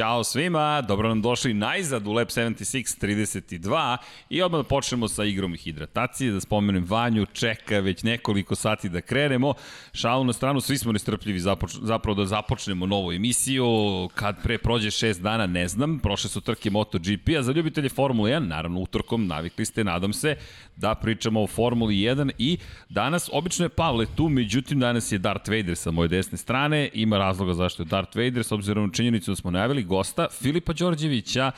Ćao svima, dobro nam došli najzad u Lab 76 32 i odmah da počnemo sa igrom hidratacije, da spomenem Vanju, čeka već nekoliko sati da krenemo. Šalu na stranu, svi smo nestrpljivi započ, zapravo da započnemo novu emisiju, kad pre prođe šest dana ne znam, prošle su trke MotoGP, a za ljubitelje Formule 1, naravno utorkom, navikli ste, nadam se, da pričamo o Formuli 1 i danas, obično je Pavle tu, međutim danas je Darth Vader sa moje desne strane, ima razloga zašto je Darth Vader, s obzirom na činjenicu da smo najavili gosta Filipa Đorđevića,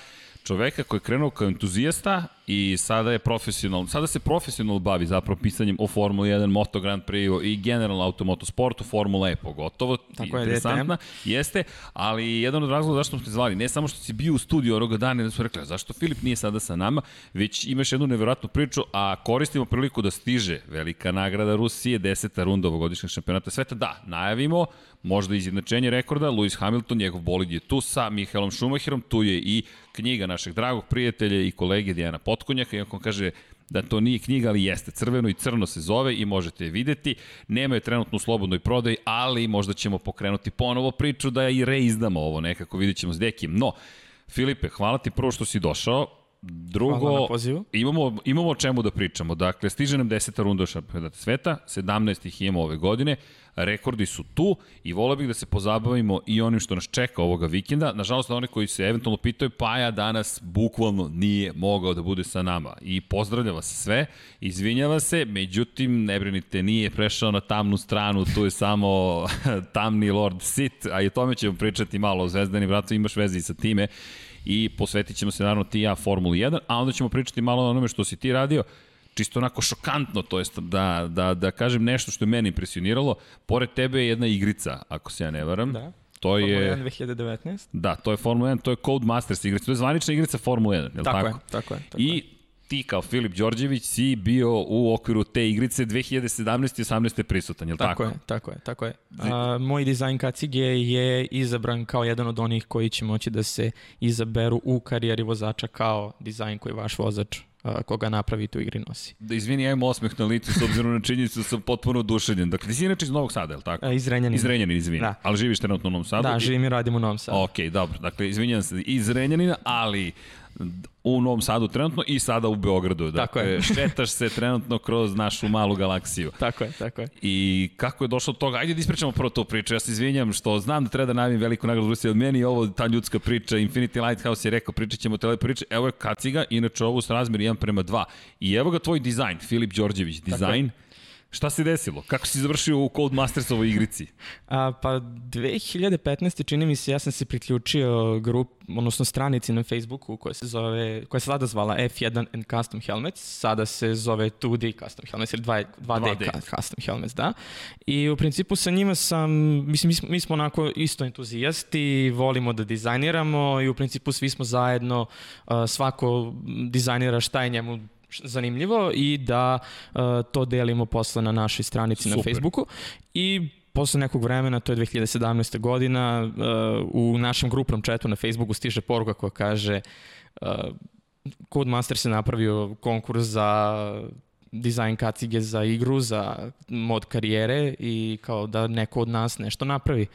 čoveka koji je krenuo kao entuzijasta i sada je profesionalno, sada se profesionalno bavi zapravo pisanjem o Formuli 1, Moto Grand Prix i generalno automotosportu, Formula E pogotovo, Tako je, interesantna, jeste, ali jedan od razloga zašto smo te zvali, ne samo što si bio u studiju onoga dana, da smo rekli, zašto Filip nije sada sa nama, već imaš jednu nevjerojatnu priču, a koristimo priliku da stiže velika nagrada Rusije, deseta runda ovogodišnjeg šampionata sveta, da, najavimo, možda izjednačenje rekorda, Lewis Hamilton, njegov bolid je tu sa Mihaelom Schumacherom, tu je i knjiga našeg dragog prijatelja i kolege Dijana Potkonjaka, iako kaže da to nije knjiga, ali jeste. Crveno i crno se zove i možete je videti. Nema je trenutno u slobodnoj prodaji, ali možda ćemo pokrenuti ponovo priču da i reizdamo ovo nekako, vidjet ćemo s Dekim. No, Filipe, hvala ti prvo što si došao. Drugo, imamo, imamo o čemu da pričamo. Dakle, stiže nam deseta runda šampionata sveta, 17 ih imamo ove godine, rekordi su tu i volio bih da se pozabavimo i onim što nas čeka ovoga vikenda. Nažalost, na one koji se eventualno pitaju, Paja danas bukvalno nije mogao da bude sa nama. I pozdravlja vas sve, izvinjava se, međutim, ne brinite, nije prešao na tamnu stranu, tu je samo tamni Lord Sit, a i o tome ćemo pričati malo o Zvezdanim vratu, imaš veze i sa time i posvetit ćemo se naravno ti i ja Formuli 1, a onda ćemo pričati malo o onome što si ti radio, čisto onako šokantno, to jest da, da, da kažem nešto što je meni impresioniralo, pored tebe je jedna igrica, ako se ja ne varam. Da. To je... Formula 1 2019. Da, to je Formula 1, to je Code Masters igrica, to je zvanična igrica Formula 1, je li Tako, tako? je, tako je. Tako I je. Ti kao Filip Đorđević si bio u okviru te igrice 2017. i 18. prisutan, je li tako? Tako je, tako je, tako je. A, moj dizajn kacige je izabran kao jedan od onih koji će moći da se izaberu u karijeri vozača kao dizajn koji vaš vozač koga napravite u igri nosi. Da izvini, ja imam osmeh na licu s obzirom na činjenicu da sam potpuno oduševljen. Dakle, ti si inače iz Novog Sada, je li tako? A, iz Renjanina. Iz izvini. Da. Ali živiš trenutno u Novom Sadu? Da, živim i radim u Novom Sadu. Ok, dobro. Dakle, izvinjam se, iz Renjanina, ali u Novom Sadu trenutno i sada u Beogradu. Dakle, Tako je. šetaš se trenutno kroz našu malu galaksiju. Tako je, tako je. I kako je došlo do toga? Ajde da ispričamo prvo tu priču. Ja se izvinjam što znam da treba da najavim veliku nagradu Rusije, od meni je ovo ta ljudska priča. Infinity Lighthouse je rekao, pričat ćemo o telepriče. Evo je kaciga, inače ovo s razmjer 1 prema 2. I evo ga tvoj dizajn, Filip Đorđević, dizajn. Šta se desilo? Kako si završio u Cold Mastersovoj igrici? A, pa 2015. čini mi se ja sam se priključio grup, odnosno stranici na Facebooku koja se zove, koja se sada zvala F1 and Custom Helmets, sada se zove 2D Custom Helmets ili 2, 2D, 2D. 2D Custom Helmets, da. I u principu sa njima sam, mislim, mi smo, mi smo onako isto entuzijasti, volimo da dizajniramo i u principu svi smo zajedno, svako dizajnira šta je njemu zanimljivo i da uh, to delimo posle na našoj stranici na Super. Facebooku i posle nekog vremena, to je 2017. godina, uh, u našem grupnom chatu na Facebooku stiže poruka koja kaže uh, Codemasters je napravio konkurs za dizajn kacige za igru, za mod karijere i kao da neko od nas nešto napravi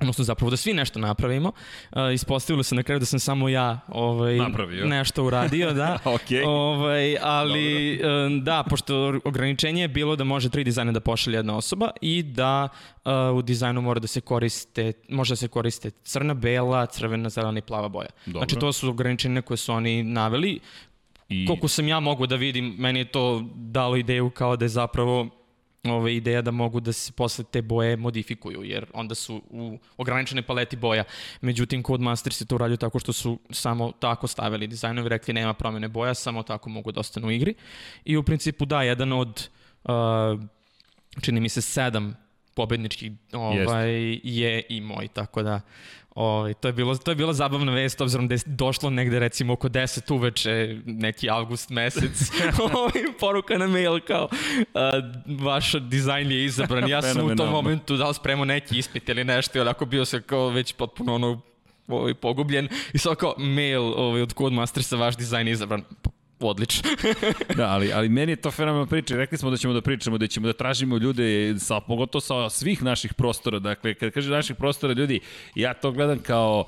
odnosno zapravo da svi nešto napravimo. Uh, ispostavilo se na kraju da sam samo ja ovaj, Napravio. nešto uradio, da. Okej. Ovaj, ali e, da, pošto ograničenje je bilo da može tri dizajna da pošalje jedna osoba i da uh, u dizajnu mora da se koriste, može da se koriste crna, bela, crvena, zelena i plava boja. Dobro. Znači to su ograničenja koje su oni naveli. I Koliko sam ja mogu da vidim, meni je to dalo ideju kao da je zapravo ove, ideja da mogu da se posle te boje modifikuju, jer onda su u ograničene paleti boja. Međutim, Codemasters je to uradio tako što su samo tako stavili dizajnovi, rekli nema promene boja, samo tako mogu da ostanu u igri. I u principu da, jedan od, uh, čini mi se, sedam pobedničkih ovaj, je i moj, tako da Ovaj, to, je bilo, to je bila zabavna vest, obzirom da je došlo negde recimo oko 10 uveče, neki avgust mesec, ovaj, poruka na mail kao uh, vaš dizajn je izabran. Ja sam u tom momentu dao spremao neki ispit ili nešto, i onako bio sam kao već potpuno ono ovaj, pogubljen i sad kao mail ovaj, od Codemastersa, vaš dizajn je izabran. Odlično. Da, ali, ali meni je to fenomenalna priča. Rekli smo da ćemo da pričamo, da ćemo da tražimo ljude, sa, pogotovo sa svih naših prostora. Dakle, kad kaže naših prostora ljudi, ja to gledam kao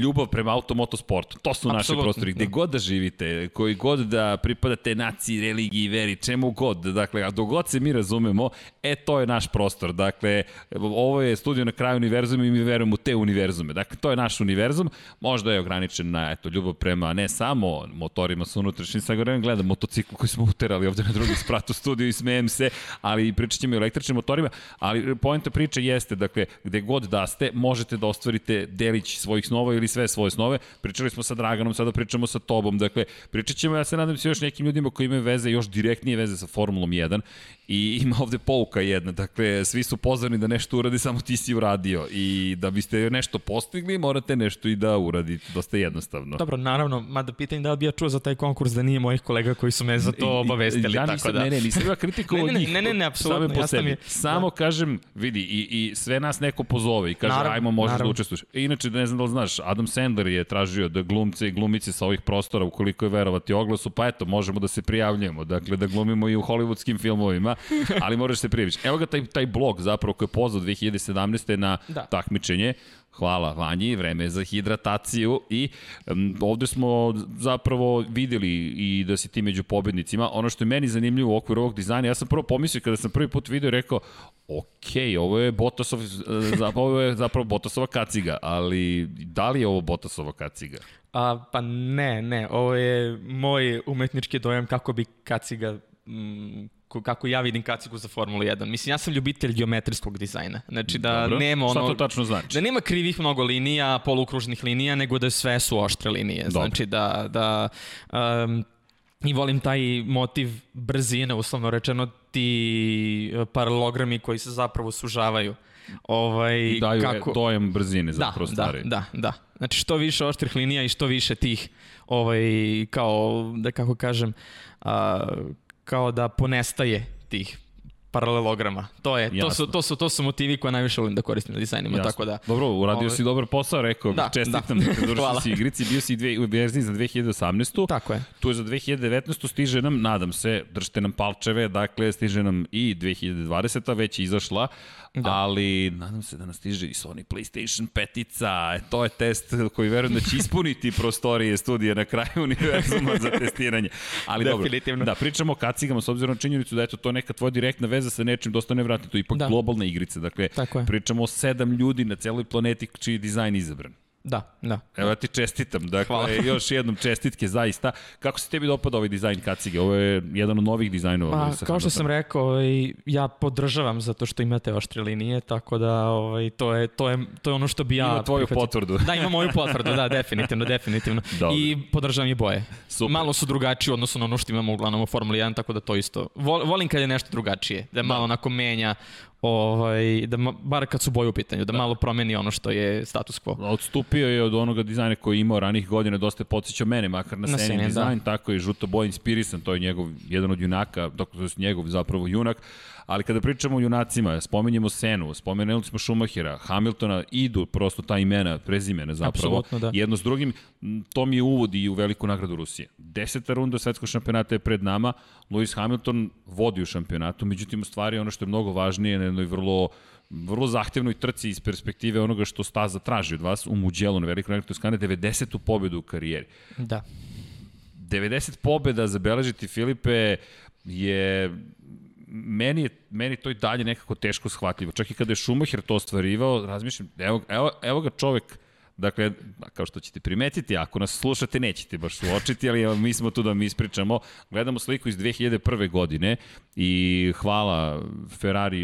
ljubav prema automotosportu. To su Apsolutno, prostori. Gde da. god da živite, koji god da pripadate naciji, religiji, veri, čemu god, dakle, a dok god se mi razumemo, e, to je naš prostor. Dakle, ovo je studio na kraju univerzuma i mi verujemo u te univerzume. Dakle, to je naš univerzum. Možda je ograničen na, eto, ljubav prema ne samo motorima sa unutrašnjim sagorem, gledam motocikl koji smo uterali ovde na drugi sprat u studiju i smejem se, ali pričat ćemo i o električnim motorima, ali poenta priče jeste, dakle, gde god da ste, možete da ostvarite delić svojih snova ili sve svoje snove. Pričali smo sa Draganom, sada pričamo sa tobom, dakle, pričat ćemo, ja se nadam se još nekim ljudima koji imaju veze, još direktnije veze sa Formulom 1 i ima ovde pouka jedna, dakle, svi su pozvani da nešto uradi, samo ti si uradio i da biste nešto postigli, morate nešto i da uradite, dosta jednostavno. Dobro, naravno, mada pitanje da li bi ja čuo za taj konkurs da nije mojih kolega koji su me za to obavestili, ja tako nisam, da... Ne, ne, nisam Ne, ne, ne, njih. ne, ne, ne, apsolutno, same po sebi. je. Samo kažem, vidi, i, i sve nas neko pozove i kaže, Naravno, ajmo, možeš da naravno. učestvuješ. E, inače, ne znam da znaš, Adam Sandler je tražio da glumce i glumice sa ovih prostora, ukoliko je verovati oglasu, pa eto, možemo da se prijavljujemo, dakle, da glumimo i u hollywoodskim filmovima, ali moraš se prijaviš. Evo ga taj, taj blog zapravo koji je pozvao 2017. na Da. takmičenje. Hvala Vanji, vreme je za hidrataciju i um, ovde smo zapravo videli i da si ti među pobednicima. Ono što je meni zanimljivo u okviru ovog dizajna, ja sam prvo pomislio kada sam prvi put video rekao ok, ovo je Botasov, e, ovo je zapravo Botasova kaciga, ali da li je ovo Botasova kaciga? A, pa ne, ne, ovo je moj umetnički dojam kako bi kaciga kako ja vidim kacigu za Formulu 1. Mislim, ja sam ljubitelj geometrijskog dizajna. Znači da Dobro. nema Šta ono... to tačno znači? Da nema krivih mnogo linija, polukružnih linija, nego da sve su oštre linije. Dobro. Znači da, da um, i volim taj motiv brzine, uslovno rečeno, ti e, paralelogrami koji se zapravo sužavaju. Ovaj, I daju kako... dojam brzine Da, zapravo da, stvari. da, da. Znači što više oštrih linija i što više tih, ovaj, kao, da kako kažem, a, kao da ponestaje tih paralelograma. To je, to su, to su, to su motivi koje najviše volim da koristim na dizajnima, Jasno. tako da. Dobro, uradio Ovaj- si dobar posao, rekao bih. Da, Čestitam, da. da. završio si igrici, bio si dve, u verziji za 2018. Tako je. Tu je za 2019. stiže nam, nadam se, držite nam palčeve, dakle stiže nam i 2020. već je izašla, da. ali nadam se da nas stiže i Sony PlayStation petica. E, to je test koji verujem da će ispuniti prostorije studije na kraju univerzuma za testiranje. Ali dobro, da, pričamo o kacigama s obzirom na činjenicu da eto, to neka tvoja direktna veza sa nečim dosta nevratno. To je ipak Da. globalna igrica. Dakle, pričamo o sedam ljudi na celoj planeti čiji je dizajn izabran. Da, da. Evo ja ti čestitam, dakle, Hvala. još jednom čestitke zaista. Kako se tebi dopada ovaj dizajn kacige? Ovo je jedan od novih dizajnova. Pa, kao što sam rekao, ovaj, ja podržavam zato što imate oštre linije, tako da ovaj, to, je, to, je, to je ono što bi ja... Ima tvoju prihvatio. potvrdu. Da, ima moju potvrdu, da, definitivno, definitivno. Dobro. I podržavam i boje. Super. Malo su drugačije u odnosu na ono što imamo uglavnom u Formuli 1, tako da to isto. Vol, volim kad je nešto drugačije, da malo onako menja, ovaj, da ma, bar kad su boje u pitanju, da, malo promeni ono što je status quo. Odstupio je od onoga dizajna koji je imao ranih godina, dosta je podsjećao mene, makar na, Na sceni da. dizajn, tako je žuto boj inspirisan, to je njegov, jedan od junaka, dok to je njegov zapravo junak, ali kada pričamo o junacima, spomenjemo Senu, spomenuli smo Schumachera, Hamiltona, idu prosto ta imena, prezimena zapravo, da. jedno s drugim, to mi je uvod i u veliku nagradu Rusije. Deseta runda svetskog šampionata je pred nama, Lewis Hamilton vodi u šampionatu, međutim u stvari ono što je mnogo važnije na jednoj vrlo vrlo zahtevnoj trci iz perspektive onoga što staza traži od vas u Mugello na velikoj nagradi Toskane, 90. pobedu u karijeri. Da. 90 pobeda zabeležiti Filipe je meni je meni to i dalje nekako teško shvatljivo. Čak i kada je Schumacher to ostvarivao, razmišljam, evo, evo, evo ga čovek Dakle, kao što ćete primetiti, ako nas slušate, nećete baš suočiti, ali mi smo tu da mi ispričamo. Gledamo sliku iz 2001. godine i hvala Ferrari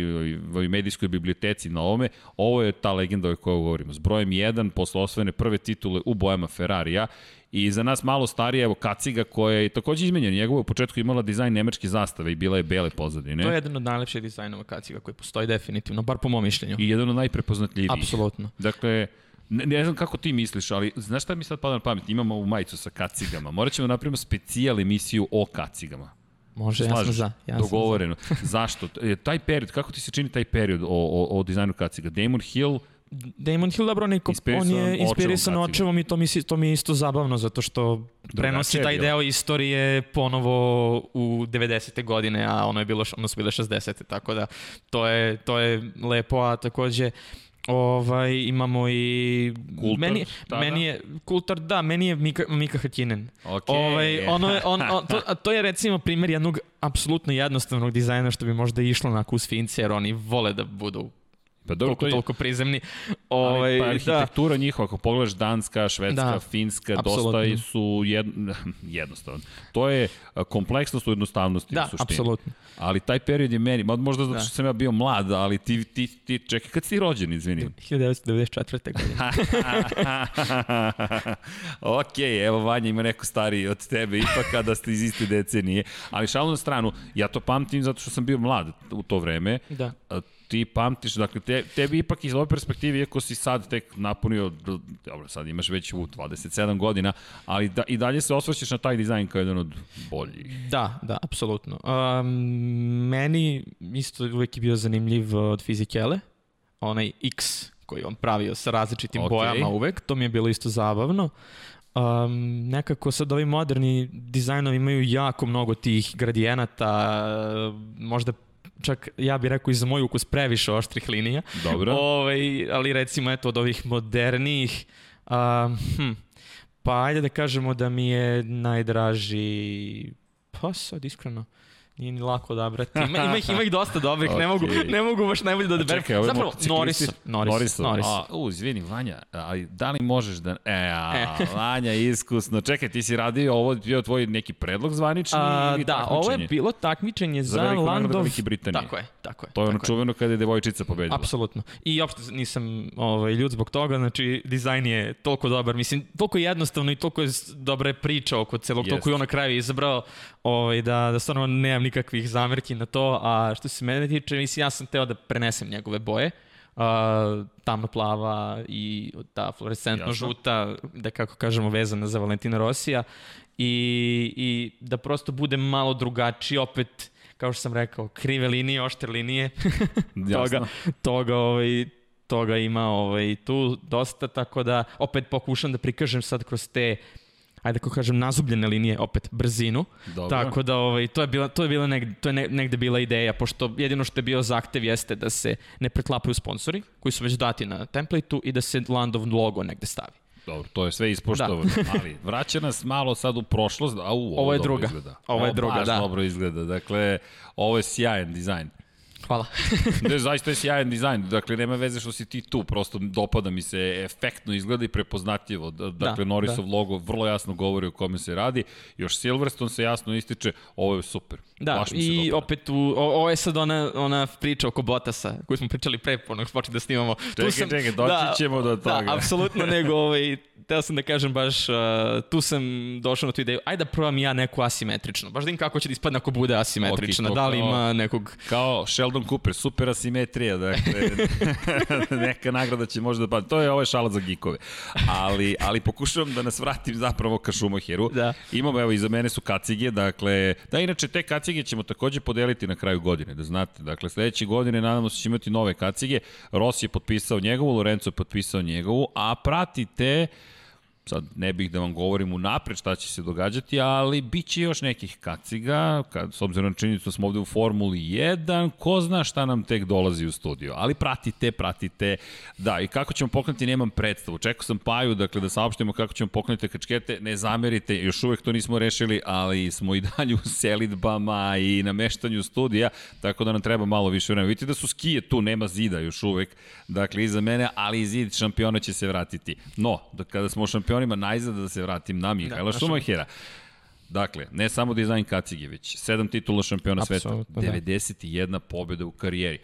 i medijskoj biblioteci na ovome. Ovo je ta legenda o kojoj govorimo. S brojem 1, posle osvojene prve titule u bojama Ferrarija I za nas malo starije, evo Kaciga koja je takođe izmenjena. Njegova je u početku imala dizajn nemačke zastave i bila je bele pozadine. To je jedan od najlepših dizajnova kaciga koji postoji definitivno, bar po mom mišljenju. I jedan od najprepoznatljivijih. Apsolutno. Dakle, ne, ne znam kako ti misliš, ali znaš šta mi sad pada na pamet? Imamo ovu majicu sa kacigama. Morat ćemo da napravimo specijal emisiju o kacigama. Može, ja sam za. Ja sam za. Dogovoreno. Zašto? E, Taj period, kako ti se čini taj period o, o, o dizajnu kaciga? Damon Hill, Damon Hill, dobro, on je, ko- on je inspirisan očevom i to mi, to mi je isto zabavno, zato što prenosi taj deo istorije ponovo u 90. godine, a ono je bilo, ono su bile 60. Tako da to je, to je lepo, a takođe ovaj, imamo i... Kultar meni, tada? meni je, Kultar, da, meni je Mika, Mika Hakinen. Ok. Ovaj, ono je, on, on, to, to je recimo primjer jednog apsolutno jednostavnog dizajna što bi možda išlo onako uz fince, jer oni vole da budu pa dobro, toliko, to je, toliko prizemni. ovaj, pa da, arhitektura njihova, ako pogledaš Danska, Švedska, Da, Finska, apsolutno. dosta su jed, jednostavno. To je kompleksnost u jednostavnosti da u suštini. apsolutno. Ali taj period je meni, možda zato što Da. sam ja bio mlad, ali ti, ti, ti čekaj, kad si rođen, izvini? 1994. godine. ok, evo Vanja ima neko stariji od tebe, ipak kada ste iz iste decenije. Ali šalu na stranu, ja to pamtim zato što sam bio mlad u to vreme. Da. Ti pamtiš, dakle, te, tebi ipak iz ove perspektive, iako si sad tek napunio, dobro, sad imaš već u 27 godina, ali da, i dalje se osvrćeš na taj dizajn kao jedan od boljih. Da, da, apsolutno. Um, meni isto uvek je bio zanimljiv uh, od fizikele, onaj X koji on pravio sa različitim Ok. bojama uvek, to mi je bilo isto zabavno. Um, nekako sad ovi moderni dizajnovi imaju jako mnogo tih gradijenata, možda čak ja bih rekao i za moj ukus previše oštrih linija. Dobro. Ovaj, ali recimo eto od ovih modernijih, um, hm, pa ajde da kažemo da mi je najdraži, pa sad iskreno, nije ni lako odabrati. Ima, ima, ih, ima ih dosta dobrih, ne, mogu, ne mogu baš najbolje da odaberem. Čekaj, Zapravo, Norris, Norris, Norris. Norris. A, u, izvini, Vanja, ali da li možeš da... E, a, E. Vanja, iskusno. Čekaj, ti si radio, ovo je bio tvoj neki predlog zvanični A, ili da, ovo je bilo takmičenje Za za, Landov. Velike Britanije. Tako je, tako je. To je ono čuveno kada je devojčica pobedila. Apsolutno. I uopšte nisam ovaj, ljud zbog toga, znači dizajn je toliko dobar, mislim, toliko je jednostavno i toliko je dobra priča oko celog, toliko je on na kraju izabrao ovaj, da, da stvarno nemam nikakvih zamerki na to, a što se mene tiče, mislim, ja sam teo da prenesem njegove boje, uh, tamno plava i ta fluorescentno Jasno. žuta, da kako kažemo vezana za Valentina Rosija. I, i da prosto bude malo drugačiji, opet kao što sam rekao, krive linije, oštre linije, toga, toga, ovaj, toga ima ovaj, tu dosta, tako da opet pokušam da prikažem sad kroz te ajde kako kažem, nazubljene linije, opet brzinu. Dobro. Tako da ovaj, to je bila, to je bila negde, to je ne- negde bila ideja, pošto jedino što je bio zahtev jeste da se ne preklapaju sponsori, koji su već dati na templateu i da se Landov logo negde stavi. Dobro, to je sve ispoštovano, ali vraća nas malo sad u prošlost, a u, ovo, Ovo je druga. Izgleda. Ovo je druga, baš da. dobro izgleda, dakle, ovo je sjajan dizajn. Hvala. Ne, zaista je sjajan dizajn, dakle, nema veze što si ti tu, prosto dopada mi se, efektno izgleda i prepoznatljivo. D- Dakle, Da, Norrisov logo vrlo jasno govori o kome se radi, još Silverstone se jasno ističe, ovo je super. Da, i opet u, o, ovo je sad ona, ona priča oko Botasa, koju smo pričali pre, ponog počeli da snimamo. Čekaj, čekaj, doći ćemo do toga. Da, apsolutno, nego, ovaj, teo sam da kažem baš, uh, tu sam došao na tu ideju, ajde da probam ja neku asimetričnu, baš da im kako će da ispadne ako bude asimetrična, to da li kao- ima nekog... Kao Sheldon Cooper, super asimetrija, dakle, neka nagrada će možda da pa To je ovo je šala za gikove. Ali, ali pokušavam da nas vratim zapravo ka Schumacheru. Da. Imamo, evo, iza mene su kacige, dakle, da, inače, te kacige ćemo takođe podeliti na kraju godine, da znate. Dakle, sledeće godine nadamo se će imati nove kacige. Rossi je potpisao njegovu, Lorenzo je potpisao njegovu, a pratite sad ne bih da vam govorim unapred šta će se događati, ali bit će još nekih kaciga, kad, s obzirom na činjenicu da smo ovde u Formuli 1, ko zna šta nam tek dolazi u studio. Ali pratite, pratite, da, i kako ćemo pokrenuti, nemam predstavu. Čekao sam Paju, dakle, da saopštimo kako ćemo pokrenuti kačkete, ne zamerite, još uvek to nismo rešili, ali smo i dalje u selidbama i nameštanju studija, tako da nam treba malo više vremena. Vidite da su skije tu, nema zida još uvek, dakle, iza mene, ali zid šampiona će se vratiti. No, da kada smo u šampionima, najzad da se vratim na Mihajla na Šumahera. Dakle, ne samo dizajn kacige, već sedam titula šampiona sveta, Apsolutno, da. 91 pobjeda u karijeri.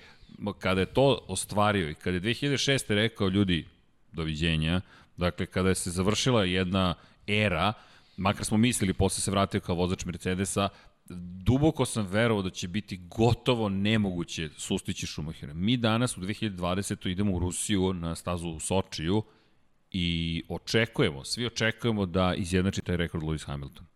Kada je to ostvario i kada je 2006. rekao ljudi, doviđenja, dakle, kada je se završila jedna era, makar smo mislili, posle se vratio kao vozač Mercedesa, duboko sam verovao da će biti gotovo nemoguće sustići Schumachera. Mi danas u 2020. idemo u Rusiju na stazu u Sočiju i očekujemo, svi očekujemo da izjednači taj rekord Lewis Hamilton.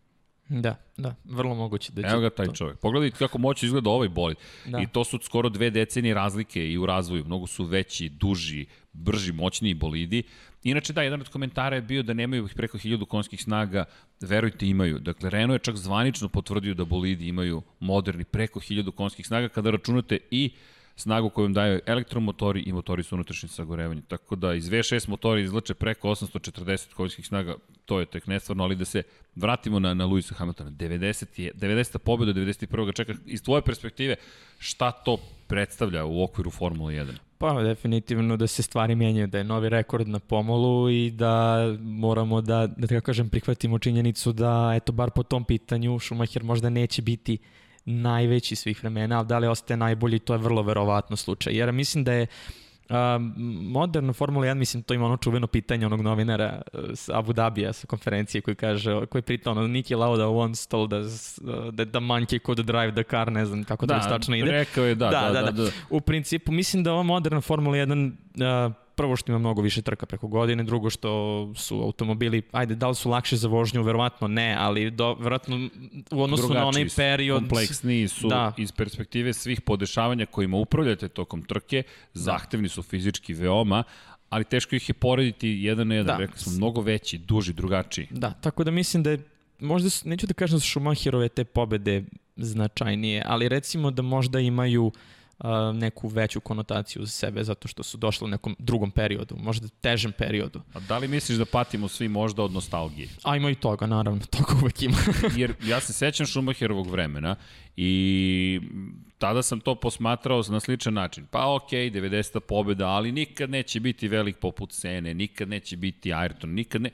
Da, da, vrlo moguće da će Evo ga taj to. čovjek. Pogledajte kako moći izgleda ovaj bolid. Da. I to su skoro dve decenije razlike i u razvoju. Mnogo su veći, duži, brži, moćniji bolidi. Inače da, jedan od komentara je bio da nemaju ih preko 1000 konskih snaga, verujte imaju. Dakle, Renault je čak zvanično potvrdio da bolidi imaju moderni preko 1000 konskih snaga kada računate i snagu koju vam daju elektromotori i motori sa unutrašnjim sagorevanjem. Tako da iz V6 motori izlače preko 840 konjskih snaga, to je tek nestvarno, ali da se vratimo na, na Luisa Hamiltona. 90. Je, 90. pobjeda, 91. ga čeka. Iz tvoje perspektive, šta to predstavlja u okviru Formula 1? Pa definitivno da se stvari menjaju, da je novi rekord na pomolu i da moramo da, da tako kažem, prihvatimo činjenicu da, eto, bar po tom pitanju, Schumacher možda neće biti najveći svih vremena, ali da li ostaje najbolji, to je vrlo verovatno slučaj. Jer mislim da je Um, moderna Formula 1, mislim, to ima ono čuveno pitanje onog novinara uh, s Abu Dhabija sa konferencije koji kaže, koji prita ono, Niki Lauda once told us uh, that the monkey could drive the car, ne znam kako da, to tačno ide. rekao je da, da, da, da, da. U principu, mislim da ova moderna Formula 1 uh, prvo što ima mnogo više trka preko godine, drugo što su automobili, ajde, da li su lakše za vožnju, verovatno ne, ali do, verovatno u odnosu Drugačiji na onaj period... Kompleksniji su Da. iz perspektive svih podešavanja kojima upravljate tokom trke, zahtevni su fizički veoma, ali teško ih je porediti jedan na jedan. Da. Rekli smo, mnogo veći, duži, drugačiji. Da, tako da mislim da je, možda, su, neću da kažem da su Schumacherove te pobede značajnije, ali recimo da možda imaju uh, neku veću konotaciju za sebe zato što su došli u nekom drugom periodu, možda težem periodu. A da li misliš da patimo svi možda od nostalgije? A ima i toga, naravno, toga uvek ima. Jer ja se sećam Schumacherovog vremena i tada sam to posmatrao na sličan način. Pa ok, 90. pobjeda, ali nikad neće biti velik poput Sene, nikad neće biti Ayrton, nikad ne...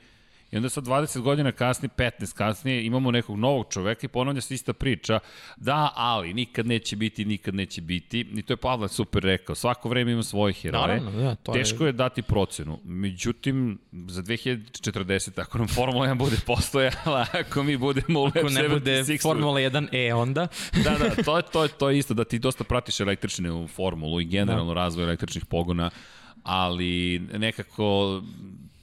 I onda sad 20 godina kasnije, 15 kasnije, imamo nekog novog čoveka i ponavlja se ista priča. Da, ali nikad neće biti, nikad neće biti. I to je Pavla super rekao. Svako vreme ima svoje heroje. Naravno, da, to je- Teško je dati procenu. Međutim, za 2040, ako nam Formula 1 bude postojala, ako mi budemo u Ako ne bude 76 Formula 1E onda, da, da, to je, to, je, to je isto, da ti dosta pratiš električne u formulu i generalno da. razvoj električnih pogona, ali nekako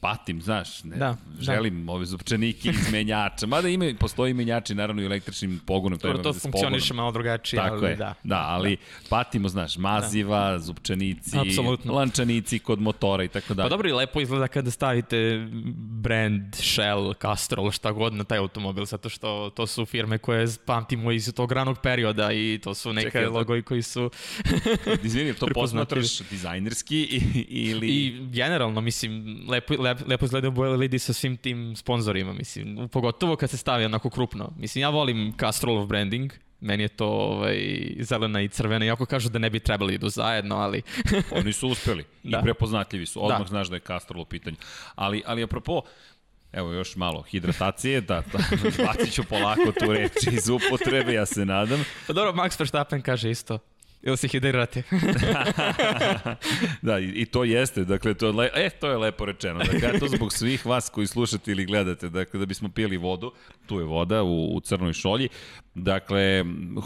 patim, znaš, ne, Da, želim da. ove zupčanike iz menjača, mada ima, postoji menjači naravno i električnim pogonom, to, dobro, to pogonom. funkcioniše malo drugačije, Tako ali je, da. da, ali patimo, znaš, maziva, da. zupčanici, Apsolutno. lančanici kod motora i tako dalje. Pa dobro i lepo izgleda kada stavite brand, Shell, Castrol, šta god na taj automobil, zato što to su firme koje pamtimo iz tog ranog perioda i to su neke Čekaj, to- logoji koji su... Izvini, to posmatraš dizajnerski i, ili... I generalno, mislim, lepo, lep, lepo izgledaju boje LED sa svim tim sponzorima, mislim, pogotovo kad se stavi onako krupno. Mislim, ja volim Castrolov branding, meni je to ovaj, zelena i crvena, iako kažu da ne bi trebali idu zajedno, ali Oni su uspeli da. Da. i prepoznatljivi su. Odmah Da. da. znaš da je Castrol u pitanju. Ali, ali apropo, evo još malo hidratacije, da, da bacit ću polako tu reč iz upotrebe, ja se nadam. Pa dobro, Max Verstappen kaže isto. Ili se hidrirate? da, i, i to jeste, dakle, to je, le, e, to je lepo rečeno. Dakle, to zbog svih vas koji slušate ili gledate, dakle, da bismo pili vodu, tu je voda u, u crnoj šolji, dakle,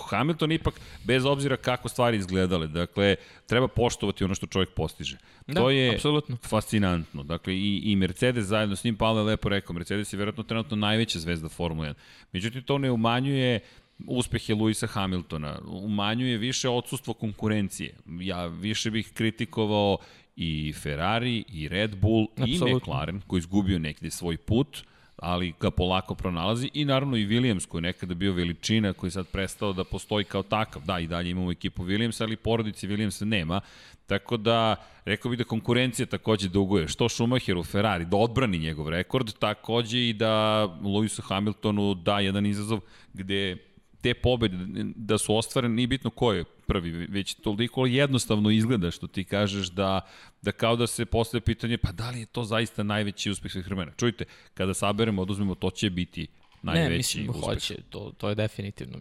Hamilton ipak, bez obzira kako stvari izgledale, dakle, treba poštovati ono što čovjek postiže. Da, to je apsolutno. fascinantno. Dakle, i, i Mercedes zajedno s njim, Pavle je lepo rekao, Mercedes je vjerojatno trenutno najveća zvezda Formule 1. Međutim, to ne umanjuje uspehe Luisa Hamiltona, umanjuje više odsustvo konkurencije. Ja više bih kritikovao i Ferrari, i Red Bull, Apsolutno. i McLaren, koji je izgubio negde svoj put, ali ga polako pronalazi i naravno i Williams koji je nekada bio veličina koji je sad prestao da postoji kao takav. Da, i dalje imamo ekipu Williams, ali porodici Williams nema. Tako da, rekao bih da konkurencija takođe duguje. Što Schumacheru, Ferrari, da odbrani njegov rekord, takođe i da Lewisu Hamiltonu da jedan izazov gde te pobede da su ostvarene, nije bitno ko je prvi, već toliko jednostavno izgleda što ti kažeš da, da kao da se postoje pitanje, pa da li je to zaista najveći uspeh svih vremena? Čujte, kada saberemo, oduzmemo, to će biti najveći ne, mislim, uspeh. hoće, to, to je definitivno.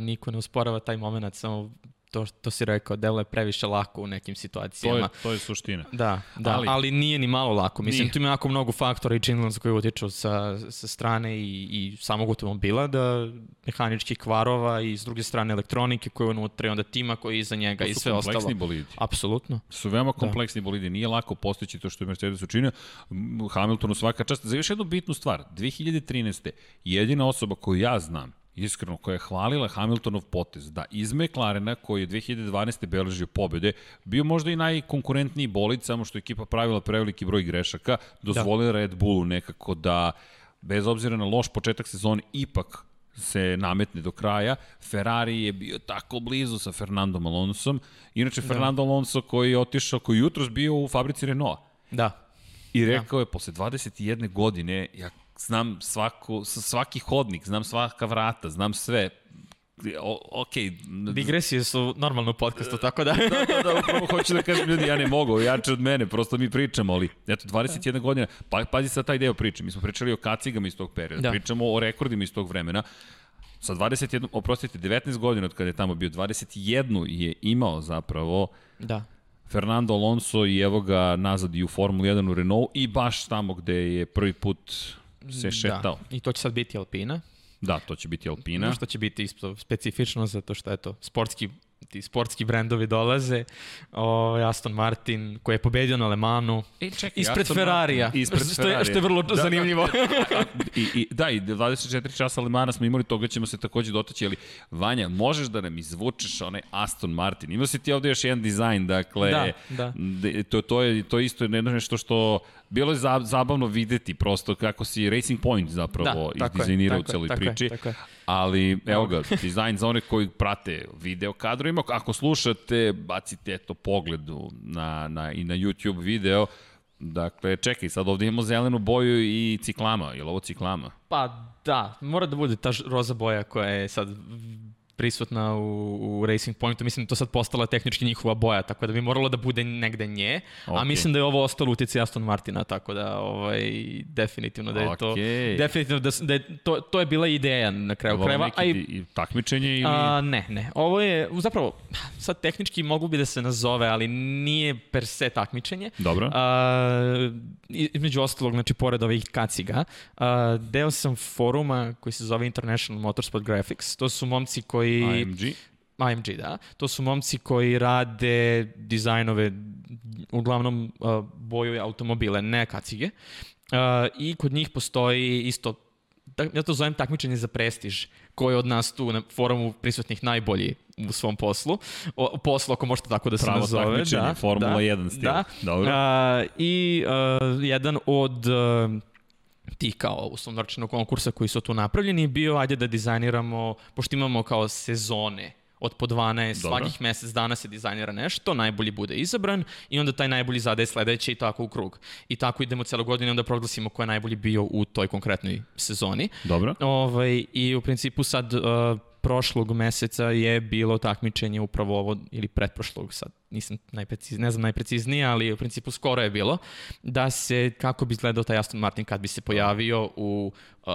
Niko ne usporava taj moment, samo to što si rekao, delo je previše lako u nekim To situacijama. je, to je suština. Da, da ali, Ali- nije ni malo lako. Mislim, Nije. tu ima jako mnogo faktora i činjenica koji utiču sa, sa strane i, i samog automobila, da mehaničkih kvarova i s druge strane elektronike koje je unutra i onda tima koji je iza njega To i su sve ostalo. kompleksni bolidi. Apsolutno. su veoma kompleksni bolidi. Nije lako postići to što je Mercedes učinio. Hamiltonu svaka čast. Za još jednu bitnu stvar, 2013. jedina osoba koju ja znam, iskreno, koja je hvalila Hamiltonov potez, da iz McLarena, koji je 2012. beležio pobede, bio možda i najkonkurentniji bolid, samo što je ekipa pravila preveliki broj grešaka, dozvolila da. Red Bullu nekako da, bez obzira na loš početak sezone, ipak se nametne do kraja. Ferrari je bio tako blizu sa Fernandom Alonsom. Inače, Fernando Alonso koji je otišao, koji jutros bio u fabrici Renaulta. Da. I rekao je, posle 21 godine, ja znam svaku, svaki hodnik, znam svaka vrata, znam sve. O, ok, Digresije su normalno u podcastu, tako da... da, da, da, upravo hoću da kažem ljudi, ja ne mogu, jače od mene, prosto mi pričamo, ali eto, 21 godina, pa, pazi sad taj deo priče, mi smo pričali o kacigama iz tog perioda, da. Da. pričamo o rekordima iz tog vremena, sa 21, oprostite, 19 godina od kada je tamo bio, 21 je imao zapravo Da. Fernando Alonso i evo ga nazad i u Formulu 1 u Renault i baš tamo gde je prvi put se šetao. Da. I to će sad biti Alpina. Da, to će biti Alpina. Što će biti isto specifično zato što eto, sportski ti sportski brendovi dolaze. O, Aston Martin koji je pobedio na Le Manu. E, čekaj, Ispred Aston Ferrarija. Ispred što, je, Ferrarija. što je vrlo Da, zanimljivo. Da, I, i, da, i 24 časa Le Mana smo imali, toga ćemo se takođe dotaći, ali Vanja, možeš da nam izvučeš onaj Aston Martin? Imao si ti ovde još jedan dizajn, dakle, Da, da. de- to, to, je, to je isto jedno nešto što bilo je za, zabavno videti prosto kako si Racing Point zapravo Da, izdizajnirao u celoj tako je, priči. tako je. Ali, evo ga, dizajn za one koji prate video kadrovima. Ako slušate, bacite eto pogled u- na, na, i na YouTube video. Dakle, čekaj, sad ovde imamo zelenu boju i ciklama. Je li ovo ciklama? Pa da, mora da bude ta roza boja koja je sad prisutna u, u Racing Pointu. Mislim da to sad postala tehnički njihova boja, tako da bi moralo da bude negde nje. Okay. A mislim da je ovo ostalo utjecaj Aston Martina, tako da ovaj, definitivno da je to... Okej. Definitivno da, da je, to, to je bila ideja na kraju Ovo krajeva. neki A i takmičenje ili... A, ne, ne. Ovo je, zapravo, sad tehnički mogu bi da se nazove, ali nije per se takmičenje. Dobro. A, između ostalog, znači, pored ovih kaciga, a, deo sam foruma koji se zove International Motorsport Graphics. To su momci koji... AMG. AMG, da. To su momci koji rade dizajnove, uglavnom uh, boju automobile, ne kacige. Uh, I kod njih postoji isto, tak, ja to zovem takmičenje za prestiž, ko je od nas tu na forumu prisutnih najbolji u svom poslu. O, poslu, ako možete tako da se Pravo nazove. takmičenje, da, Formula da, 1 stil. Da. Dobro. A, I uh, jedan od uh, tih kao uslovnoračenog konkursa koji su tu napravljeni je bio ajde da dizajniramo, pošto imamo kao sezone od po 12, Dobro. svakih mesec dana se dizajnira nešto, najbolji bude izabran i onda taj najbolji zadaje sledeće i tako u krug. I tako idemo celo godinu i onda proglasimo ko je najbolji bio u toj konkretnoj sezoni. Dobro. Ovaj, I u principu sad uh, prošlog meseca je bilo takmičenje upravo ovo, ili pretprošlog sad, nisam najpreciz, ne znam najpreciznije, ali u principu skoro je bilo, da se, kako bi izgledao taj Aston Martin kad bi se pojavio u, uh,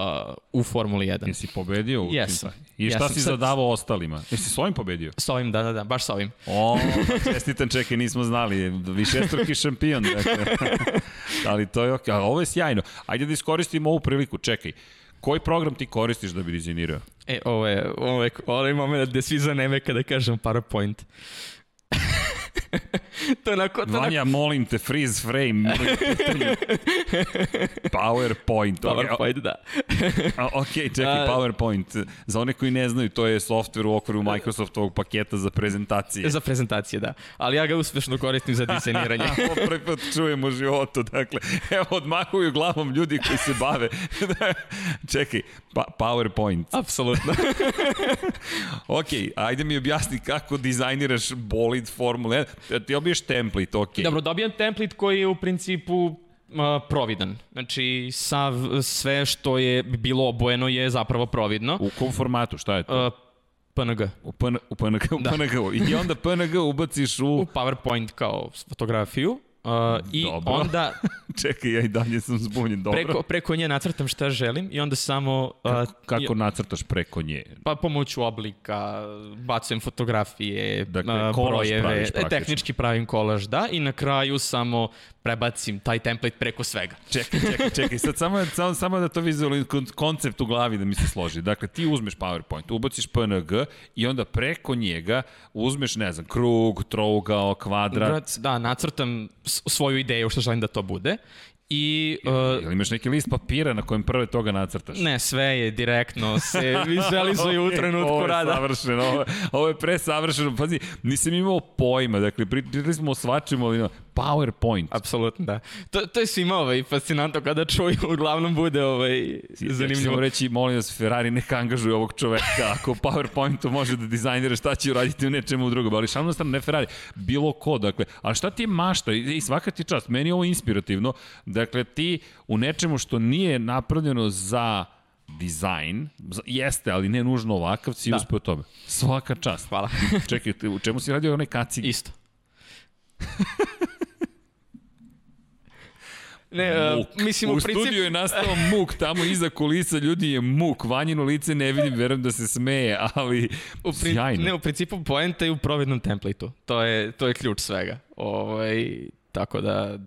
u Formuli 1. Jesi pobedio u Jesam. pa- I šta Jesam. si zadavao ostalima? Jesi s ovim pobedio? S ovim, da, da, da, baš sa ovim. O, čestitam, čekaj, nismo znali. Višestruki šampion. Dakle. Ali to je ok. A ovo je sjajno. Ajde da iskoristimo ovu priliku. Čekaj, koji program ti koristiš da bi dizajnirao? E, ovo je, ovo je ovaj moment gde svi zaneme kada kažem PowerPoint. to je onako, to je onako Vanja, molim te, freeze frame. PowerPoint. PowerPoint, da. A, ok, čekaj, A- PowerPoint. Za one koji ne znaju, to je software u okviru Microsoftovog paketa za prezentacije. Za prezentacije, da. Ali ja ga uspešno koristim za dizajniranje. Ovo prvi put čujem u životu, dakle, evo, odmahuju glavom ljudi koji se bave. Čekaj, pa, PowerPoint. Apsolutno. Ok, ajde mi objasni kako dizajniraš bolid Formule 1. Da ti obiješ template, ok. Dobro, dobijam template koji je u principu uh, providan. Znači, sav, sve što je bilo obojeno je zapravo providno. U kom formatu, šta je to? Uh, PNG. U, PN, u PNG, u da. PNG. I onda PNG ubaciš U u... PowerPoint kao fotografiju. Uh, I Dobro. onda Čekaj, ja i dalje sam zbunjen, dobro. Preko, preko nje nacrtam šta želim i onda samo... a, Kako, kako nacrtaš preko nje? Pa pomoću oblika, bacujem fotografije, Dakle, kolaž brojeve, tehnički pravim kolaž, da, i na kraju samo prebacim taj template preko svega. Čekaj, čekaj, čekaj, sad samo, samo, samo da to vizualim koncept u glavi da mi se složi. Dakle, ti uzmeš PowerPoint, ubaciš PNG i onda preko njega uzmeš, ne znam, krug, trougao, kvadrat. Da, nacrtam svoju ideju što želim da to bude i... Uh, Ili imaš neki list papira na kojem prve toga nacrtaš? ne, sve je direktno, se vizualizuje u trenutku ovo rada. Savršeno, ovo, je- ovo je presavršeno. Pazi, nisam imao pojma. Dakle, pričali smo o svačemu, ali PowerPoint. Apsolutno, da. To, to je svima ovaj, fascinantno kada čuju, uglavnom bude ovaj, Zanimljivo. Ćemo reći, molim vas, Ferrari neka angažuje ovog čoveka. Ako PowerPointu može da dizajnira šta će uraditi u nečemu drugom. Ali šalno strano, ne Ferrari, bilo ko. Dakle, ali šta ti je mašta? I, svaka ti čast. Meni je ovo inspirativno. Dakle, ti u nečemu što nije napravljeno za dizajn, za- jeste, ali ne nužno ovakav, si da. Da. uspeo tome. Svaka čast. Hvala. Čekaj, u čemu si radio onaj kacig? Isto. Ne, Muk. uh, mislim, u u principu... studiju je nastao muk, tamo iza kulisa ljudi je muk. Vanjino lice ne vidim, verujem da se smeje, ali U prin... sjajno. Ne, u principu poenta je u provednom templateu. To je, to je ključ svega. Ovaj, tako da,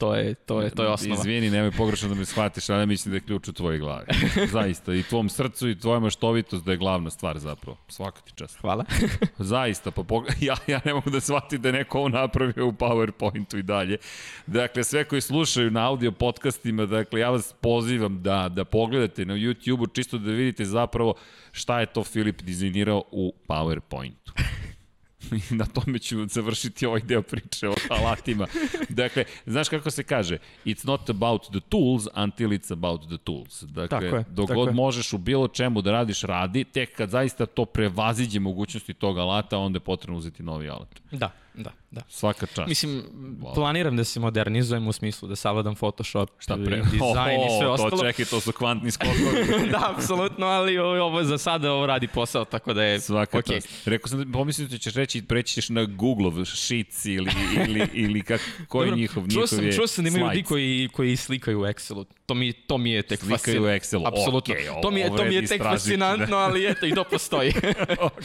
to je, to je, to je osnova. Izvini, nemoj pogrešno da me shvatiš, ali ja mislim da je ključ u tvojoj glavi. Zaista, i tvom srcu i tvoja maštovitost da je glavna stvar zapravo. Svaka ti čast. Hvala. Zaista, pa pog... ja, ja ne mogu da shvatim da je neko ovo napravio u PowerPointu i dalje. Dakle, sve koji slušaju na audio podcastima, dakle, ja vas pozivam da, da pogledate na YouTube-u čisto da vidite zapravo šta je to Filip dizajnirao u PowerPointu. I na tome ću završiti ovaj deo priče o alatima. Dakle, znaš kako se kaže? It's not about the tools until it's about the tools. Dakle, Tako je, dok tako god je. možeš u bilo čemu da radiš, radi. Tek kad zaista to prevaziđe mogućnosti tog alata, onda je potrebno uzeti novi alat. Da, da, da. Svaka čast. Mislim, planiram da se modernizujem u smislu da savladam Photoshop, Šta pre? dizajn i sve to ostalo. čekaj, to su kvantni skokovi. da, apsolutno, ali ovo, za sada ovo radi posao, tako da je Svaka okej. čast. Rekao sam da pomislio da ćeš reći, preći ćeš na Google-ov Sheets ili, ili, ili kak, koji Dobro, njihov, njihov sam, je čuo sam da ima ljudi koji, koji slikaju u Excelu. To mi, to mi je tek Slikaju fascinantno. u Excelu, Apsolutno. okej, to mi je, to mi je tek istražiti, fascinantno, ali eto, i to postoji. ok,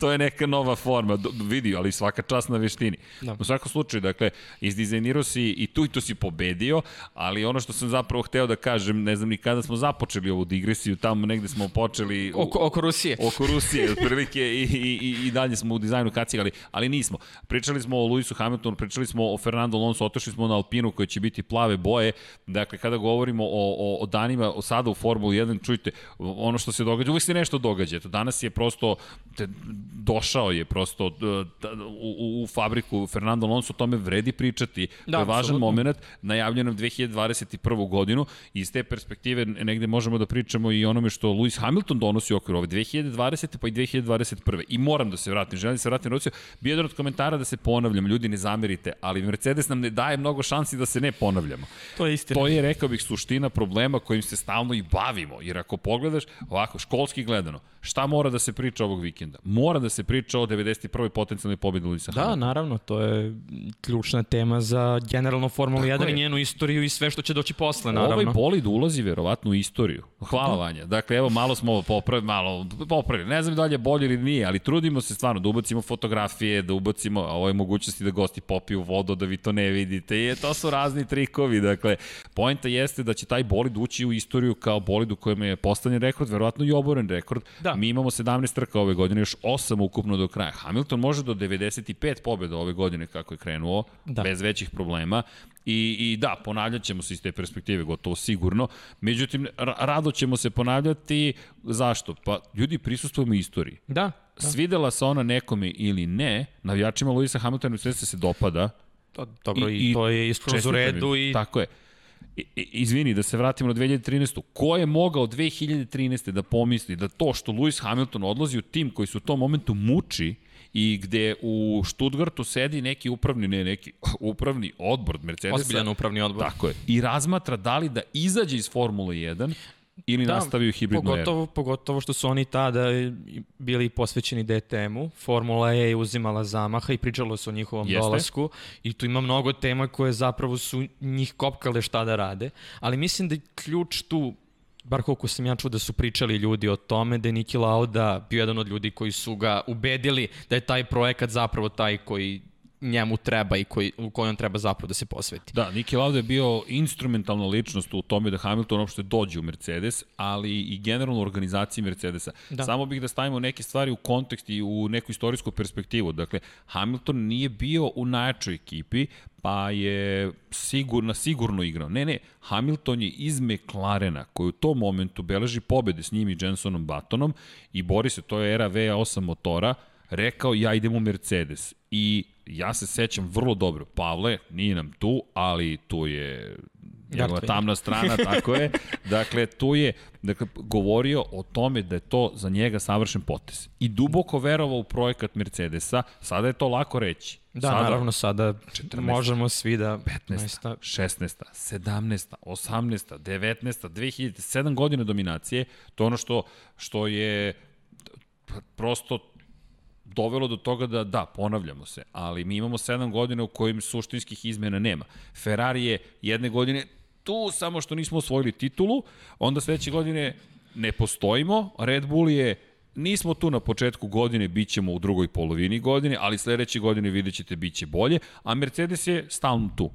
to je neka nova forma, Do, vidi, ali svaka čast na veštini. Da. U svakom slučaju, dakle, izdizajnirao si i tu i tu si pobedio, ali ono što sam zapravo hteo da kažem, ne znam ni kada smo započeli ovu digresiju, tamo negde smo počeli... u- oko, oko Rusije. oko Rusije, otprilike, i, i, i, i dalje smo u dizajnu kacigali, ali nismo. Pričali smo o Luisu Hamiltonu, pričali smo o Fernando Alonso, otišli smo na Alpinu koji će biti plave boje. Dakle, kada govorimo o, o, o danima o sada u Formuli 1, čujte, ono što se događa, uvijek se nešto događa. Eto, danas je prosto, te, došao je prosto e, u, u, u fabriku Fernando Alonso, o tome vredi pričati. Da, to je važan apsolutno. moment, najavljen nam 2021. godinu i iz te perspektive negde možemo da pričamo i onome što Lewis Hamilton donosi u okviru ove 2020. pa i 2021. I moram da se vratim, želim da se vratim na Rusiju. Bio je jedan od komentara da se ponavljam, ljudi ne zamerite, ali Mercedes nam ne daje mnogo šansi da se ne ponavljamo. To je istina. To je, rekao bih, suština problema kojim se stalno i bavimo. Jer ako pogledaš, ovako, školski gledano, šta mora da se priča ovog vikenda? Mora da se priča o 91. potencijalnoj pobjedi Luisa Da, Hamiltona. Naravno, to je ključna tema za generalno Formulu Tako 1 je. i njenu istoriju i sve što će doći posle, naravno. Ovaj bolid ulazi verovatno u istoriju. Hvala da. Vanja. Dakle, evo, malo smo ovo popravili, malo popravili. Ne znam da li je bolje ili nije, ali trudimo se stvarno da ubacimo fotografije, da ubacimo a ovo je mogućnosti da gosti popiju vodu, da vi to ne vidite. I to su razni trikovi. Dakle, poenta jeste da će taj bolid ući u istoriju kao bolid u kojem je postavljen rekord, verovatno i oboren rekord. Da. Mi imamo 17 trka ove godine, još 8 ukupno do kraja. Hamilton može do 95 pobjeda ove godine kako je krenuo, da. Bez većih problema. I, I da, ponavljat ćemo se iz te perspektive, gotovo sigurno. Međutim, ra- rado ćemo se ponavljati. Zašto? Pa ljudi prisustujemo istoriji. Da, da. Svidela se ona nekome ili ne, navijačima Luisa Hamiltona i Mercedesa se dopada. To, dobro, i, I- to je iskroz u redu i Tako je. I, izvini, da se vratimo na 2013. Ko je mogao 2013. da pomisli da to što Lewis Hamilton odlazi u tim koji su u tom momentu muči i gde u Stuttgartu sedi neki upravni, ne neki, upravni odbor Mercedesa. ozbiljan upravni odbor. Tako je. I razmatra da li da izađe iz Formule 1 ili da, nastavio hibridnu pogotovo, eru. Pogotovo što su oni tada bili posvećeni DTM-u, Formula E je uzimala zamaha i pričalo se o njihovom Jeste. dolasku i tu ima mnogo tema koje zapravo su njih kopkale šta da rade, ali mislim da je ključ tu bar koliko sam ja čuo da su pričali ljudi o tome, da je Niki Lauda bio jedan od ljudi koji su ga ubedili da je taj projekat zapravo taj koji njemu treba i koji, u kojoj on treba zapravo da se posveti. Da, Niki Lauda je bio instrumentalna ličnost u tome da Hamilton uopšte dođe u Mercedes, ali i generalno organizaciji Mercedesa. Da. Samo bih da stavimo neke stvari u kontekst i u neku istorijsku perspektivu. Dakle, Hamilton nije bio u najjačoj ekipi, pa je sigurno, sigurno igrao. Ne, ne, Hamilton je iz McLarena, koji u tom momentu beleži pobede s njim i Jensonom Batonom i bori se, to je era V8 motora, rekao ja idem u Mercedes. I ja se sećam vrlo dobro, Pavle, nije nam tu, ali tu je njegova tamna strana, tako je. Dakle, tu je dakle, govorio o tome da je to za njega savršen potes. I duboko verovao u projekat Mercedesa, sada je to lako reći. Da, sada, naravno sada 14, možemo svi da... 15, 16, 17, 18, 19, 2007 godina dominacije, to ono što, što je prosto dovelo do toga da, da, ponavljamo se, ali mi imamo 7 godina u kojim suštinskih izmena nema. Ferrari je jedne godine tu samo što nismo osvojili titulu, onda sledeće godine ne postojimo, Red Bull je nismo tu na početku godine, bit ćemo u drugoj polovini godine, ali sledeće godine vidjet ćete bit će bolje, a Mercedes je stalno tu.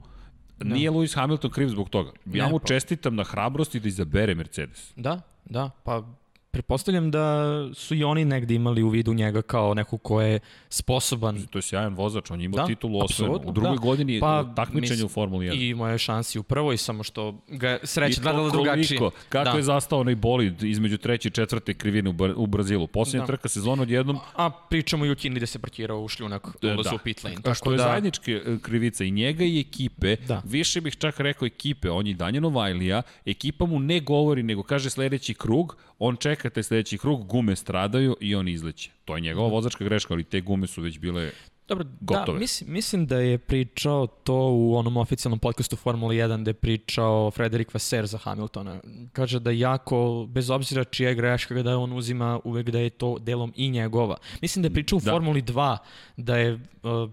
Da. Nije Lewis Hamilton kriv zbog toga. Ja ne, mu pa... čestitam na hrabrosti da izabere Mercedes. Da, da, pa Pretpostavljam da su i oni negde imali u vidu njega kao neko ko je sposoban. To je sjajan vozač, on je imao da, titulu osvojenu. U drugoj da. godini pa, takmičenje u Formuli 1. I imao je šansi u prvoj, samo što ga sreća gledala drugačije. Kako da. je zastao onaj bolid između treće i četvrte krivine u, u Brazilu? Posljednja da. trka sezona odjednom... A, a pričamo i o Kini da se parkirao u šljunak, da, da. u pit lane. Tako što je da... zajedničke e, krivica i njega i ekipe, da. više bih čak rekao ekipe, on je Danjano Vajlija, ekipa mu ne govori, nego kaže sledeći krug, on čeka taj sledeći krug, gume stradaju i on izleće. To je njegova vozačka greška, ali te gume su već bile Dobro, da, gotove. Da, mislim, mislim da je pričao to u onom oficijalnom podcastu Formula 1 da je pričao Frederik Vasser za Hamiltona. Kaže da jako, bez obzira čija je greška da on uzima, uvek da je to delom i njegova. Mislim da je pričao u da. Formuli 2 da je uh,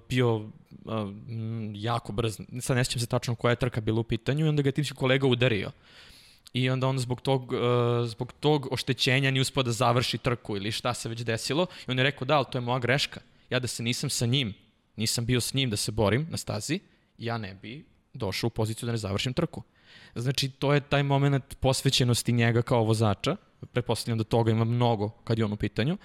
bio uh, jako brz, sad ne sjećam se tačno koja je trka bila u pitanju i onda ga je kolega udario i onda on zbog tog, uh, zbog tog oštećenja nije uspio da završi trku ili šta se već desilo i on je rekao da, ali to je moja greška. Ja da se nisam sa njim, nisam bio s njim da se borim na stazi, ja ne bi došao u poziciju da ne završim trku. Znači, to je taj moment posvećenosti njega kao vozača, pretpostavljam da toga ima mnogo kad je on u pitanju,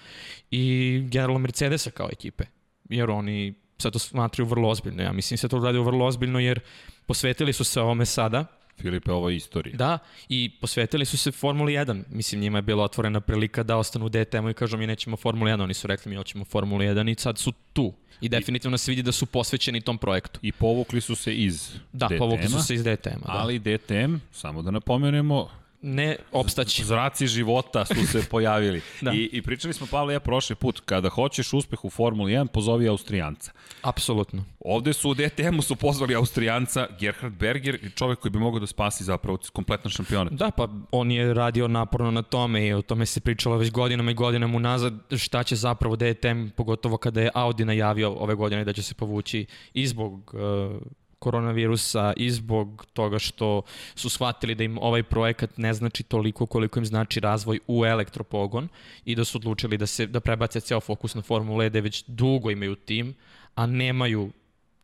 i generalno Mercedesa kao ekipe, jer oni sad to smatruju vrlo ozbiljno. Ja mislim se to radio vrlo ozbiljno jer posvetili su se ovome sada, Filipe, ovo je istorija. Da, i posvetili su se Formuli 1. Mislim, njima je bila otvorena prilika da ostanu u DTM-u i kažu mi nećemo Formuli 1. Oni su rekli mi hoćemo Formuli 1 i sad su tu. I definitivno se vidi da su posvećeni tom projektu. I povukli su se iz da, DTM-a. Da, povukli su se iz DTM-a. Da. Ali DTM, samo da napomenemo, ne opstaći. Zraci života su se pojavili. da. I, I pričali smo, Pavle, ja prošli put, kada hoćeš uspeh u Formuli 1, pozovi Austrijanca. Apsolutno. Ovde su u DTM-u su pozvali Austrijanca, Gerhard Berger, čovek koji bi mogao da spasi zapravo kompletan šampionat. Da, pa on je radio naporno na tome i o tome se pričalo već godinama i godinama unazad šta će zapravo DTM, pogotovo kada je Audi najavio ove godine da će se povući i zbog uh, koronavirusa i zbog toga što su shvatili da im ovaj projekat ne znači toliko koliko im znači razvoj u elektropogon i da su odlučili da se da prebace ceo fokus na Formule E da već dugo imaju tim, a nemaju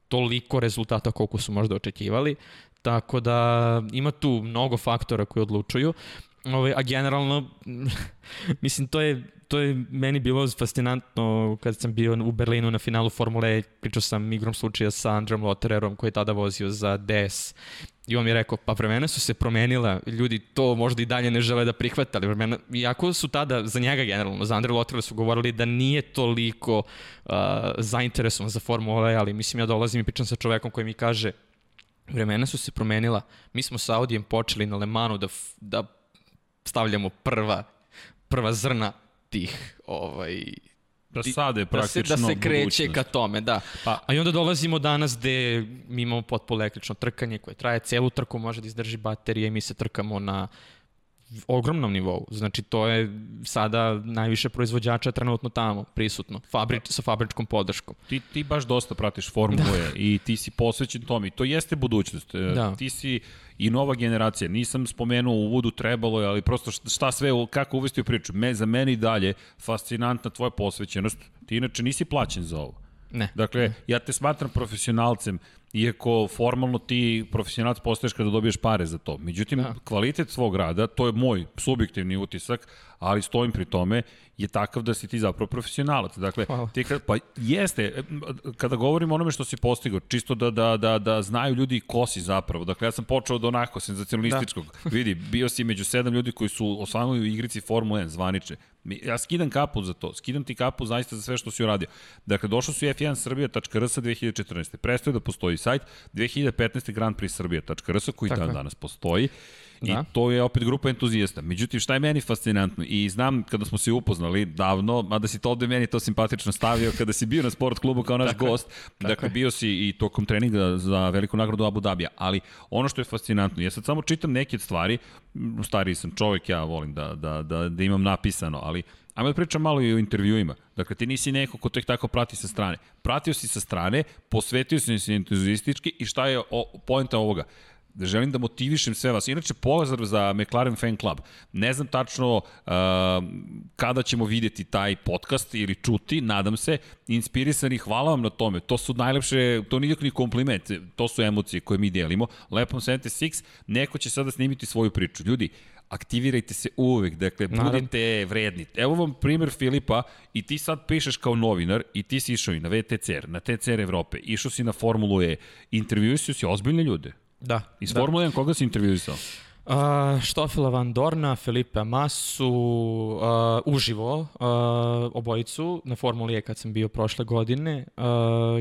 toliko rezultata koliko su možda očekivali. Tako da ima tu mnogo faktora koji odlučuju. Ove, a generalno, mislim, to je to je meni bilo fascinantno kad sam bio u Berlinu na finalu Formule, pričao sam igrom slučaja sa Androm Lottererom koji je tada vozio za DS I on mi je rekao, pa vremena su se promenila, ljudi to možda i dalje ne žele da prihvate, ali vremena, iako su tada, za njega generalno, za Andre Lotterer su govorili da nije toliko uh, zainteresovan za Formula E, ali mislim ja dolazim i pričam sa čovekom koji mi kaže, vremena su se promenila, mi smo sa Audijem počeli na Le Manu da, da stavljamo prva, prva zrna tih ovaj, Da sade praktično da se, da se kreće ka tome, da. Pa, A i onda dolazimo danas gde mi imamo potpuno električno trkanje koje traje celu trku, može da izdrži baterije i mi se trkamo na ogromnom nivou. Znači, to je sada najviše proizvođača trenutno tamo, prisutno, fabrič, sa fabričkom podrškom. Ti, ti baš dosta pratiš formule da. i ti si posvećen tome i to jeste budućnost. E, da. Ti si i nova generacija. Nisam spomenuo u uvodu trebalo je, ali prosto šta sve, kako uvesti u priču. Me, za meni dalje fascinantna tvoja posvećenost. Ti inače nisi plaćen za ovo. Ne. Dakle, ja te smatram profesionalcem, iako formalno ti profesionalac postaješ kada dobiješ pare za to. Međutim, da. kvalitet svog rada, to je moj subjektivni utisak, ali stojim pri tome, je takav da si ti zapravo profesionalac. Dakle, Hvala. ti kad, pa jeste, kada govorimo o onome što si postigao, čisto da, da, da, da znaju ljudi ko si zapravo. Dakle, ja sam počeo od onako senzacionalističkog. Da. Vidi, bio si među sedam ljudi koji su osvanuli u igrici Formula 1, zvaniče. Ja skidam kapu za to, skidam ti kapu zaista za sve što si uradio. Dakle, došao su F1 Srbija.rs 2014. Prestao da postoji sajt 2015. Grand Prix Srbija.rs koji dan danas postoji. Da. I to je opet grupa entuzijasta. Međutim, šta je meni fascinantno? I znam kada smo se upoznali davno, mada si to ovde meni to simpatično stavio, kada si bio na sport klubu kao naš tako gost, tako dakle, bio si i tokom treninga za veliku nagradu Abu Dhabija. Ali ono što je fascinantno, ja sad samo čitam neke stvari, stariji sam čovjek, ja volim da, da, da, da imam napisano, ali Ajmo da pričam malo i o intervjuima. Dakle, ti nisi neko ko tek tako prati sa strane. Pratio si sa strane, posvetio si se entuzijastički i šta je o, poenta ovoga? Da želim da motivišem sve vas. Inače, pozdrav za McLaren Fan Club. Ne znam tačno uh, kada ćemo videti taj podcast ili čuti, nadam se, inspirisani, hvala vam na tome. To su najlepše, to nije ni kompliment, to su emocije koje mi delimo. Lepom 76, neko će sada snimiti svoju priču. Ljudi, aktivirajte se uvek, dakle, Naravno. budite vredni. Evo vam primjer Filipa i ti sad pišeš kao novinar i ti si išao i na VTCR, na TCR Evrope, išao si na Formulu E, intervjuisio si ozbiljne ljude. Da. Iz da. Formule 1 koga si intervjuisao? Uh, Štofila Van Dorna, Felipe Masu, uh, uživo, uh, obojicu na Formuli E kad sam bio prošle godine. Uh,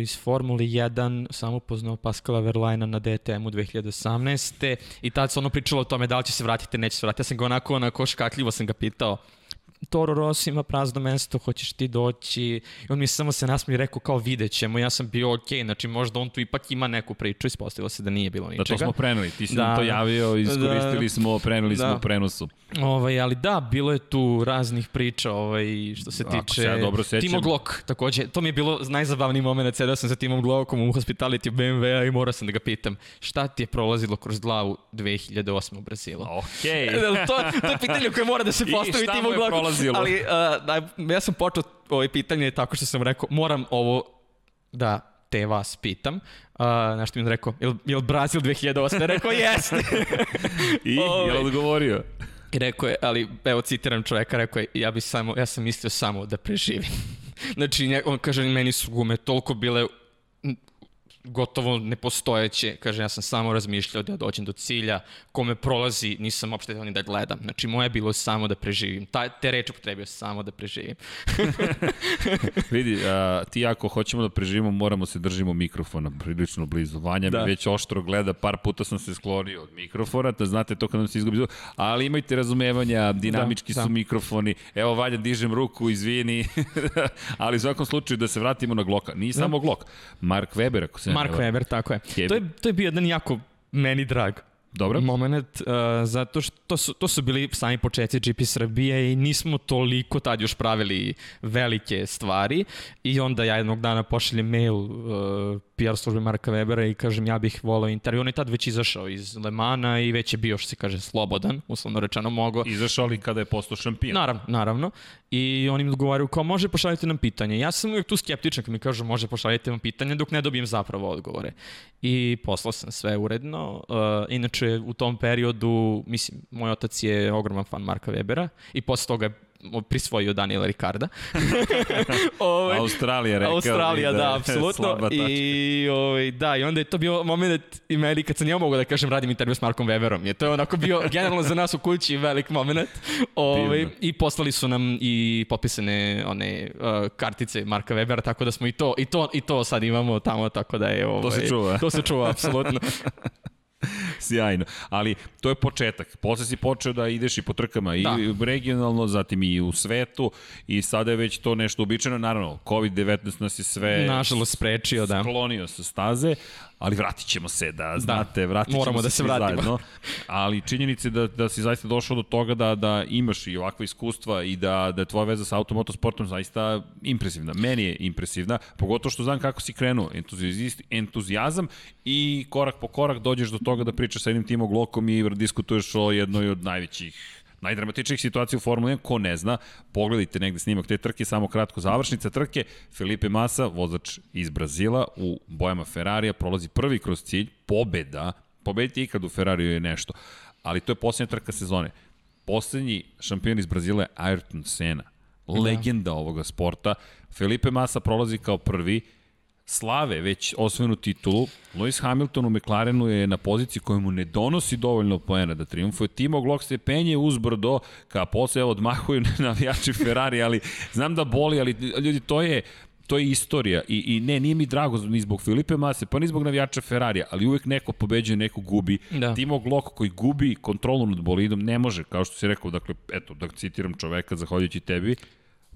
iz Formuli 1 sam upoznao Pascala Verlajna na DTM-u 2018. I tad se ono pričalo o tome da li će se vratiti, neće se vratiti. Ja sam ga onako, onako škakljivo sam ga pitao Toro Rossi ima prazno mesto, hoćeš ti doći. I on mi samo se nasmio i rekao kao vidjet ćemo. Ja sam bio okej, okay, znači možda on tu ipak ima neku priču. Ispostavilo se da nije bilo ničega. Da, to smo preneli. Ti si da, nam to javio, iskoristili da, smo, preneli da. smo prenosu. Ovaj, ali da, bilo je tu raznih priča ovaj, što se tiče... Ako se ja dobro sećam. Timo Glock, takođe. To mi je bilo najzabavniji moment. Sedao sam sa Timom Glockom u hospitality BMW-a i morao sam da ga pitam šta ti je prolazilo kroz glavu 2008. u Brazilu. Okej. Okay. to, to je pitanje koje mora da se postavi Timo Glockom prolazilo? Ali uh, ja sam počeo ovo pitanje tako što sam rekao, moram ovo da te vas pitam. Uh, nešto mi je rekao, je li Brazil 2008? Rekao, jeste. I, je li ovaj. odgovorio? I rekao je, ali evo citiram čoveka, rekao je, ja, bi samo, ja sam mislio samo da preživim. znači, on kaže, meni su gume toliko bile gotovo nepostojeće. Kaže, ja sam samo razmišljao da dođem do cilja, kome prolazi, nisam uopšte ni da gledam. Znači, moje je bilo samo da preživim. Ta, te reči potrebio samo da preživim. Vidi, a, ti ako hoćemo da preživimo, moramo se držimo mikrofona prilično blizu. Vanja da. mi već oštro gleda, par puta sam se sklonio od mikrofona, da znate to kada nam se izgubi ali imajte razumevanja, dinamički da, su da. mikrofoni. Evo, Vanja, dižem ruku, izvini, ali u svakom slučaju da se vratimo na Gloka. Nije da. samo Glok, Mark Weber, ako se Mark Weber, tako je. To je, to je bio jedan jako meni drag Dobro. moment, uh, zato što to su, to su bili sami početci GP Srbije i nismo toliko tad još pravili velike stvari i onda ja jednog dana pošaljem mail uh, PR službe Marka Webera i kažem ja bih volao intervju. On je tad već izašao iz Lemana i već je bio, što se kaže, slobodan, uslovno rečeno mogo. Izašao li kada je postao šampion? Naravno, naravno. I oni mi odgovaraju kao može pošaljite nam pitanje. Ja sam uvijek tu skeptičan kad mi kažu može pošaljite nam pitanje dok ne dobijem zapravo odgovore. I poslao sam sve uredno. Uh, inače u tom periodu, mislim, moj otac je ogroman fan Marka Webera i posle toga je prisvojio Daniela Ricarda. Ove, ovaj, Australija rekao. Australija, da, da apsolutno. I, ove, ovaj, da, i onda je to bio moment i meni kad sam ja mogu da kažem radim intervju s Markom Weberom. Je to je onako bio generalno za nas u kući velik moment. Ove, ovaj, I poslali su nam i popisane one uh, kartice Marka Webera, tako da smo i to, i to, i to sad imamo tamo, tako da je... Ove, to se čuva. To se čuva, apsolutno. Sjajno. Ali to je početak. Posle si počeo da ideš i po trkama i da. regionalno, zatim i u svetu i sada je već to nešto uobičajeno. Naravno, COVID-19 nas je sve... Nažalost sprečio, da. Sklonio sa staze, ali vratit ćemo se, da, da. znate, vratit ćemo Moramo se da se vratimo. Zajedno. Ali činjenice da, da si zaista došao do toga da, da imaš i ovakva iskustva i da, da je tvoja veza sa automotosportom zaista impresivna. Meni je impresivna, pogotovo što znam kako si krenuo, entuzijazam i korak po korak dođeš do toga da pričaš sa jednim timom Glokom i diskutuješ o jednoj od najvećih najdramatičnijih situacija u Formuli 1, ko ne zna, pogledajte negde snimak te trke, samo kratko završnica trke, Felipe Massa, vozač iz Brazila, u bojama Ferrarija, prolazi prvi kroz cilj, pobeda, pobediti ikad u Ferrariju je nešto, ali to je posljednja trka sezone. Poslednji šampion iz Brazila je Ayrton Senna, da. legenda ovoga sporta. Felipe Massa prolazi kao prvi, slave već osvojenu titulu, Lewis Hamilton u McLarenu je na poziciji koja mu ne donosi dovoljno poena da triumfuje. Timo Glock se penje uzbrdo, ka posle odmahuju navijači Ferrari, ali znam da boli, ali ljudi, to je, to je istorija i, i ne, nije mi drago ni zbog Filipe Mase, pa ni zbog navijača Ferrarija, ali uvek neko pobeđuje, neko gubi. Da. Timo Glock koji gubi kontrolu nad bolidom ne može, kao što si rekao, dakle, eto, da citiram čoveka, zahvaljujući tebi,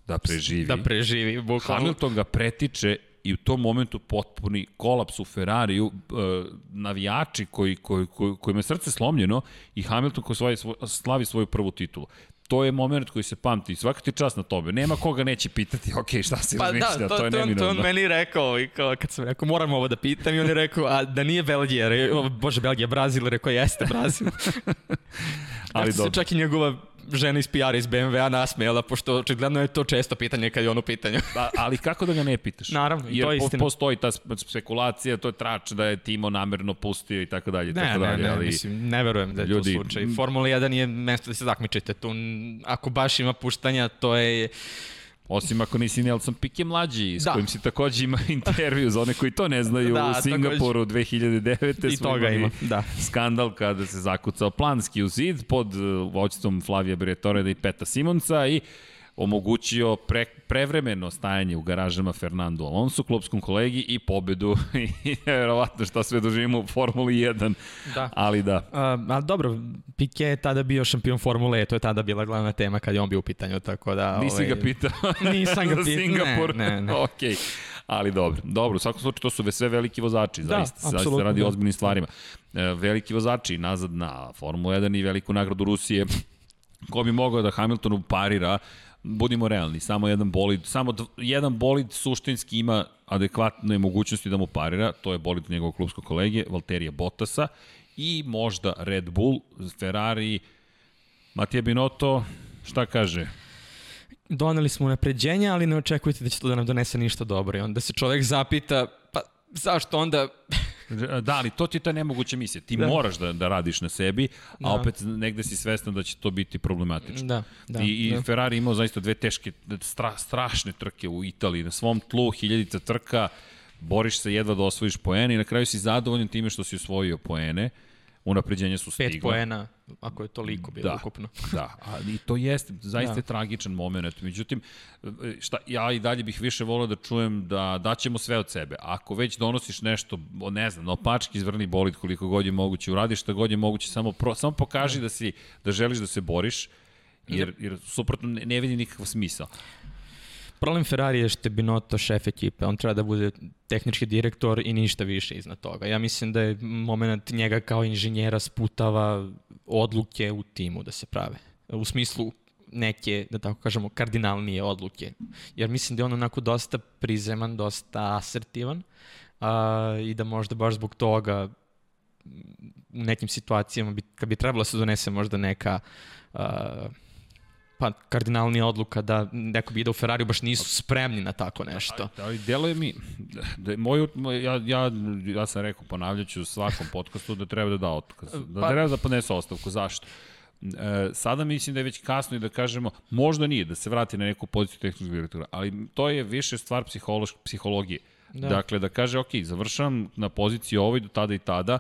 da preživi. Da preživi, bukvalno. Hamilton ga pretiče i u tom momentu potpuni kolaps u Ferrariju, e, navijači koji, koji, koji, kojima je srce slomljeno i Hamilton koji svoj, svoj, slavi svoju prvu titulu to je moment koji se pamti. Svaka ti čast na tobe. Nema koga neće pitati, ok, šta si pa razmišlja, da, to, to je neminovno. To on meni rekao, i kao, kad sam rekao, moram ovo da pitam, i on je rekao, a da nije Belgija, re, bože, Belgija, Brazil, rekao, jeste Brazil. Ali dobro. se čak i njegova žena iz PR iz BMW-a nasmejala, pošto očigledno je to često pitanje kad je ono pitanje. da, ali kako da ga ne pitaš? Naravno, Jer to je istina. postoji ta spekulacija, to je trač da je Timo namerno pustio i tako dalje. Ne, tako ne, dalje, ne, ali mislim, ne verujem da je ljudi, to slučaj. Formula 1 je mesto da se takmičite. Tu, ako baš ima puštanja, to je Osim ako nisi Nelson Pique mlađi, s da. kojim si takođe ima intervju za one koji to ne znaju da, u Singapuru takođe. 2009. I toga ima, da. Skandal kada se zakucao planski u zid pod uh, vođstvom Flavija Briatoreda i Peta Simonca i omogućio pre, prevremeno stajanje u garažama Fernando Alonso, klubskom kolegi i pobedu i verovatno šta sve doživimo u Formuli 1. Da. Ali da. Uh, ali dobro, Piquet je tada bio šampion Formule, to je tada bila glavna tema kad je on bio u pitanju, tako da... Nisi ovaj, ga pitao? Nisam ga pitao, Singapur. ne, ne, ne. ok, ali dobro. Dobro, u svakom slučaju to su sve veliki vozači, da, zaista, zaista radi da. ozbiljnim stvarima. E, veliki vozači nazad na Formulu 1 i veliku nagradu Rusije ko bi mogao da Hamiltonu parira budimo realni, samo jedan bolid, samo jedan bolid suštinski ima adekvatne mogućnosti da mu parira, to je bolid njegovog klubskog kolege, Valterija Bottasa, i možda Red Bull, Ferrari, Matija Binotto, šta kaže? Doneli smo napređenje, ali ne očekujte da će to da nam donese ništa dobro. I onda se čovek zapita, pa zašto onda Da, ali to ti je ta nemoguća misija. Ti da. moraš da, da radiš na sebi, a da. opet negde si svestan da će to biti problematično. Da, da, I, i da. Ferrari imao zaista dve teške, stra, strašne trke u Italiji. Na svom tlu hiljadica trka, boriš se jedva da osvojiš poene i na kraju si zadovoljan time što si osvojio poene. Unapređenja su stigla. Pet poena, ako je toliko bilo da, ukupno. da, ali to jeste zaista da. tragičan moment. Međutim, šta, ja i dalje bih više volio da čujem da daćemo sve od sebe. Ako već donosiš nešto, ne znam, opački izvrni bolit koliko god je moguće, uradiš šta god je moguće, samo, pro, samo pokaži da, si, da želiš da se boriš, jer, jer suprotno ne, ne vidi nikakav smisao. Problem Ferrari je što je Binotto šef ekipe, on treba da bude tehnički direktor i ništa više iznad toga. Ja mislim da je moment njega kao inženjera sputava odluke u timu da se prave. U smislu neke, da tako kažemo, kardinalnije odluke. Jer mislim da je on onako dosta prizeman, dosta asertivan a, i da možda baš zbog toga u nekim situacijama, bi, kad bi trebalo da se donese možda neka a, pa kardinalnija odluka da neko bi ide u Ferrari baš nisu spremni na tako nešto. Ali deluje mi da moj ja ja ja sam rekao ponavljaću u svakom podcastu da treba da da otkaz. Da pa, treba da podnese ostavku. Zašto? E, sada mislim da je već kasno i da kažemo, možda nije, da se vrati na neku poziciju tehničkog direktora, ali to je više stvar psihologije. Da. Dakle, da kaže, ok, završavam na poziciji ovoj do tada i tada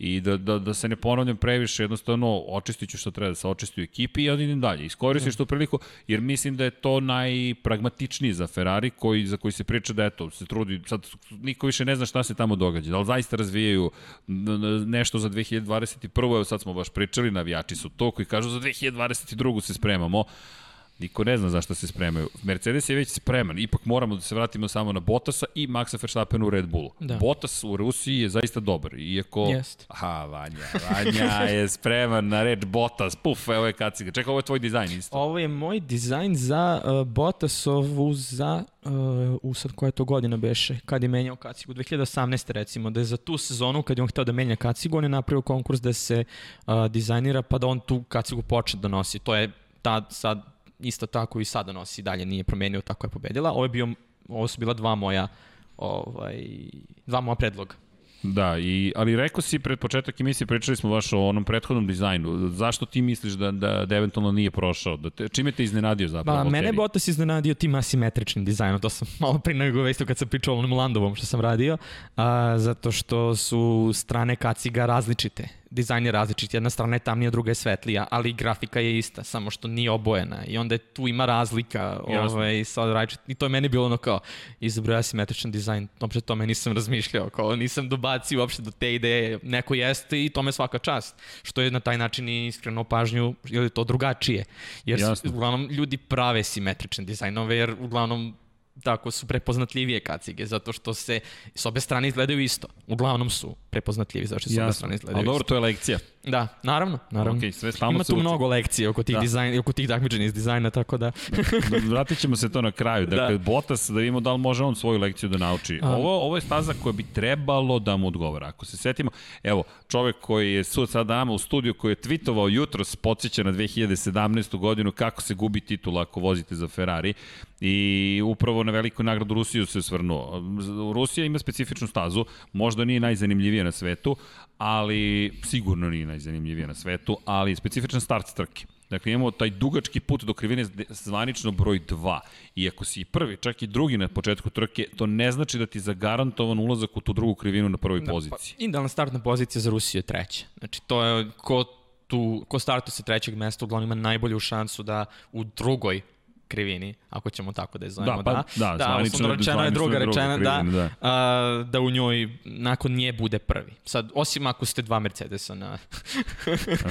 i da, da, da se ne ponavljam previše, jednostavno očistit ću što treba da se očisti u ekipi i onda idem dalje. Iskoristiš tu priliku, jer mislim da je to najpragmatičniji za Ferrari, koji, za koji se priča da eto, se trudi, sad niko više ne zna šta se tamo događa, da li zaista razvijaju nešto za 2021. Evo sad smo baš pričali, navijači su to koji kažu za 2022. se spremamo, Niko ne zna zašto se spremaju. Mercedes je već spreman, ipak moramo da se vratimo samo na Bottasa i Maxa Verstappen u Red Bullu. Da. Bottas u Rusiji je zaista dobar, iako... Jest. Aha, Vanja, Vanja je spreman na reč Bottas, puf, evo je kaciga. Čekaj, ovo je tvoj dizajn isto. Ovo je moj dizajn za uh, Bottasovu za uh, u sad koja to godina beše, kad je menjao kacigu, 2018. recimo, da je za tu sezonu, kad je on hteo da menja kacigu, on je napravio konkurs da se uh, dizajnira, pa da on tu kacigu počne da nosi. To je ta sad isto tako i sada nosi dalje, nije promenio, tako je pobedila. Ovo, je bio, ovo su bila dva moja, ovaj, dva moja predloga. Da, i, ali rekao si pred početak emisije, pričali smo baš o onom prethodnom dizajnu. Zašto ti misliš da, da, da eventualno nije prošao? Da te, čime te iznenadio zapravo? Ba, mene Bottas iznenadio tim asimetričnim dizajnom. To sam malo pre nego isto kad sam pričao o onom Landovom što sam radio. A, zato što su strane kaciga različite dizajn je različit, jedna strana je tamnija, druga je svetlija, ali grafika je ista, samo što nije obojena. I onda je tu ima razlika ovaj, sad različit, i to je meni bilo ono kao izabrao ja simetričan dizajn, uopšte tome nisam razmišljao, kao nisam dobacio uopšte do te ideje, neko jeste i tome svaka čast, što je na taj način i iskreno pažnju, ili to drugačije, jer Jasno. uglavnom ljudi prave simetrične dizajnove, jer uglavnom tako su prepoznatljivije kacige, zato što se s obe strane izgledaju isto. Uglavnom su prepoznatljivi, zato što s obe strane izgledaju isto. Ali dobro, to je lekcija. Da, naravno, naravno. Okay, sve Ima tu mnogo lekcije oko tih, da. dizajn, oko tih takmičenja iz dizajna, tako da... da vratit ćemo se to na kraju. Da. Dakle, da. Bottas, da vidimo da li može on svoju lekciju da nauči. A. Ovo, ovo je staza koja bi trebalo da mu odgovara. Ako se setimo, evo, čovek koji je sud sada nama u studiju, koji je tweetovao jutros, podsjeća na 2017. godinu kako se gubi titula ako vozite za Ferrari i upravo na veliku nagradu Rusiju se svrnuo. Rusija ima specifičnu stazu, možda nije najzanimljivija na svetu, ali sigurno nije najzanimljivija na svetu, ali specifičan start trke. Dakle, imamo taj dugački put do krivine zvanično broj 2. I ako si prvi, čak i drugi na početku trke, to ne znači da ti zagarantovan ulazak u tu drugu krivinu na prvoj da, poziciji. Pa, idealna startna pozicija za Rusiju je treća. Znači, to je ko tu, ko startuje sa trećeg mesta, uglavnom ima najbolju šansu da u drugoj krivini, ako ćemo tako da je zovemo. Da, pa, da, da, zvanično, da rečeno je druga rečena, da, da, da. A, da u njoj nakon nje bude prvi. Sad, osim ako ste dva Mercedesa na,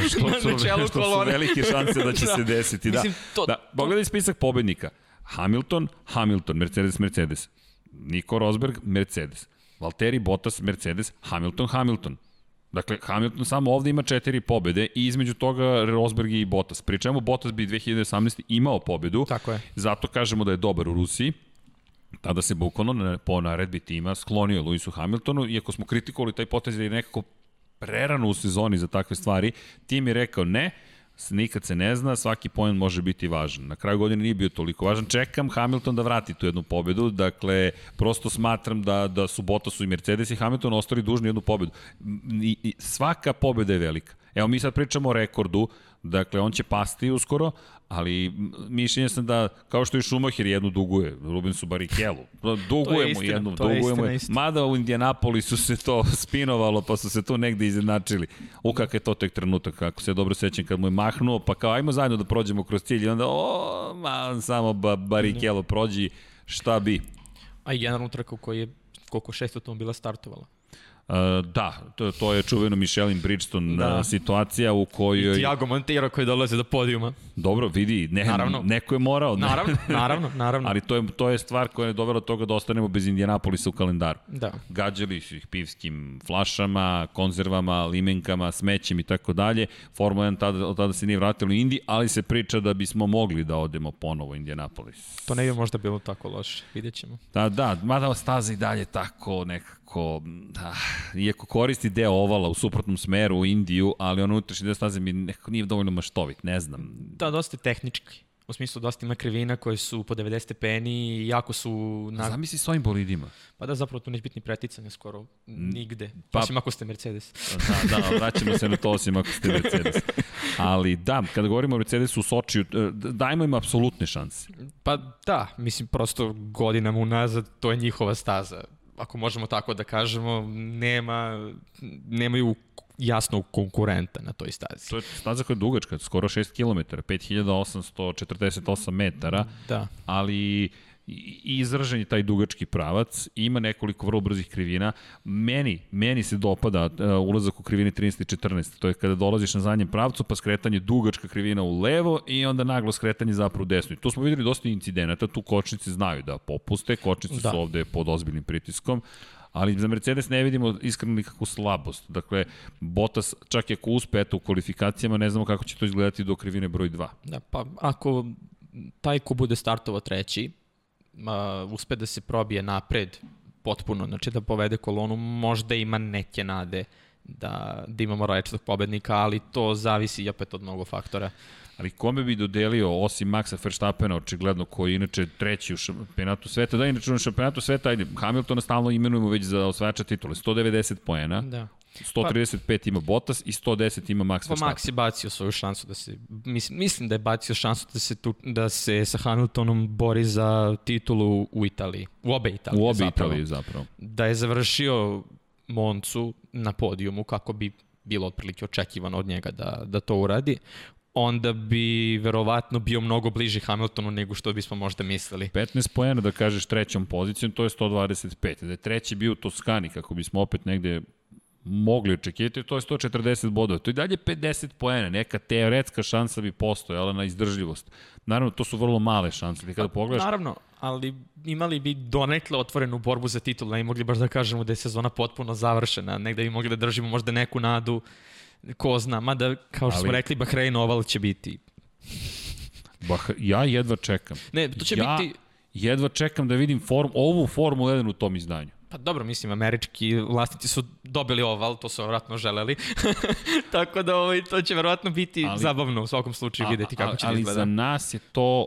što na, na čelu što kolone. su velike šanse da će da. se desiti. Da, Mislim, to, da. Pogledaj spisak pobednika. Hamilton, Hamilton, Mercedes, Mercedes. Nico Rosberg, Mercedes. Valtteri Bottas, Mercedes, Hamilton, Hamilton. Dakle, Hamilton samo ovde ima četiri pobede i između toga Rosberg i Bottas. Pri čemu Bottas bi 2018. imao pobedu. Tako je. Zato kažemo da je dobar u Rusiji. Tada se bukvalno po naredbi tima sklonio Lewisu Hamiltonu, iako smo kritikovali taj potez da je nekako prerano u sezoni za takve stvari, tim je rekao ne, nikad se ne zna, svaki poen može biti važan. Na kraju godine nije bio toliko važan. Čekam Hamilton da vrati tu jednu pobedu, dakle, prosto smatram da, da su Bottas i Mercedes i Hamilton ostali dužni jednu pobedu. I, i, svaka pobeda je velika. Evo mi sad pričamo o rekordu, dakle on će pasti uskoro, ali mišljenje sam da, kao što i Schumacher jednu duguje, Rubensu Barikelu, duguje mu jednu, duguje mu je. Mada u Indianapolisu se to spinovalo, pa su se tu negde izjednačili. U kak je to tek trenutak, kako se dobro sećam kad mu je mahnuo, pa kao ajmo zajedno da prođemo kroz cilj i onda, o, ma, samo ba, Barikelo prođi, šta bi. A i generalno trka u kojoj je koliko šest automobila startovala. Uh, da, to, to je čuveno Michelin Bridgestone da. Uh, situacija u kojoj... I Tiago Montero koji dolaze do podijuma. Dobro, vidi, ne, naravno. neko je morao. Ne? Naravno, naravno, naravno. Ali to je, to je stvar koja je dovela toga da ostanemo bez Indianapolisa u kalendaru. Da. Gađali su ih pivskim flašama, konzervama, limenkama, smećem i tako dalje. Formula 1 tada, od tada se nije vratilo u Indi, ali se priča da bismo mogli da odemo ponovo u Indianapolis. To ne bi možda bilo tako loše, vidjet ćemo. Da, da, mada staza i dalje tako nekako nekako, da, iako koristi deo ovala u suprotnom smeru u Indiju, ali on unutrašnji deo staze mi nekako nije dovoljno maštovit, ne znam. Da, dosta tehnički. U smislu dosta ima krivina koje su po 90 stepeni i jako su... Na... Zamisli s ovim bolidima. Pa da, zapravo tu neće biti ni preticanja skoro nigde. Pa, osim ako ste Mercedes. Da, da, vraćamo se na to osim ako ste Mercedes. Ali da, kada govorimo o Mercedesu u Sočiju, e, dajmo im apsolutne šanse. Pa da, mislim prosto godinama unazad to je njihova staza ako možemo tako da kažemo, nema, nemaju jasnog konkurenta na toj stazi. To je staza koja je dugačka, skoro 6 km, 5848 metara, Da. ali i izražen je taj dugački pravac, ima nekoliko vrlo brzih krivina. Meni, meni se dopada uh, ulazak u krivini 13 i 14, to je kada dolaziš na zadnjem pravcu, pa skretanje dugačka krivina u levo i onda naglo skretanje zapravo u desno. I tu smo videli dosta incidenata, tu kočnice znaju da popuste, kočnice Da. su ovde pod ozbiljnim pritiskom, ali za Mercedes ne vidimo iskreno nikakvu slabost. Dakle, Bottas čak i ako uspe eto, u kvalifikacijama, ne znamo kako će to izgledati do krivine broj 2. Da, pa ako taj ko bude startovao treći, uh, uspe da se probije napred potpuno, znači da povede kolonu, možda ima neke nade da, da imamo rečetog pobednika, ali to zavisi opet od mnogo faktora. Ali kome bi dodelio, osim Maxa Verstappena, očigledno, koji je inače treći u šampionatu sveta, da inače u šampionatu sveta, ajde, Hamiltona stalno imenujemo već za osvajača titule, 190 poena, Da. 135 ima Bottas i 110 ima Max Pa Verstappen. Max je bacio svoju šansu da se, mislim, mislim da je bacio šansu da se, tu, da se sa Hamiltonom bori za titulu u Italiji, u obe Italije U obi zapravo. Italiji zapravo. Da je završio Moncu na podijumu kako bi bilo otprilike očekivano od njega da, da to uradi, onda bi verovatno bio mnogo bliži Hamiltonu nego što bismo možda mislili. 15 poena da kažeš trećom pozicijom, to je 125. Da je treći bio u Toskani, kako bismo opet negde mogli očekivati, to je 140 bodova. To je dalje 50 poena, neka teoretska šansa bi postojala na izdržljivost. Naravno, to su vrlo male šanse. Ti kada pogledaš, Naravno, ali imali bi donekle otvorenu borbu za titul, ne mogli baš da kažemo da je sezona potpuno završena, negde bi mogli da držimo možda neku nadu, ko zna, mada kao što smo Ali- rekli, Bahrein oval će biti. bah, ja jedva čekam. Ne, to će ja biti, jedva čekam da vidim form, ovu Formulu 1 u tom izdanju. Pa dobro, mislim, američki vlasnici su dobili oval, to su vjerojatno želeli, tako da ovaj, to će verovatno biti Ali- ali, zabavno u svakom slučaju videti kako će da ali izgleda. za nas je to,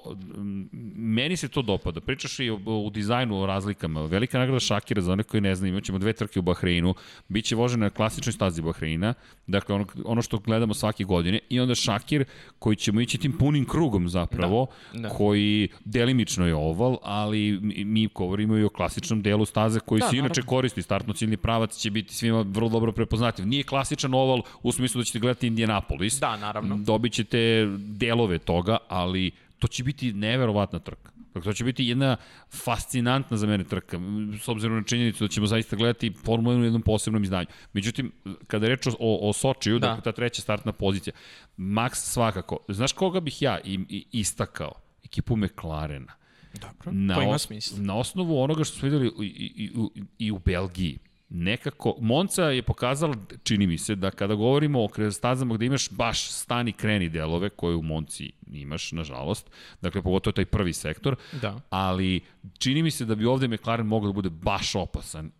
meni se to dopada. Pričaš i o, u dizajnu o razlikama. Velika nagrada Šakira, za one koji ne znaju, imaćemo dve trke u Bahreinu, biće vožena na klasičnoj stazi Bahreina, dakle ono, ono što gledamo svake godine, i onda Šakir koji ćemo ići tim punim krugom zapravo, Da, da. koji delimično je oval, ali mi, mi govorimo i o klasičnom delu staze koji Da, se inače naravno. koristi. Startno-ciljni pravac će biti svima vrlo dobro prepoznatljiv. Nije klasičan oval u smislu da ćete gledati Indianapolis, Da, naravno. dobit ćete delove toga, ali to će biti neverovatna trka. Dakle, to će biti jedna fascinantna za mene trka, s obzirom na činjenicu da ćemo zaista gledati Formulu 1 u jednom posebnom izdanju. Međutim, kada reč o, o, Sočiju, da. Da. dakle, ta treća startna pozicija, Max svakako, znaš koga bih ja i, i istakao? Ekipu McLarena. Dobro, Na, to ima smisla. na osnovu onoga što smo videli i, i, i, i u Belgiji, nekako, Monca je pokazala, čini mi se, da kada govorimo o stazama gde imaš baš stani kreni delove, koje u Monci imaš, nažalost, dakle, pogotovo taj prvi sektor, Da. ali čini mi se da bi ovde McLaren mogao da bude baš opasan.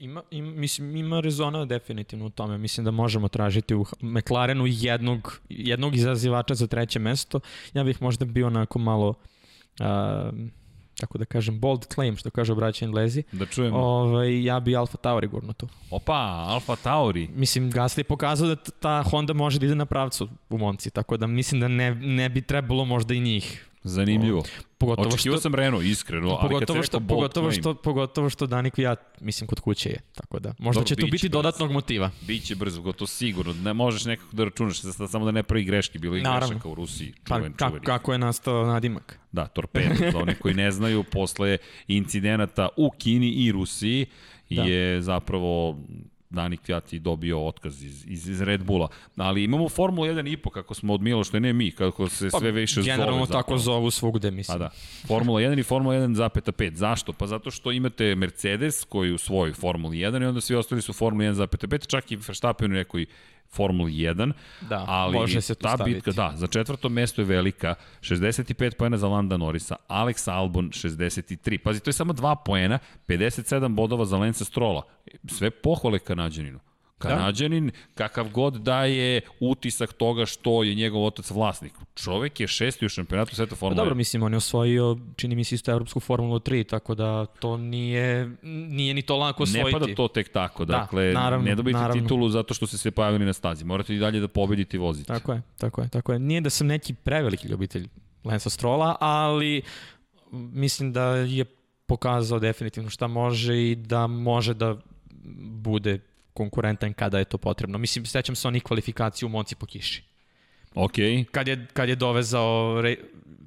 Ima, ima, mislim, ima rezona definitivno u tome. Mislim da možemo tražiti u McLarenu jednog, jednog izazivača za treće mesto. Ja bih možda bio onako malo, a, kako da kažem, bold claim, što kaže braća Englezi. Da čujemo. Ovaj, ja bi Alfa Tauri gurno tu. Opa, Alfa Tauri. Mislim, Gasly je pokazao da ta Honda može da ide na pravcu u Monci, tako da mislim da ne, ne bi trebalo možda i njih. Zanimljivo. Pogotovo Očekivao što, sam Renault, iskreno, ali kad pogotovo se što, rekao pogotovo što, pogotovo što Danik ja, mislim, kod kuće je. Tako da, možda Dobro, će tu biti brzo. dodatnog motiva. Biće brzo, gotovo sigurno. Ne možeš nekako da računaš, da- samo da ne pravi greške, bilo je i grešaka u Rusiji. Pa, čuven, kako, čuveni. kako je nastao nadimak? Da, torpedo, za one koji ne znaju, posle incidenata u Kini i Rusiji. Da. je zapravo Danik Fjati dobio otkaz iz, iz, iz Red Bulla. Ali imamo Formulu 1 i po, kako smo od Miloša, ne mi, kako se sve više zove. Pa, Generalno zapravo. tako zovu svugde, mislim. Pa da. Formula 1 i Formula 1,5. Zašto? Pa zato što imate Mercedes koji u svojoj Formuli 1 i onda svi ostali su Formuli 1,5, čak i Verstappen u nekoj Formuli 1, Da, ali može se ta staviti. bitka, da, za četvrto mesto je velika, 65 poena za Landa Norisa, Alex Albon 63, pazi, to je samo 2 poena, 57 bodova za Lensa Strola, sve pohvale Kanadjaninu. Kanadjanin, kakav god da je utisak toga što je njegov otac vlasnik. Čovek je šesti u šampionatu sveta Pa Formule dobro, 1. mislim, on je osvojio, čini mi se isto Evropsku Formulu 3, tako da to nije, nije ni to lako osvojiti. Ne pada to tek tako, Da, dakle, naravno, ne dobijete naravno. titulu zato što ste se pojavili na stazi. Morate i dalje da pobedite i vozite. Tako je, tako je, tako je. Nije da sam neki preveliki ljubitelj Lensa Strola, ali mislim da je pokazao definitivno šta može i da može da bude konkurentan kada je to potrebno. Mislim, sećam se onih kvalifikaciju u Monci po kiši. Ok. Kad je, kad je dovezao, re,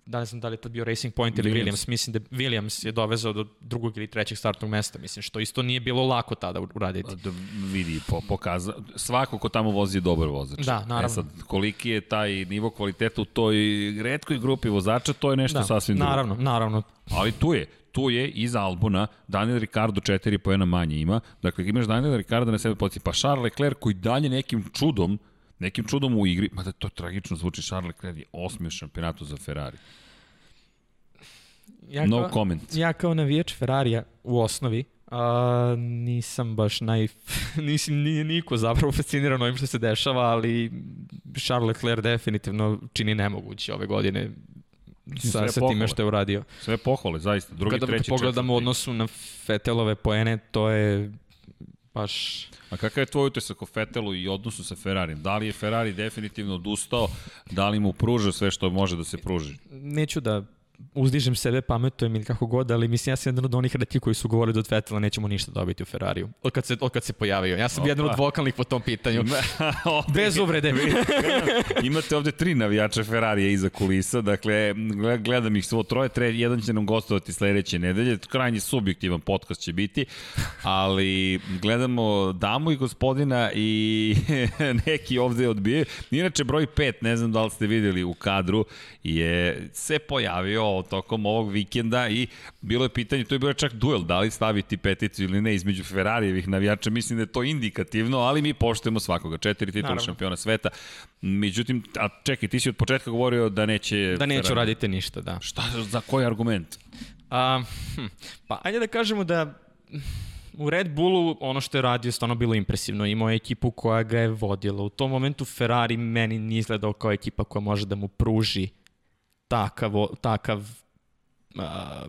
da ne znam da li je to bio Racing Point ili Williams. Williams, mislim da Williams je dovezao do drugog ili trećeg startnog mesta, mislim, što isto nije bilo lako tada uraditi. Da vidi, po, pokaza, svako ko tamo vozi je dobar vozač. Da, naravno. E sad, koliki je taj nivo kvaliteta u toj redkoj grupi vozača, to je nešto Da, sasvim drugo. naravno, naravno. Ali tu je, tu je iz Albona Daniel Ricardo 4 poena manje ima. Dakle, imaš Daniel Ricardo na sebe pozici, pa Charles Leclerc koji dalje nekim čudom nekim čudom u igri, ma da to tragično zvuči, Charles Leclerc je osmi u šampionatu za Ferrari. Ja No kao, comment. Ja kao navijač Ferrarija u osnovi, a, nisam baš naj... Nisam, nije niko zapravo fasciniran ovim što se dešava, ali Charles Leclerc definitivno čini nemoguće ove godine sa, sa time što je uradio. Sve pohvale, zaista. Drugi, Kada treći, pogledamo u četvrti. odnosu na Fetelove poene, to je baš... A kakav je tvoj utisak o Fetelu i odnosu sa Ferrarijem? Da li je Ferrari definitivno odustao? Da li mu pruža sve što može da se pruži? Neću da uzdižem sebe, pametujem ili kako god, ali mislim ja sam jedan od onih redkih koji su govorili da od Fetela nećemo ništa dobiti u Ferrariju. Od kad se, od kad se pojavio. Ja sam Opa. jedan od vokalnih po tom pitanju. Bez uvrede. Imate ovde tri navijača Ferrarija iza kulisa, dakle, gled- gledam ih svo troje, tre, jedan će nam gostovati sledeće nedelje, krajnje subjektivan podcast će biti, ali gledamo damu i gospodina i neki ovde odbije. Inače, broj 5, ne znam da li ste videli u kadru, je se pojavio tokom ovog vikenda i bilo je pitanje, to je bilo čak duel, da li staviti peticu ili ne između Ferrarijevih navijača, mislim da je to indikativno, ali mi poštujemo svakoga, četiri titula Naravno. šampiona sveta. Međutim, a čekaj, ti si od početka govorio da neće... Da neću Ferrari. raditi ništa, da. Šta, za koji argument? A, hm, pa ajde da kažemo da u Red Bullu ono što je radio je stvarno bilo impresivno. Imao je ekipu koja ga je vodila. U tom momentu Ferrari meni nije izgledao kao ekipa koja može da mu pruži takav, takav a,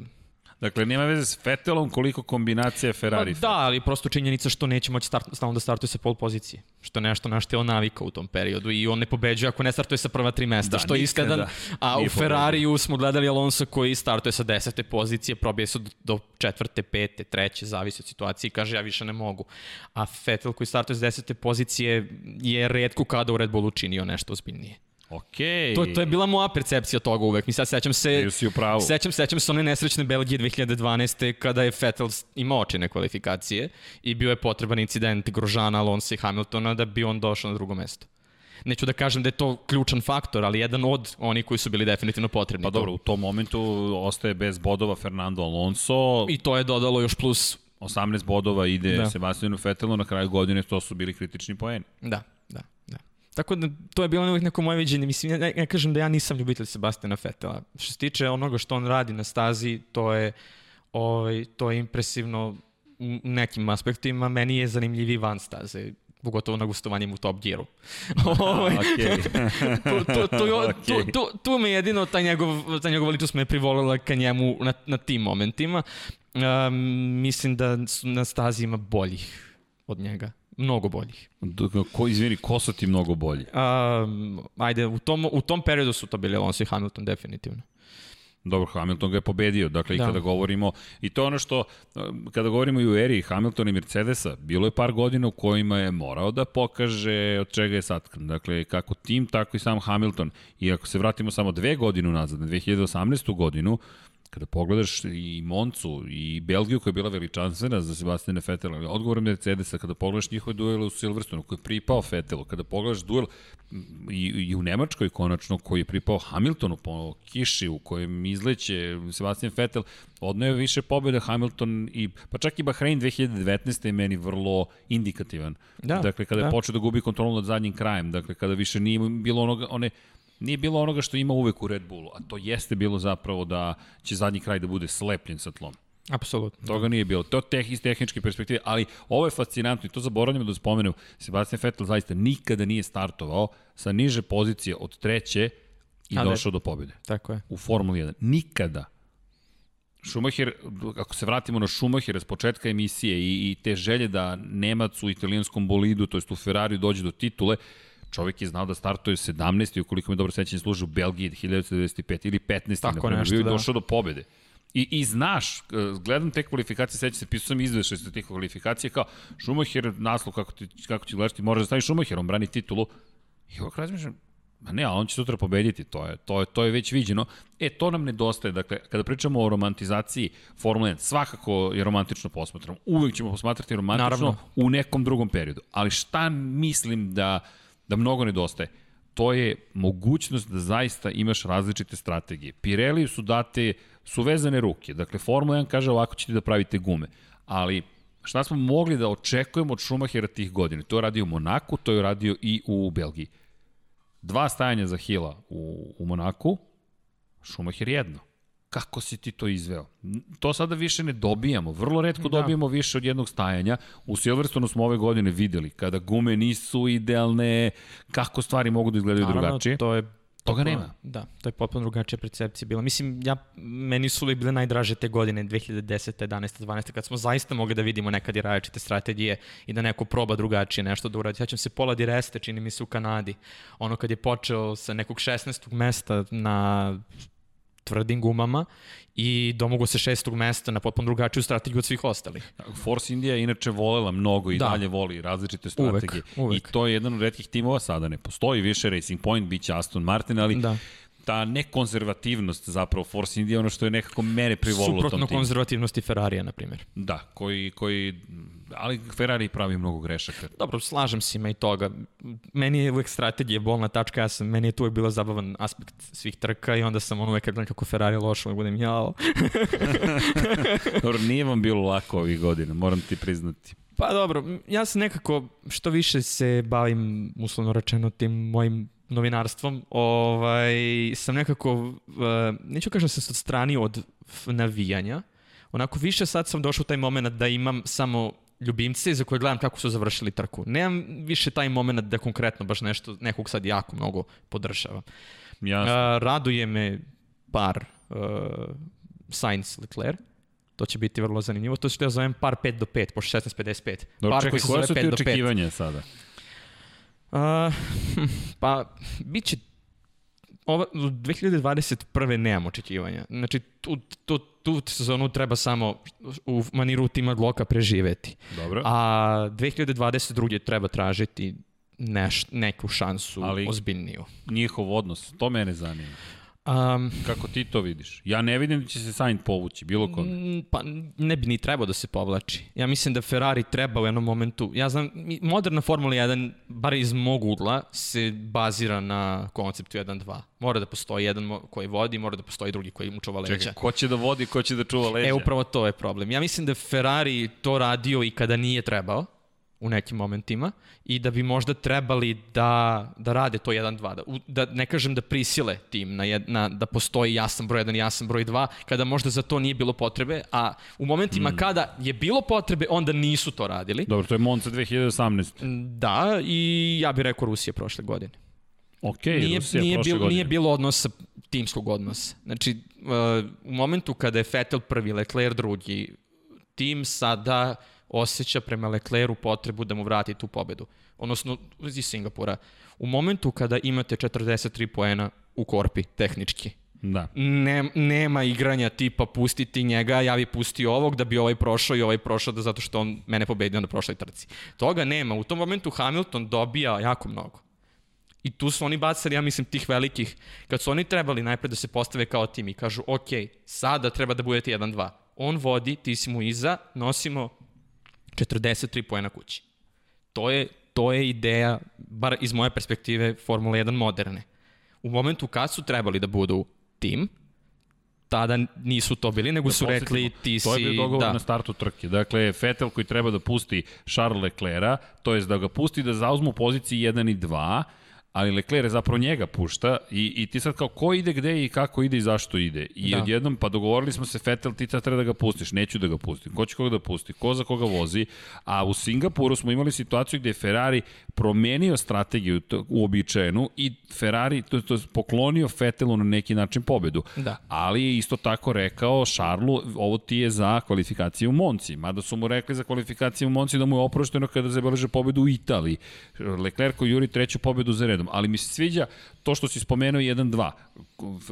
Dakle, nema veze s Vettelom koliko kombinacija Ferrari. Pa da, ali prosto činjenica što neće moći start, stalno da startuje sa pol pozicije. Što je nešto na što je on navikao u tom periodu i on ne pobeđuje ako ne startuje sa prva tri mesta, Da, što je nikada iskadan. A nije u Ferrariju smo gledali Alonso koji startuje sa desete pozicije, probije se do, do četvrte, pete, treće, zavisi od situacije i kaže ja više ne mogu. A Vettel koji startuje sa desete pozicije je redko kada u Red Bullu činio nešto ozbiljnije. Okej. To, to je bila moja percepcija toga uvek. Mi sad sećam se... Bio si u pravu. Sećam, sećam se one nesrećne Belgije 2012. kada je Vettel imao očine kvalifikacije i bio je potreban incident Grožana, Alonso i Hamiltona da bi on došao na drugo mesto. Neću da kažem da je to ključan faktor, ali jedan od onih koji su bili definitivno potrebni. Pa dobro, u tom momentu ostaje bez bodova Fernando Alonso, I to je dodalo još plus... 18 bodova ide da. Sebastianu Vettelu, na kraju godine to su bili kritični poeni. Da. Tako da to je bilo uvijek neko moje viđenje. Mislim, ja ne, ne kažem da ja nisam ljubitelj Sebastiana Vettela. Što se tiče onoga što on radi na stazi, to je, ovaj, to je impresivno u nekim aspektima. Meni je zanimljiviji van staze pogotovo na gostovanjem u Top Gearu. Ovaj, Okej. tu, tu, tu, Okej. tu, tu me jedino taj njegov, taj njegov ličnost me privolila ka njemu na, na tim momentima. Um, mislim da su na stazi ima boljih od njega. Mnogo boljih. Ko, izvini, ko su ti mnogo bolji? Um, ajde, u tom, u tom periodu su to bili Alonso i Hamilton, definitivno. Dobro, Hamilton ga je pobedio, dakle da. i Da. kada govorimo, i to ono što, kada govorimo i u eri Hamiltona i Mercedesa, bilo je par godina u kojima je morao da pokaže od čega je satkan, dakle kako tim, tako i sam Hamilton. I ako se vratimo samo dve godine unazad, na 2018. godinu, kada pogledaš i Moncu i Belgiju koja je bila veličanstvena za Sebastiana Vettela, ali odgovorom Mercedesa, kada pogledaš njihove duele u Silverstonu koji je pripao Vettelu, kada pogledaš duel i, i u Nemačkoj konačno koji je pripao Hamiltonu po kiši u kojem izleće Sebastian Vettel, odno je više pobjeda Hamilton i pa čak i Bahrein 2019. je meni vrlo indikativan. Da, dakle, kada da. je počeo da gubi kontrolu nad zadnjim krajem, dakle, kada više nije bilo onoga, one, nije bilo onoga što ima uvek u Red Bullu, a to jeste bilo zapravo da će zadnji kraj da bude slepljen sa tlom. Apsolutno. Toga nije bilo. To teh, iz tehničke perspektive, ali ovo je fascinantno i to zaboravljamo da spomenem. Sebastian Vettel zaista nikada nije startovao sa niže pozicije od treće i A ne. došao do pobjede Tako je. u Formuli 1. Nikada. Schumacher, ako se vratimo na Schumachera s početka emisije i, i te želje da Nemac u italijanskom bolidu, to jest u Ferrariju dođe do titule, čovjek je znao da startuje 17. i ukoliko me dobro sećanje služi u Belgiji 1995 ili 15. Tako na nešto, bio da. došao do pobjede. I, I znaš, e, gledam te kvalifikacije, seća se, pisao sam izvešaj sa tih kvalifikacija, kao Schumacher, naslov kako ti, kako ti gledaš, ti moraš da staviš Schumacher, on brani titulu. I ovako razmišljam, Ma ne, on će sutra pobediti, to je, to, je, to je već viđeno. E, to nam nedostaje. Dakle, kada pričamo o romantizaciji Formule 1, svakako je romantično posmatramo. Uvek ćemo posmatrati romantično Naravno. u nekom drugom periodu. Ali šta mislim da, da mnogo nedostaje? To je mogućnost da zaista imaš različite strategije. Pirelli su date, su vezane ruke. Dakle, Formula 1 kaže ovako ćete da pravite gume. Ali šta smo mogli da očekujemo od Schumachera tih godina? To je radio u Monaku, to je radio i u Belgiji Dva stajanja za Hila u, u Monaku, Schumacher jedno. Kako si ti to izveo? To sada više ne dobijamo. Vrlo redko da. dobijamo više od jednog stajanja. U Silverstonu smo ove godine videli kada gume nisu idealne, kako stvari mogu da izgledaju Naravno, drugačije. to je Toga nema. Da, to je potpuno drugačija percepcija bila. Mislim, ja, meni su uvijek bile najdraže te godine, 2010. 11. 12. kad smo zaista mogli da vidimo nekad i različite strategije i da neko proba drugačije nešto da uradi. Sjećam se Pola Direste, čini mi se u Kanadi. Ono kad je počeo sa nekog 16. mesta na tvrdim gumama i domogo se šestog mesta na potpuno drugačiju strategiju od svih ostalih. Force India je inače volela mnogo i da. dalje voli različite strategije. Uvek, uvek. I to je jedan od redkih timova, sada ne postoji više Racing Point, bit će Aston Martin, ali da ta nekonzervativnost zapravo Force India ono što je nekako mene privolilo tom timu. Suprotno konzervativnosti Ferrarija, na primjer. Da, koji, koji, ali Ferrari pravi mnogo grešaka. Dobro, slažem se ima i toga. Meni je uvek strategija bolna tačka, ja sam, meni je tu uvek bilo zabavan aspekt svih trka i onda sam ono uvek gledam kako Ferrari lošo, budem jao. dobro, nije vam bilo lako ovih godina, moram ti priznati. Pa dobro, ja sam nekako, što više se bavim, uslovno rečeno, tim mojim novinarstvom, ovaj, sam nekako, uh, neću kažem da se odstranio od navijanja, onako više sad sam došao u taj moment da imam samo ljubimce za koje gledam kako su završili trku. Nemam više taj moment da konkretno baš nešto, nekog sad jako mnogo podržavam. Jasno. Uh, raduje me par uh, Sainz Leclerc, to će biti vrlo zanimljivo. To što ja zovem par 5 do 5, pošto 16.55. Dobro, par čekaj, koje su ti očekivanja sada? Uh, pa, bit će ova, 2021. nemam očekivanja. Znači, tu, tu, tu sezonu treba samo u maniru tima Gloka preživeti. Dobro. A 2022. treba tražiti neš, neku šansu Ali ozbiljniju. njihov odnos, to mene zanima. Um, Kako ti to vidiš? Ja ne vidim da će se Sainz povući, bilo kome. Mm, pa ne bi ni trebao da se povlači. Ja mislim da Ferrari treba u jednom momentu. Ja znam, moderna Formula 1, bar iz mog ugla, se bazira na konceptu 1-2. Mora da postoji jedan koji vodi, mora da postoji drugi koji mu čuva leđa. Čekaj, ko će da vodi, ko će da čuva leđa? E, upravo to je problem. Ja mislim da Ferrari to radio i kada nije trebao u nekim momentima i da bi možda trebali da, da rade to 1-2, da, da ne kažem da prisile tim na, jed, na, da postoji jasan broj 1 i jasan broj 2, kada možda za to nije bilo potrebe, a u momentima mm. kada je bilo potrebe, onda nisu to radili. Dobro, to je Monza 2018. Da, i ja bih rekao Rusija prošle godine. Ok, nije, Rusija nije prošle bilo, godine. Nije bilo odnosa, timskog odnosa. Znači, uh, u momentu kada je Vettel prvi, Leclerc drugi, tim sada osjeća prema Lecleru potrebu da mu vrati tu pobedu. Odnosno, iz Singapura. U momentu kada imate 43 poena u korpi, tehnički, Da. Ne, nema igranja tipa pustiti njega, ja bi pustio ovog da bi ovaj prošao i ovaj prošao da zato što on mene pobedio na prošloj trci. Toga nema. U tom momentu Hamilton dobija jako mnogo. I tu su oni bacali, ja mislim, tih velikih, kad su oni trebali najpred da se postave kao tim i kažu, ok, sada treba da budete 1-2. On vodi, ti si mu iza, nosimo 43 poena kući. To je, to je ideja, bar iz moje perspektive, Formula 1 moderne. U momentu kad su trebali da budu tim, tada nisu to bili, nego da su rekli ti si... To je bio dogovor da. na startu trke. Dakle, Vettel koji treba da pusti Charles Leclerc, to je da ga pusti da zauzmu poziciji 1 i 2, ali Leclerc je zapravo njega pušta i, i ti sad kao ko ide gde i kako ide i zašto ide. I da. odjednom, pa dogovorili smo se, Vettel, ti sad treba da ga pustiš, neću da ga pustim. Ko će koga da pusti, ko za koga vozi. A u Singapuru smo imali situaciju gde je Ferrari promenio strategiju uobičajenu i Ferrari to, to poklonio Vettelu na neki način pobedu. Da. Ali je isto tako rekao Šarlu, ovo ti je za kvalifikaciju u Monci. Mada su mu rekli za kvalifikaciju u Monci da mu je oprošteno kada zabeleže pobedu u Italiji. Leclerc koji juri treću pobedu za red redom, ali mi se sviđa to što si spomenuo 1-2.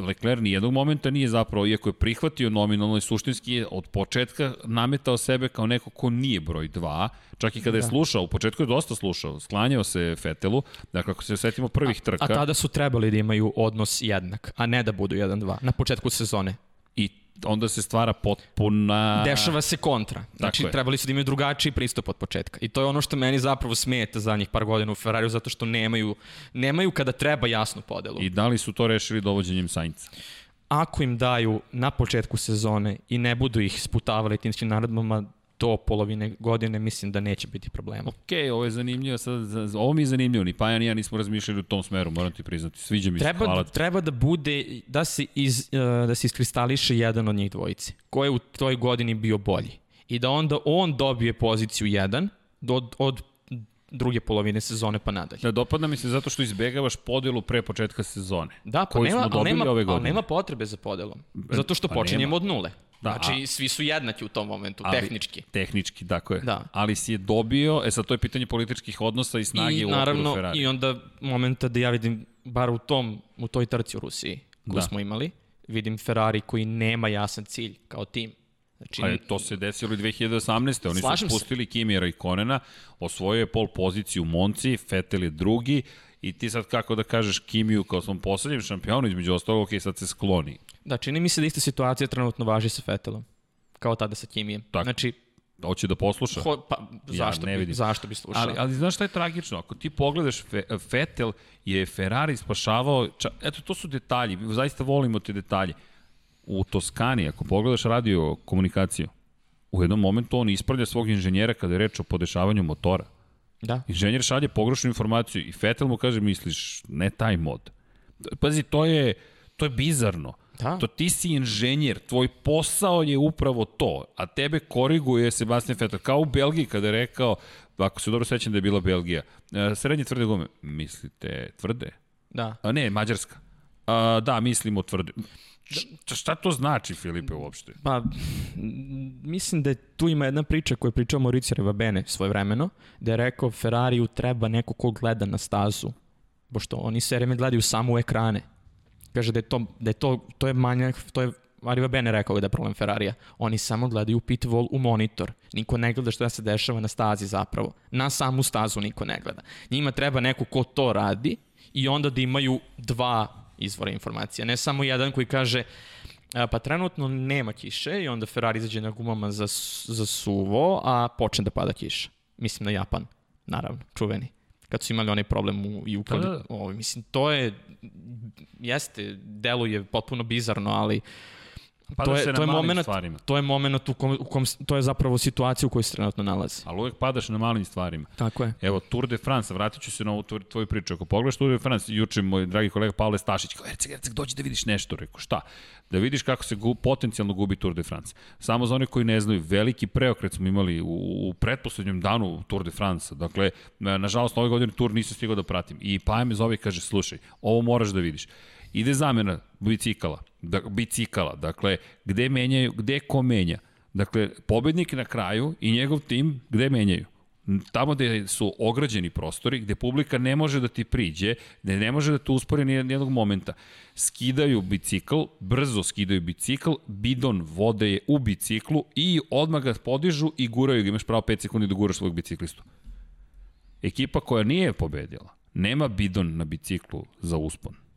Leclerc ni jednog momenta nije zapravo, iako je prihvatio nominalno i suštinski je od početka nametao sebe kao neko ko nije broj 2, čak i kada je da. slušao, u početku je dosta slušao, sklanjao se Fetelu, dakle ako se setimo prvih trka. A, a tada su trebali da imaju odnos jednak, a ne da budu 1-2 na početku sezone. Onda se stvara potpuna... Dešava se kontra. Znači, Tako trebali su da imaju drugačiji pristup od početka. I to je ono što meni zapravo smeta zadnjih par godina u Ferrariju, zato što nemaju, nemaju kada treba jasnu podelu. I da li su to rešili dovođenjem Sainca? Ako im daju na početku sezone i ne budu ih sputavali timskim naredbama, do polovine godine mislim da neće biti problema. Ok, ovo je zanimljivo, sad, ovo mi je zanimljivo, ni Pajan i ja nismo razmišljali u tom smeru, moram ti priznati, sviđa mi treba, se, hvala. Treba da bude, da se, iz, e, da se iskristališe jedan od njih dvojice, ko je u toj godini bio bolji. I da onda on dobije poziciju 1 od, od druge polovine sezone pa nadalje. Da, dopada mi se zato što izbegavaš podelu pre početka sezone. Da, pa nema, ali nema, ali nema potrebe za podelom. Zato što pa počinjemo nema. od nule. Da, znači, a, svi su jednaki u tom momentu, ali, tehnički. Tehnički, tako je. Da. Ali si je dobio, e sad to je pitanje političkih odnosa i snage I, u naravno, Ferrari. I onda momenta da ja vidim, bar u tom, u toj trci u Rusiji, koju da. smo imali, vidim Ferrari koji nema jasan cilj kao tim. Znači, pa je, to se desilo i 2018. Oni su spustili Kimira i Konena, osvojio je pol poziciju Monci, Vettel je drugi, i ti sad kako da kažeš Kimiju kao svom poslednjem šampionu, između ostalog, ok, sad se skloni. Da, čini mi se da ista situacija trenutno važi sa Fetelom, kao tada sa Kimijem. Tako. Znači, Hoće da posluša? Ho, pa, zašto, ja ne vidim. Bi, zašto bi slušao? Ali, ali znaš šta je tragično? Ako ti pogledaš, Fe, Fetel je Ferrari spašavao, ča, eto, to su detalji, zaista volimo te detalje. U Toskani, ako pogledaš radio komunikaciju, u jednom momentu on ispravlja svog inženjera kada je reč o podešavanju motora. Da. Inženjer šalje pogrešnu informaciju i Fetel mu kaže, misliš, ne taj mod. Pazi, to je, to je bizarno. Da. To ti si inženjer, tvoj posao je upravo to, a tebe koriguje Sebastian Vettel, kao u Belgiji kada je rekao, ako se dobro sećam da je bila Belgija, e, srednje tvrde gume, mislite tvrde? Da. A ne, Mađarska. A, da, mislimo tvrde. Da, šta to znači, Filipe, uopšte? Pa, mislim da tu ima jedna priča koju je pričao Mauricio Revabene svoje vremeno, da je rekao Ferrariju treba neko ko gleda na stazu, pošto oni se vreme gledaju samo u ekrane. Kaže da je to, da je to, to je manjak, to je Arriva Bene rekao da je problem Ferrarija. Oni samo gledaju pit wall u monitor. Niko ne gleda šta se dešava na stazi zapravo. Na samu stazu niko ne gleda. Njima treba neko ko to radi i onda da imaju dva izvora informacija. Ne samo jedan koji kaže pa trenutno nema kiše i onda Ferrari izađe na gumama za, za suvo, a počne da pada kiša. Mislim na Japan, naravno, čuveni. Kad su imali onaj problem u, i u da, da. Ovo, mislim, to je, jeste, deluje potpuno bizarno, ali uh, to je, to je moment, stvarima. To je moment u kom, u kom, to je zapravo situacija u kojoj se trenutno nalazi. Ali uvek padaš na malim stvarima. Tako je. Evo, Tour de France, vratit ću se na ovu tvoju priču. Ako pogledaš Tour de France, juče moj dragi kolega Pavle Stašić, kao, Erceg, Erceg, dođi da vidiš nešto. Rekao, šta? Da vidiš kako se gu, potencijalno gubi Tour de France. Samo za one koji ne znaju, veliki preokret smo imali u, u pretposlednjem danu Tour de France. Dakle, nažalost, ove godine Tour nisam stigao da pratim. I Paja me zove i kaže, slušaj, ovo moraš da vidiš. Ide zamena bicikala, da, bicikala, dakle, gde menjaju, gde ko menja. Dakle, pobednik na kraju i njegov tim gde menjaju tamo gde su ograđeni prostori, gde publika ne može da ti priđe, gde ne može da te uspori ni jednog momenta. Skidaju bicikl, brzo skidaju bicikl, bidon vode je u biciklu i odmah ga podižu i guraju ga. Imaš pravo 5 sekundi da guraš svog biciklistu. Ekipa koja nije pobedila, nema bidon na biciklu za uspon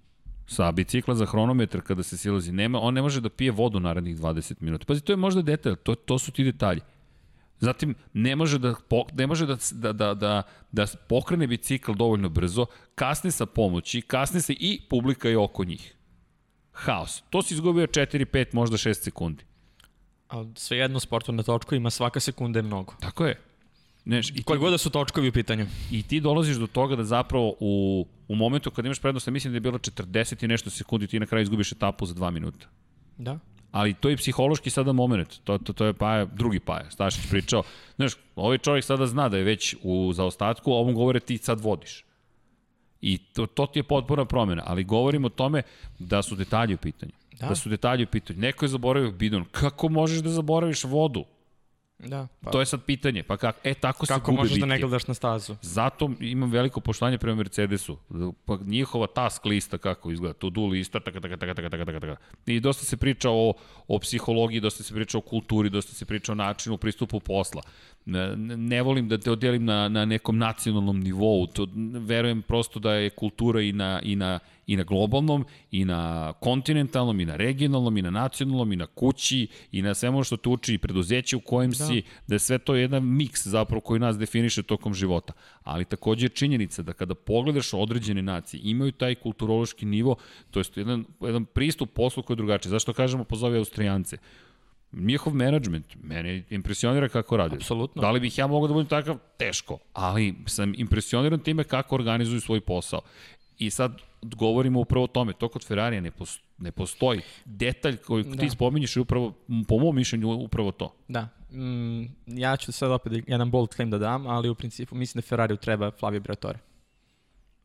sa bicikla za hronometar kada se silazi, nema, on ne može da pije vodu narednih 20 minuta. Pazi, to je možda detalj, to, to su ti detalji. Zatim, ne može, da, ne može da, da, da, da, da pokrene bicikl dovoljno brzo, kasne sa pomoći, kasne se i publika je oko njih. Haos. To si izgubio 4, 5, možda 6 sekundi. A svejedno sportu na točku ima svaka sekunda je mnogo. Tako je. Neš, i Koji god da su točkovi u pitanju. I ti dolaziš do toga da zapravo u, u momentu kad imaš prednost, mislim da je bilo 40 i nešto sekundi, ti na kraju izgubiš etapu za 2 minuta. Da. Ali to je psihološki sada moment. To, to, to je Paja, drugi Paja. Stašić pričao. Znaš, ovaj čovjek sada zna da je već u zaostatku, a ovom govore ti sad vodiš. I to, to ti je potpuna promjena. Ali govorimo o tome da su detalji u pitanju. Da. da su detalji u pitanju. Neko je zaboravio bidon. Kako možeš da zaboraviš vodu? Da, pa. To je sad pitanje. Pa kako? E, tako se Kako možeš bitke. da ne gledaš na stazu? Zato imam veliko poštovanje prema Mercedesu. Pa njihova task lista kako izgleda, to do lista, taka, taka, taka, taka, taka, taka, taka. I dosta se priča o, o psihologiji, dosta se priča o kulturi, dosta se priča o načinu pristupu posla. Ne, ne volim da te odelim na, na nekom nacionalnom nivou, to, verujem prosto da je kultura i na, i na, i na globalnom, i na kontinentalnom, i na regionalnom, i na nacionalnom, i na kući, i na svemu što te uči i preduzeće u kojem da. si, da je sve to jedan miks zapravo koji nas definiše tokom života. Ali takođe je činjenica da kada pogledaš određene nacije, imaju taj kulturološki nivo, to je jedan, jedan pristup poslu koji je drugačiji. Zašto kažemo pozovi Austrijance? njihov menadžment, mene impresionira kako radi. Apsolutno. Da li bih ja mogao da budem takav? Teško. Ali sam impresioniran time kako organizuju svoj posao. I sad govorimo upravo o tome, to kod Ferrarija ne, postoji, ne postoji. Detalj koji da. ti spominješ je upravo, po mom mišljenju, upravo to. Da. Mm, ja ću sad opet jedan bold claim da dam, ali u principu mislim da Ferrariju treba Flavio Briatore.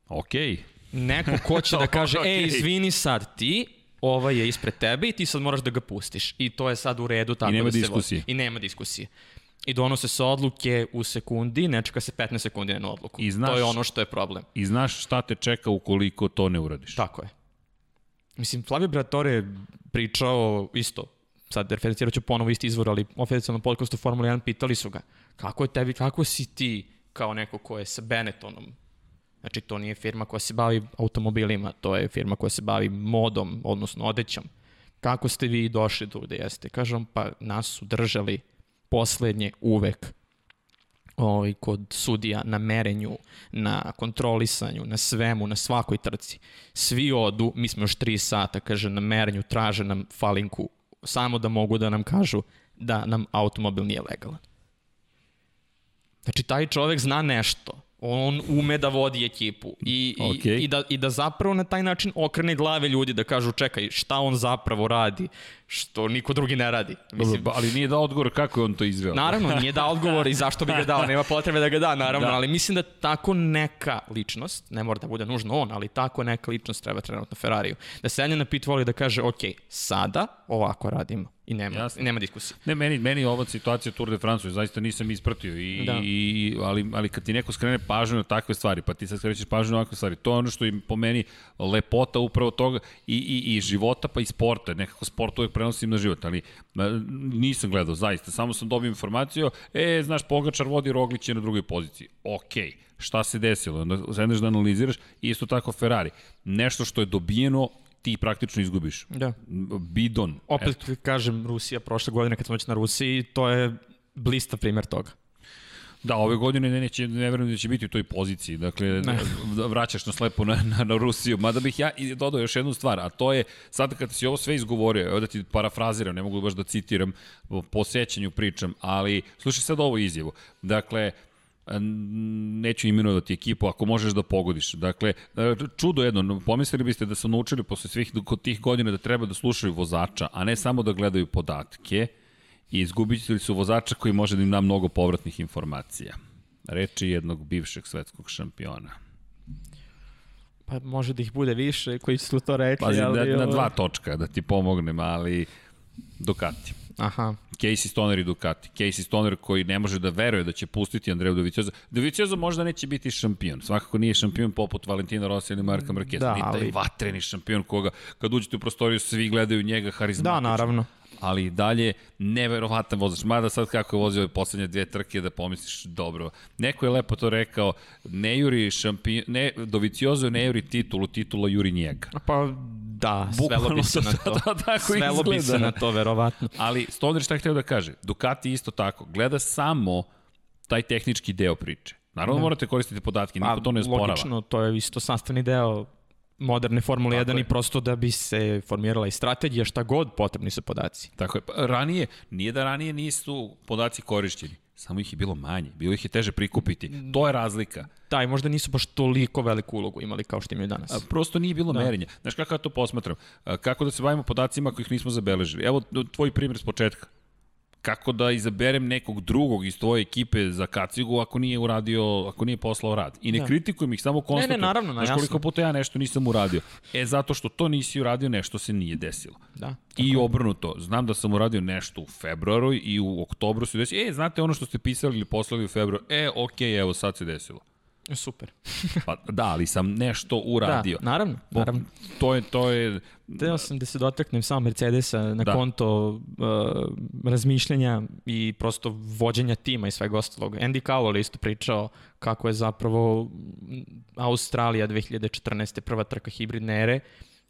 Okej. Okay. Neko ko će da kaže, okay. ej, izvini sad ti, ovaj je ispred tebe i ti sad moraš da ga pustiš. I to je sad u redu tako I nema da se diskusije. Vozi. I nema diskusije. I donose se odluke u sekundi, ne čeka se 15 sekundi na odluku. I znaš, to je ono što je problem. I znaš šta te čeka ukoliko to ne uradiš. Tako je. Mislim, Flavio Briatore je pričao isto, sad referencirat ću ponovo isti izvor, ali oficijalnom podcastu Formula 1 pitali su ga, kako je tebi, kako si ti kao neko ko je sa Benettonom Znači, to nije firma koja se bavi automobilima, to je firma koja se bavi modom, odnosno odećom. Kako ste vi došli do gde jeste? Kažem, pa nas su držali poslednje uvek ovaj, kod sudija na merenju, na kontrolisanju, na svemu, na svakoj trci. Svi odu, mi smo još tri sata, kaže, na merenju, traže nam falinku, samo da mogu da nam kažu da nam automobil nije legalan. Znači, taj čovek zna nešto on ume da vodi ekipu i, okay. i, i, da, i da zapravo na taj način okrene glave ljudi da kažu čekaj šta on zapravo radi što niko drugi ne radi. Mislim, Dobro, ali nije dao odgovor kako je on to izveo. Naravno, nije dao odgovor i zašto bi ga dao, nema potrebe da ga da, naravno, da. ali mislim da tako neka ličnost, ne mora da bude nužno on, ali tako neka ličnost treba trenutno Ferrariju. Da sedne na pit voli da kaže, ok, sada ovako radimo i nema, Jasne. nema diskusije. Ne, meni, meni ova situacija Tour de France zaista nisam ispratio, i, da. i, ali, ali kad ti neko skrene pažnju na takve stvari, pa ti sad skrećeš pažnju na ovakve stvari, to je ono što je po meni lepota upravo toga i, i, i života pa i sporta. Nekako sport uvek prenosim na život, ali nisam gledao, zaista. Samo sam dobio informaciju, e, znaš, Pogačar vodi Roglić je na drugoj poziciji. Okej. Okay šta se desilo, onda sedneš da analiziraš, isto tako Ferrari. Nešto što je dobijeno, ti praktično izgubiš. Da. Bidon. Opet eto. kažem, Rusija prošle godine kad smo već na Rusiji, to je blista primer toga. Da, ove godine ne, neće, ne verujem da će biti u toj poziciji. Dakle, ne. Da vraćaš na slepo na, na, na Rusiju. Mada bih ja dodao još jednu stvar, a to je, sad kad si ovo sve izgovorio, evo da ti parafraziram, ne mogu baš da citiram, po sećanju pričam, ali slušaj sad ovo izjavu. Dakle, neću imenovati ekipu ako možeš da pogodiš. Dakle, čudo jedno, pomislili biste da su naučili posle svih tih godina da treba da slušaju vozača, a ne samo da gledaju podatke i izgubitelji su vozača koji može da im da mnogo povratnih informacija. Reči jednog bivšeg svetskog šampiona. Pa može da ih bude više koji su to rekli. Pazi, ali, na, na dva točka da ti pomognem, ali Ducati. Aha. Casey Stoner i Ducati. Casey Stoner koji ne može da veruje da će pustiti Andreju Dovicioza. Dovicioza možda neće biti šampion. Svakako nije šampion poput Valentina Rossi ili Marka Marquez. Da, Nije taj vatreni šampion koga kad uđete u prostoriju svi gledaju njega harizmatično. Da, naravno ali dalje neverovatan vozač. Mada sad kako je vozio ove poslednje dve trke da pomisliš dobro. Neko je lepo to rekao, ne juri šampion, ne, Doviciozo ne juri titulu, titula juri njega. Pa da, svelo bi se na to. da, tako svelo bi se na to, verovatno. Ali Stoner šta je htio da kaže? Ducati isto tako. Gleda samo taj tehnički deo priče. Naravno da. morate koristiti podatke, niko pa, to ne sporava. Logično, to je isto sastavni deo moderne Formule 1 i prosto da bi se formirala i strategija, šta god potrebni su podaci. Tako je. Pa, ranije, nije da ranije nisu podaci korišćeni, samo ih je bilo manje, bilo ih je teže prikupiti. To je razlika. Da, i možda nisu baš toliko veliku ulogu imali kao što imaju danas. A, prosto nije bilo da. merenja. Znaš kako ja to posmatram? A, kako da se bavimo podacima kojih nismo zabeležili? Evo tvoj primjer s početka kako da izaberem nekog drugog iz tvoje ekipe za kacigu ako nije uradio, ako nije poslao rad. I ne da. kritikujem ih, samo konstatujem. Ne, ne, naravno, Znaš koliko puta ja nešto nisam uradio. E, zato što to nisi uradio, nešto se nije desilo. Da. I obrnuto, znam da sam uradio nešto u februaru i u oktobru se desilo. E, znate ono što ste pisali ili poslali u februaru? E, okej, okay, evo, sad se desilo. Super. pa da, ali sam nešto uradio. Da, naravno, naravno. To je, to je... Teo sam da se dotaknem samo Mercedesa na da. konto uh, razmišljanja i prosto vođenja tima i svega ostalog. Andy Cowell isto pričao kako je zapravo Australija 2014. prva trka hibridne ere,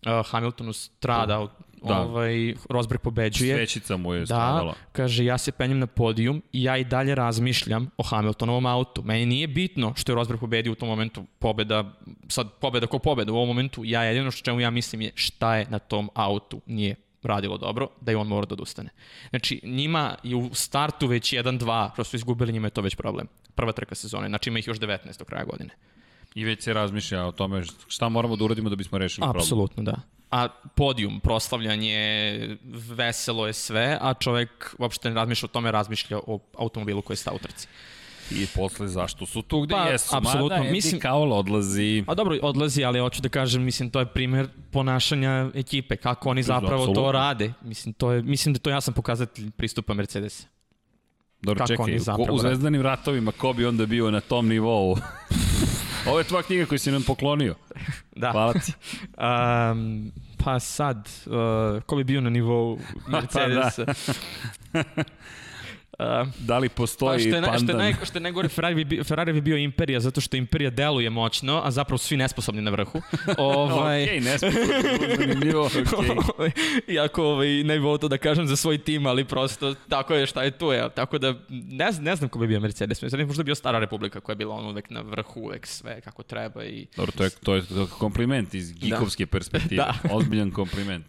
uh, Hamiltonu strada da. ovaj, Rosberg pobeđuje. Svećica mu je da, stradala. kaže, ja se penjem na podijum i ja i dalje razmišljam o Hamiltonovom autu. Meni nije bitno što je Rosberg pobedio u tom momentu pobeda, sad pobeda ko pobeda u ovom momentu, ja jedino što čemu ja mislim je šta je na tom autu nije radilo dobro, da je on mora da odustane. Znači, njima je u startu već 1-2, prosto izgubili, njima je to već problem. Prva trka sezone, znači ima ih još 19 do kraja godine. I već se razmišlja o tome šta moramo da uradimo da bismo rešili problem. Apsolutno, da a podijum, proslavljanje, veselo je sve, a čovek uopšte ne razmišlja o tome, razmišlja o automobilu koji sta u trci. I posle zašto su tu gde pa, jesu? Apsolutno. Mada mislim, Kaol odlazi. A dobro, odlazi, ali hoću da kažem, mislim, to je primer ponašanja ekipe, kako oni zapravo Absolutno. to rade. Mislim, to je, mislim da to ja sam pokazatelj pristupa Mercedesa. Dobro, kako čekaj, u, u zvezdanim ratovima ko bi onda bio na tom nivou? Ovo je tvoja knjiga koju si nam poklonio. da. Hvala ti. um, pa sad, uh, ko bi bio na nivou Mercedesa? pa da. Uh, da li postoji pa što je, pandan? Što je, naj, što je najgore, Ferrari bi, Ferrari bi bio imperija zato što imperija deluje moćno, a zapravo svi nesposobni na vrhu. ovaj, ok, nesposobni, zanimljivo, okay. Iako ovaj, ne bi to da kažem za svoj tim, ali prosto tako je šta je tu. Je. Tako da ne, ne znam ko bi bio Mercedes. Mercedes možda bio stara republika koja je bila on uvek na vrhu, uvek sve kako treba. I... Dobro, to je, to je, to je kompliment iz gikovske da. perspektive. da. Ozbiljan kompliment.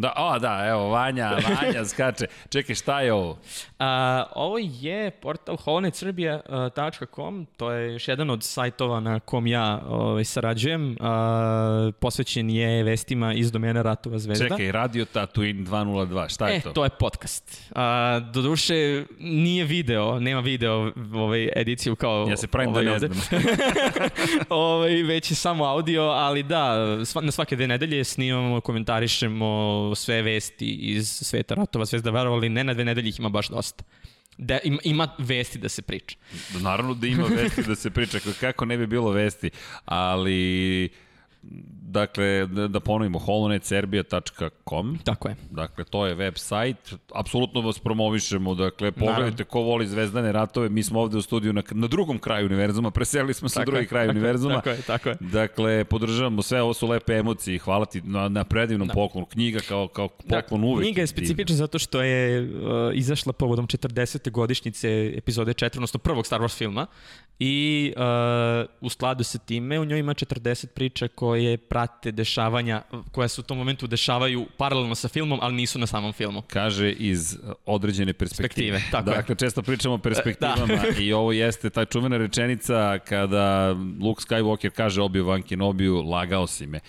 Da, o, da, evo, Vanja, Vanja skače. Čekaj, šta je ovo? A, ovo je portal holonetsrbija.com, to je još jedan od sajtova na kom ja ovaj, sarađujem. A, posvećen je vestima iz domena Ratova zvezda. Čekaj, Radio Tatooine 202, šta je e, to? E, to je podcast. A, doduše, nije video, nema video ovaj, ediciju kao... Ja se pravim da ovaj, da ne znam. ovaj, već je samo audio, ali da, na svake dve nedelje snimamo, komentarišemo sve vesti iz sveta ratova zvezda, verovali ne, na dve nedelje ih ima baš dosta. Da, ima, ima vesti da se priča. Naravno da ima vesti da se priča, kako ne bi bilo vesti, ali Dakle, da, da ponovimo, holonetserbia.com. Tako je. Dakle, to je web sajt. Apsolutno vas promovišemo. Dakle, pogledajte Naravno. ko voli zvezdane ratove. Mi smo ovde u studiju na, na drugom kraju univerzuma. Preselili smo se na drugi kraj univerzuma. Tako je, tako je. Dakle, podržavamo sve. Ovo su lepe emocije. Hvala ti na, na predivnom da. poklonu. Knjiga kao, kao poklon da, uvek. Knjiga je specifična zato što je uh, izašla povodom 40. godišnjice epizode 4, odnosno prvog Star Wars filma. I uh, u skladu sa time u njoj ima 40 priča koje prate dešavanja koja se u tom momentu dešavaju paralelno sa filmom, ali nisu na samom filmu. Kaže iz određene perspektive. perspektive tako dakle, je. često pričamo o perspektivama da. i ovo jeste ta čuvena rečenica kada Luke Skywalker kaže Obi-Wan Kenobiju, lagao si me.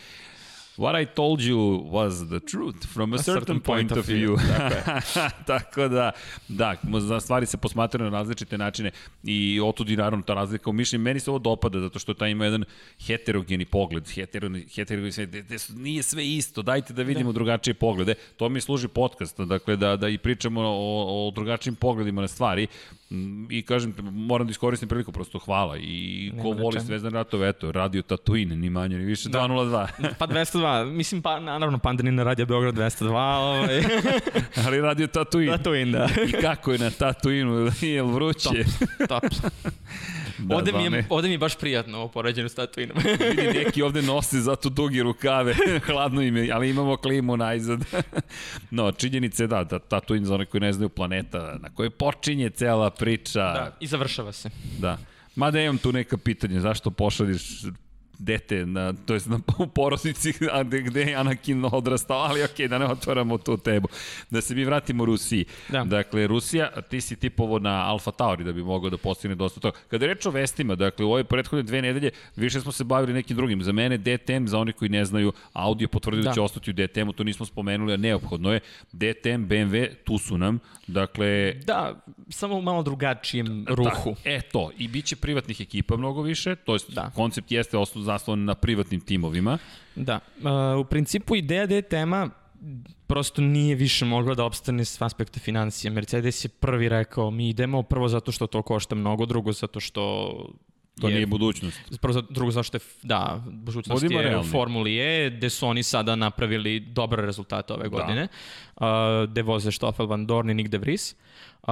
What I told you was the truth from a, a certain, certain point, point of view. view. Tako da, da, stvari se posmatraju na različite načine i otud i naravno ta razlika u mišljenju. Meni se ovo dopada zato što taj ima jedan heterogeni pogled, heterogeni, heterogeni sve, de, de, nije sve isto, dajte da vidimo da. drugačije poglede. To mi služi podcast, dakle da, da i pričamo o, o drugačijim pogledima na stvari I kažem, moram da iskoristim priliku, prosto hvala. I ko Nema voli Zvezdan ratove, eto, radio Tatooine, ni manje, ni više, da. 202. pa 202, mislim, pa, naravno, Pandanina radio Beograd 202, ovaj. Ali radio Tatooine. Tatooine, da. I kako je na Tatooineu, je li vruće? Top, top. Da, ovde, mi je, ovde mi je baš prijatno ovo poređeno s Tatooinom. Vidi, neki ovde nose zato dugi rukave, hladno im je, ali imamo klimu najzad. no, činjenica je da, da Tatooine za one koji ne znaju planeta na kojoj počinje cela priča. Da, i završava se. Da. Mada imam tu neka pitanja, zašto pošalješ dete, na, to je na, u porodici a gde, gde je Anakin odrastao, ali okej, okay, da ne otvaramo tu tebu. Da se mi vratimo Rusiji. Da. Dakle, Rusija, ti si tipovo na Alfa Tauri da bi mogao da postigne dosta toga. Kada je reč o vestima, dakle, u ove prethodne dve nedelje više smo se bavili nekim drugim. Za mene DTM, za oni koji ne znaju, audio potvrdio da. da će ostati u DTM-u, to nismo spomenuli, a neophodno je. DTM, BMW, tu su nam. Dakle... Da, samo u malo drugačijem da, ruhu. Da, e to, i bit će privatnih ekipa mnogo više, to je da. koncept jeste zaslovan na privatnim timovima. Da, uh, u principu ideja DTM-a prosto nije više mogla da opstane s aspekta financija. Mercedes je prvi rekao, mi idemo prvo zato što to košta mnogo, drugo zato što To je, nije budućnost. Prvo, drugo zašto je, da, budućnost Budimo je realni. u Formuli E, gde su oni sada napravili dobre rezultate ove da. godine, da. uh, gde voze Stoffel Van Dorn i Nick De Vries. Uh,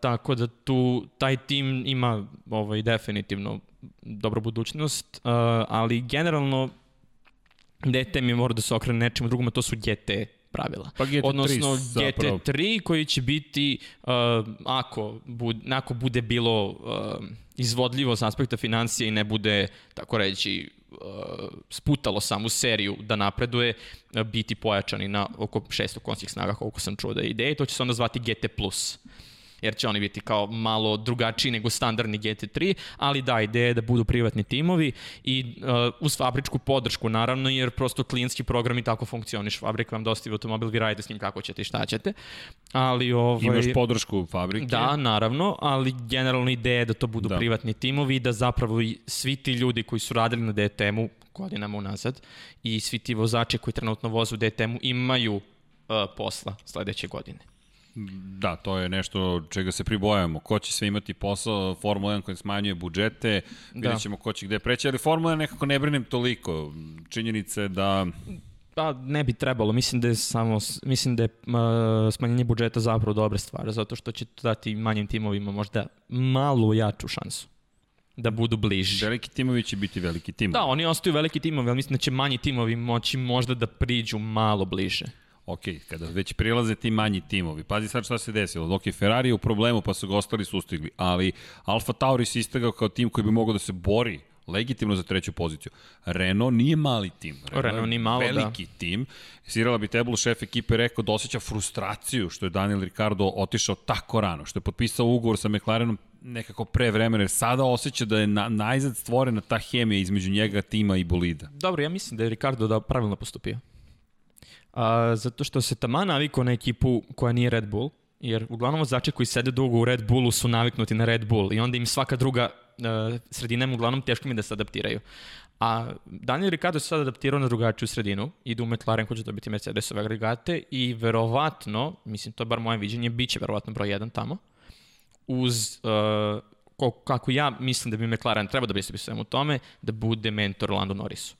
tako da tu, taj tim ima ovaj, definitivno dobru budućnost, uh, ali generalno DTM je mora da se okrene nečemu drugom, a to su GT pravila. Pa GT3 Odnosno GT3 koji će biti, uh, ako, bud, ako bude bilo uh, izvodljivo s aspekta financije i ne bude, tako reći, uh, sputalo samu seriju da napreduje, uh, biti pojačani na oko 600 konskih snaga, koliko sam čuo da je ideja, to će se onda zvati GT+. Plus jer će oni biti kao malo drugačiji nego standardni GT3, ali da, ideja je da budu privatni timovi i uh, uz fabričku podršku naravno, jer prosto klijentski programi tako funkcioniš. Fabrika vam dostavi automobil, vi radite s njim kako ćete i šta ćete. Ali, ovaj, Imaš podršku fabrike? Da, naravno, ali generalno ideja je da to budu da. privatni timovi i da zapravo i svi ti ljudi koji su radili na DTM-u godinama unazad i svi ti vozači koji trenutno vozu DTM-u imaju uh, posla sledeće godine. Da, to je nešto čega se pribojamo. Ko će sve imati posao, Formula 1 koji smanjuje budžete, da. vidjet ćemo ko će gde preći, ali Formula 1 nekako ne brinem toliko. Činjenica je da... Pa ne bi trebalo, mislim da je samo mislim da je uh, smanjenje budžeta zapravo dobra stvar, zato što će dati manjim timovima možda malu jaču šansu da budu bliži. Veliki timovi će biti veliki timovi. Da, oni ostaju veliki timovi, ali mislim da će manji timovi moći možda da priđu malo bliže ok, kada već prilaze ti manji timovi, pazi sad šta se desilo, je Ferrari u problemu pa su ga ostali sustigli, ali Alfa Tauri se istegao kao tim koji bi mogao da se bori legitimno za treću poziciju. Renault nije mali tim. Renault, Renault nije malo, veliki da. Veliki tim. Sirala bi Teblu, šef ekipe, rekao da osjeća frustraciju što je Daniel Ricardo otišao tako rano, što je potpisao ugovor sa McLarenom nekako pre vremena, jer sada osjeća da je na, najzad stvorena ta hemija između njega, tima i bolida. Dobro, ja mislim da je Ricardo da pravilno postupio a, zato što se tamo navikao na ekipu koja nije Red Bull, jer uglavnom vozači koji sede dugo u Red Bullu su naviknuti na Red Bull i onda im svaka druga uh, sredina im uglavnom teško mi da se adaptiraju. A Daniel Ricciardo se sad adaptirao na drugačiju sredinu, ide u McLaren koji će dobiti Mercedesove agregate i verovatno, mislim to je bar moje viđenje, bit će verovatno broj 1 tamo, uz uh, kako ja mislim da bi McLaren trebao da bi svemu tome, da bude mentor Lando Norrisu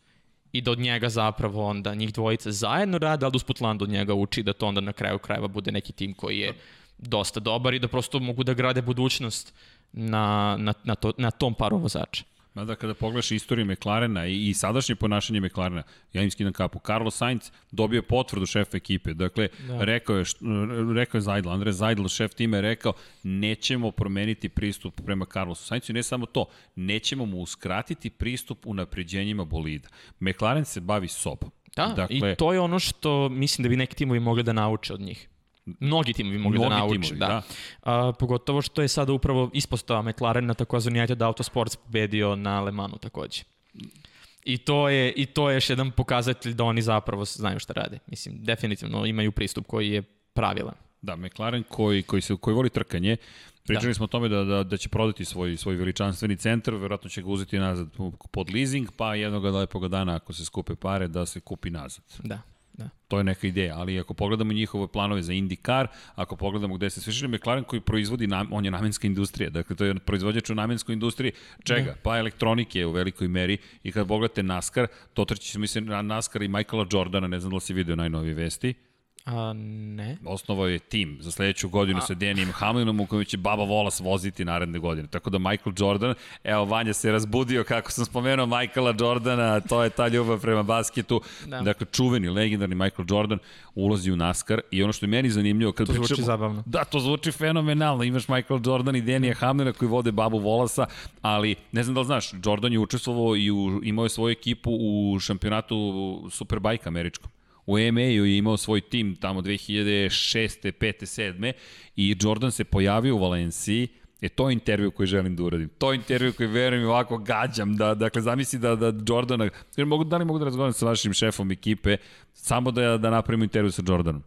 i da od njega zapravo onda njih dvojica zajedno rade, ali da usput Lando od njega uči da to onda na kraju krajeva bude neki tim koji je dosta dobar i da prosto mogu da grade budućnost na, na, na, to, na tom paru vozača. Mada kada pogledaš istoriju McLarena i, i sadašnje ponašanje McLarena, ja im skidam kapu. Carlos Sainz dobio potvrdu šefa ekipe. Dakle, da. rekao je, rekao je Zajdl, Andre Zajdl, šef tima je rekao, nećemo promeniti pristup prema Carlosu Sainzu i ne samo to, nećemo mu uskratiti pristup u napređenjima bolida. McLaren se bavi sobom. Da, dakle, i to je ono što mislim da bi neki timovi mogli da nauče od njih. Mnogi timovi mogli da nauče, timovi, da. da. A, pogotovo što je sada upravo ispostava McLaren na takozvani United Autosports pobedio na Le Manu takođe. I to je i to je još jedan pokazatelj da oni zapravo znaju šta rade. Mislim definitivno imaju pristup koji je pravilan. Da, McLaren koji koji se koji voli trkanje, Pričali da. smo o tome da, da, da će prodati svoj, svoj veličanstveni centar, verovatno će ga uzeti nazad pod leasing, pa jednog lepog dana ako se skupe pare da se kupi nazad. Da. Da. To je neka ideja, ali ako pogledamo njihove planove za IndyCar, ako pogledamo gde se svišli, McLaren koji proizvodi, nam, on je namenska industrija, dakle to je proizvođač u namenskoj industriji, čega? Da. Pa elektronike u velikoj meri i kad pogledate NASCAR, to trči se mislim na NASCAR i Michaela Jordana, ne znam da li si video najnovije vesti, A, ne. Osnovao je tim za sledeću godinu A... sa Denijem Hamlinom u kojem će Baba Volas voziti naredne godine. Tako da Michael Jordan, evo Vanja se razbudio kako sam spomenuo Michaela Jordana, to je ta ljubav prema basketu. Da. Dakle, čuveni, legendarni Michael Jordan ulazi u NASCAR i ono što je meni zanimljivo... Kad to zvuči pričamo, zabavno. Da, to zvuči fenomenalno. Imaš Michael Jordan i Denija Hamlina koji vode Babu Volasa, ali ne znam da li znaš, Jordan je učestvovao i u, imao je svoju ekipu u šampionatu Superbike američkom u EMA-u je imao svoj tim tamo 2006. 5. 7. i Jordan se pojavio u Valenciji E, to je intervju koji želim da uradim. To je intervju koji verujem ovako gađam. Da, dakle, zamisli da, da Jordana... Mogu, da li mogu da razgovaram sa vašim šefom ekipe samo da, da napravimo intervju sa Jordanom?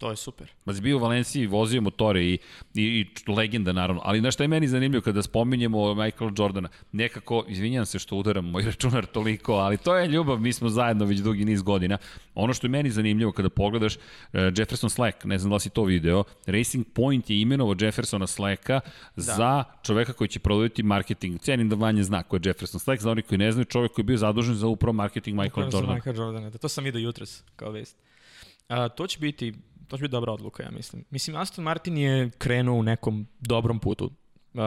To je super. Ma si bio u Valenciji, vozio motore i, i, i legenda naravno, ali znaš šta je meni zanimljivo kada spominjemo Michael Jordana, nekako, izvinjam se što udaram moj računar toliko, ali to je ljubav, mi smo zajedno već dugi niz godina. Ono što je meni zanimljivo kada pogledaš uh, Jefferson Slack, ne znam da li si to video, Racing Point je imenovo Jeffersona Slacka da. za čoveka koji će prodaviti marketing. Cenim da Vanja zna ko je Jefferson Slack, za oni koji ne znaju, čovek koji je bio zadužen za upravo marketing Michael Jordana. Michael Jordana, da, to sam vidio jutros kao vest. A, to će biti to će biti dobra odluka, ja mislim. Mislim, Aston Martin je krenuo u nekom dobrom putu. Uh,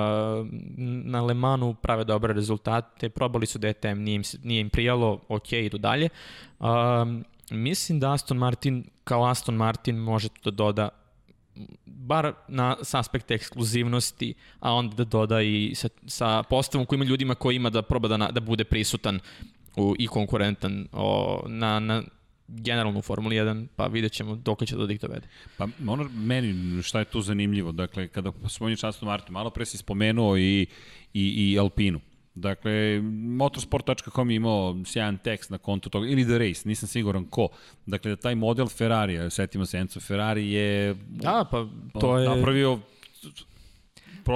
na Le Manu prave dobre rezultate, probali su DTM, nije im, nije im prijalo, ok, idu dalje. Uh, mislim da Aston Martin, kao Aston Martin, može da doda bar na, s aspekta ekskluzivnosti, a onda da doda i sa, sa postavom koji ima ljudima koji ima da proba da, na, da bude prisutan u, i konkurentan o, na, na generalno u Formuli 1, pa vidjet ćemo dok će do dik dovede. Pa ono, meni šta je tu zanimljivo, dakle, kada spominješ Aston Martin, malo pre si spomenuo i, i, i Alpinu. Dakle, motorsport.com je imao sjajan tekst na kontu toga, ili The Race, nisam siguran ko. Dakle, da taj model Ferrarija, setimo se Enzo Ferrari je... Da, pa to je... Napravio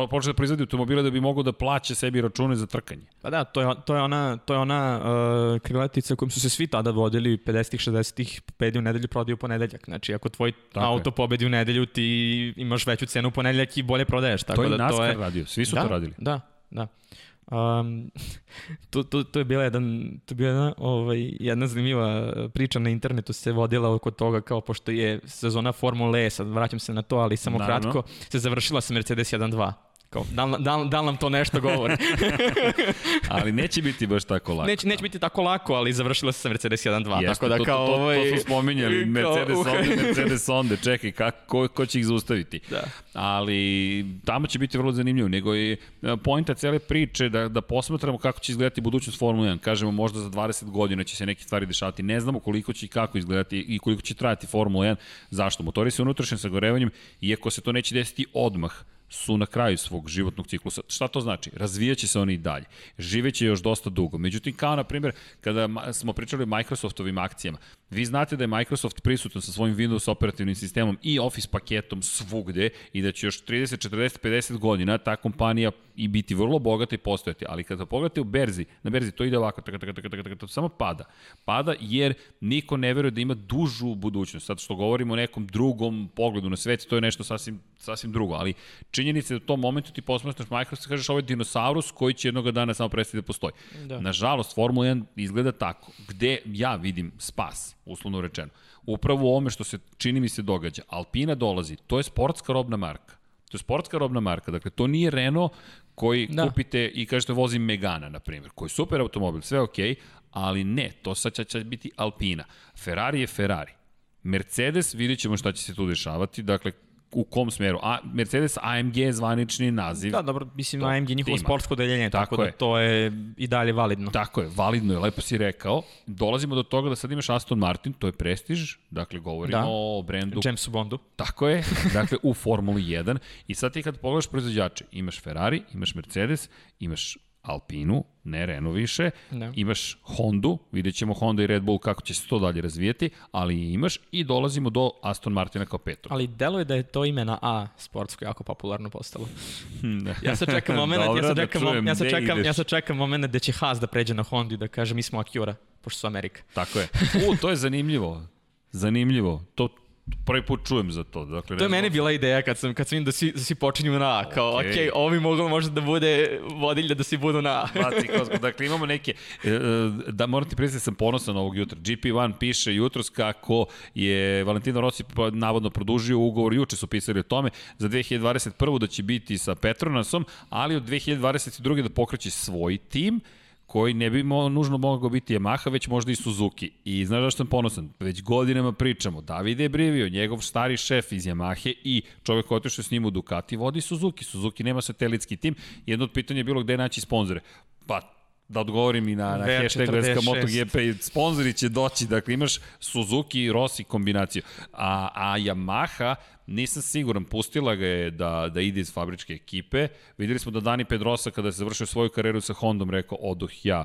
počne da proizvodi automobile da bi mogao da plaća sebi račune za trkanje. Pa da, to je, to je ona, to je ona uh, krilatica kojom su se svi tada vodili 50-ih, 60-ih, pedi u nedelju, prodaju u ponedeljak. Znači, ako tvoj tako auto je. pobedi u nedelju, ti imaš veću cenu u ponedeljak i bolje prodaješ. Tako to je da, NASCAR to je... radio, svi su da, to radili. Da, da. Um, to, to, to je bila jedan, to je bila jedna, ovaj, jedna zanimljiva priča na internetu se vodila oko toga kao pošto je sezona Formule E, sad vraćam se na to, ali samo Naravno. kratko, se završila sa Mercedes 1.2. Kao, da, da, da nam to nešto govori? ali neće biti baš tako lako. Neće, neće biti tako lako, ali završila se sa Mercedes 1.2. Jeste, tako da kao to, to, ovaj... to, to su spominjali, Mercedes kao, onde, Mercedes onde, čekaj, kako, ko, ko će ih zaustaviti? Da. Ali tamo će biti vrlo zanimljivo, nego je e, pojenta cele priče da, da posmatramo kako će izgledati budućnost Formula 1. Kažemo, možda za 20 godina će se neke stvari dešavati. Ne znamo koliko će i kako izgledati i koliko će trajati Formula 1. Zašto? Motori se unutrašnjim sagorevanjem, iako se to neće desiti odmah, su na kraju svog životnog ciklusa. Šta to znači? Razvijaće se oni i dalje. Živeće još dosta dugo. Međutim, kao na primjer, kada smo pričali o Microsoftovim akcijama, vi znate da je Microsoft prisutan sa svojim Windows operativnim sistemom i Office paketom svugde i da će još 30, 40, 50 godina ta kompanija i biti vrlo bogata i postojati. Ali kada pogledate u berzi, na berzi to ide ovako, taka, taka, taka, taka, taka, samo pada. Pada jer niko ne veruje da ima dužu budućnost. Sad što govorimo o nekom drugom pogledu na svet, to je nešto sasvim, sasvim drugo. Ali činjenica je da u tom momentu ti posmatraš Microsoft i kažeš ovo je dinosaurus koji će jednog dana samo prestati da postoji. Da. Nažalost, Formula 1 izgleda tako. Gde ja vidim spas, uslovno rečeno. Upravo u ovome što se čini mi se događa. Alpina dolazi, to je sportska robna marka. To je sportska robna marka, dakle to nije Renault koji da. kupite i kažete vozim Megana, na primjer, koji je super automobil, sve ok, ali ne, to sad će, će biti Alpina. Ferrari je Ferrari. Mercedes, vidjet ćemo šta će se tu dešavati, dakle u kom smeru. A, Mercedes AMG je zvanični naziv. Da, dobro, mislim to, AMG je njihovo sportsko deljenje, tako, tako da to je i dalje validno. Tako je, validno je, lepo si rekao. Dolazimo do toga da sad imaš Aston Martin, to je prestiž, dakle govorimo da. o brendu. Jamesu Bondu. Tako je, dakle u Formuli 1. I sad ti kad pogledaš proizvođače, imaš Ferrari, imaš Mercedes, imaš Alpinu, ne Renault više, da. imaš Hondu, vidjet ćemo Honda i Red Bull kako će se to dalje razvijeti, ali imaš i dolazimo do Aston Martina kao petog. Ali deluje da je to ime na A sportsko jako popularno postalo. da. Ja se čekam moment, Dobra, ja se čekam, da ja se čekam, ja čekam moment da će Haas da pređe na Hondu i da kaže mi smo Acura, pošto su Amerika. Tako je. U, to je zanimljivo. Zanimljivo. To prvi put čujem za to. Dakle, to je meni bila ideja kad sam, kad sam vidim da svi, da svi počinju na A, kao, okej, okay. okay, ovo bi moglo možda da bude vodilja da svi budu na A. dakle, imamo neke, e, e, da moram ti priznati, sam ponosan ovog jutra. GP1 piše jutros kako je Valentino Rossi navodno produžio ugovor, juče su pisali o tome, za 2021. da će biti sa Petronasom, ali od 2022. da pokreće svoj tim, koji ne bi mo, nužno mogao biti Yamaha, već možda i Suzuki. I znaš zašto sam ponosan? Već godinama pričamo. Davide Brivio, njegov stari šef iz Yamahe i čovek koji otišao s njim u Ducati, vodi Suzuki. Suzuki nema satelitski tim. Jedno od pitanja je bilo gde naći sponzore. Pa da odgovorim i na, na hashtag Veska MotoGP i sponzori će doći, dakle imaš Suzuki i Rossi kombinaciju. A, a Yamaha, nisam siguran, pustila ga je da, da ide iz fabričke ekipe. Videli smo da Dani Pedrosa kada se završio svoju karijeru sa Hondom rekao odoh ja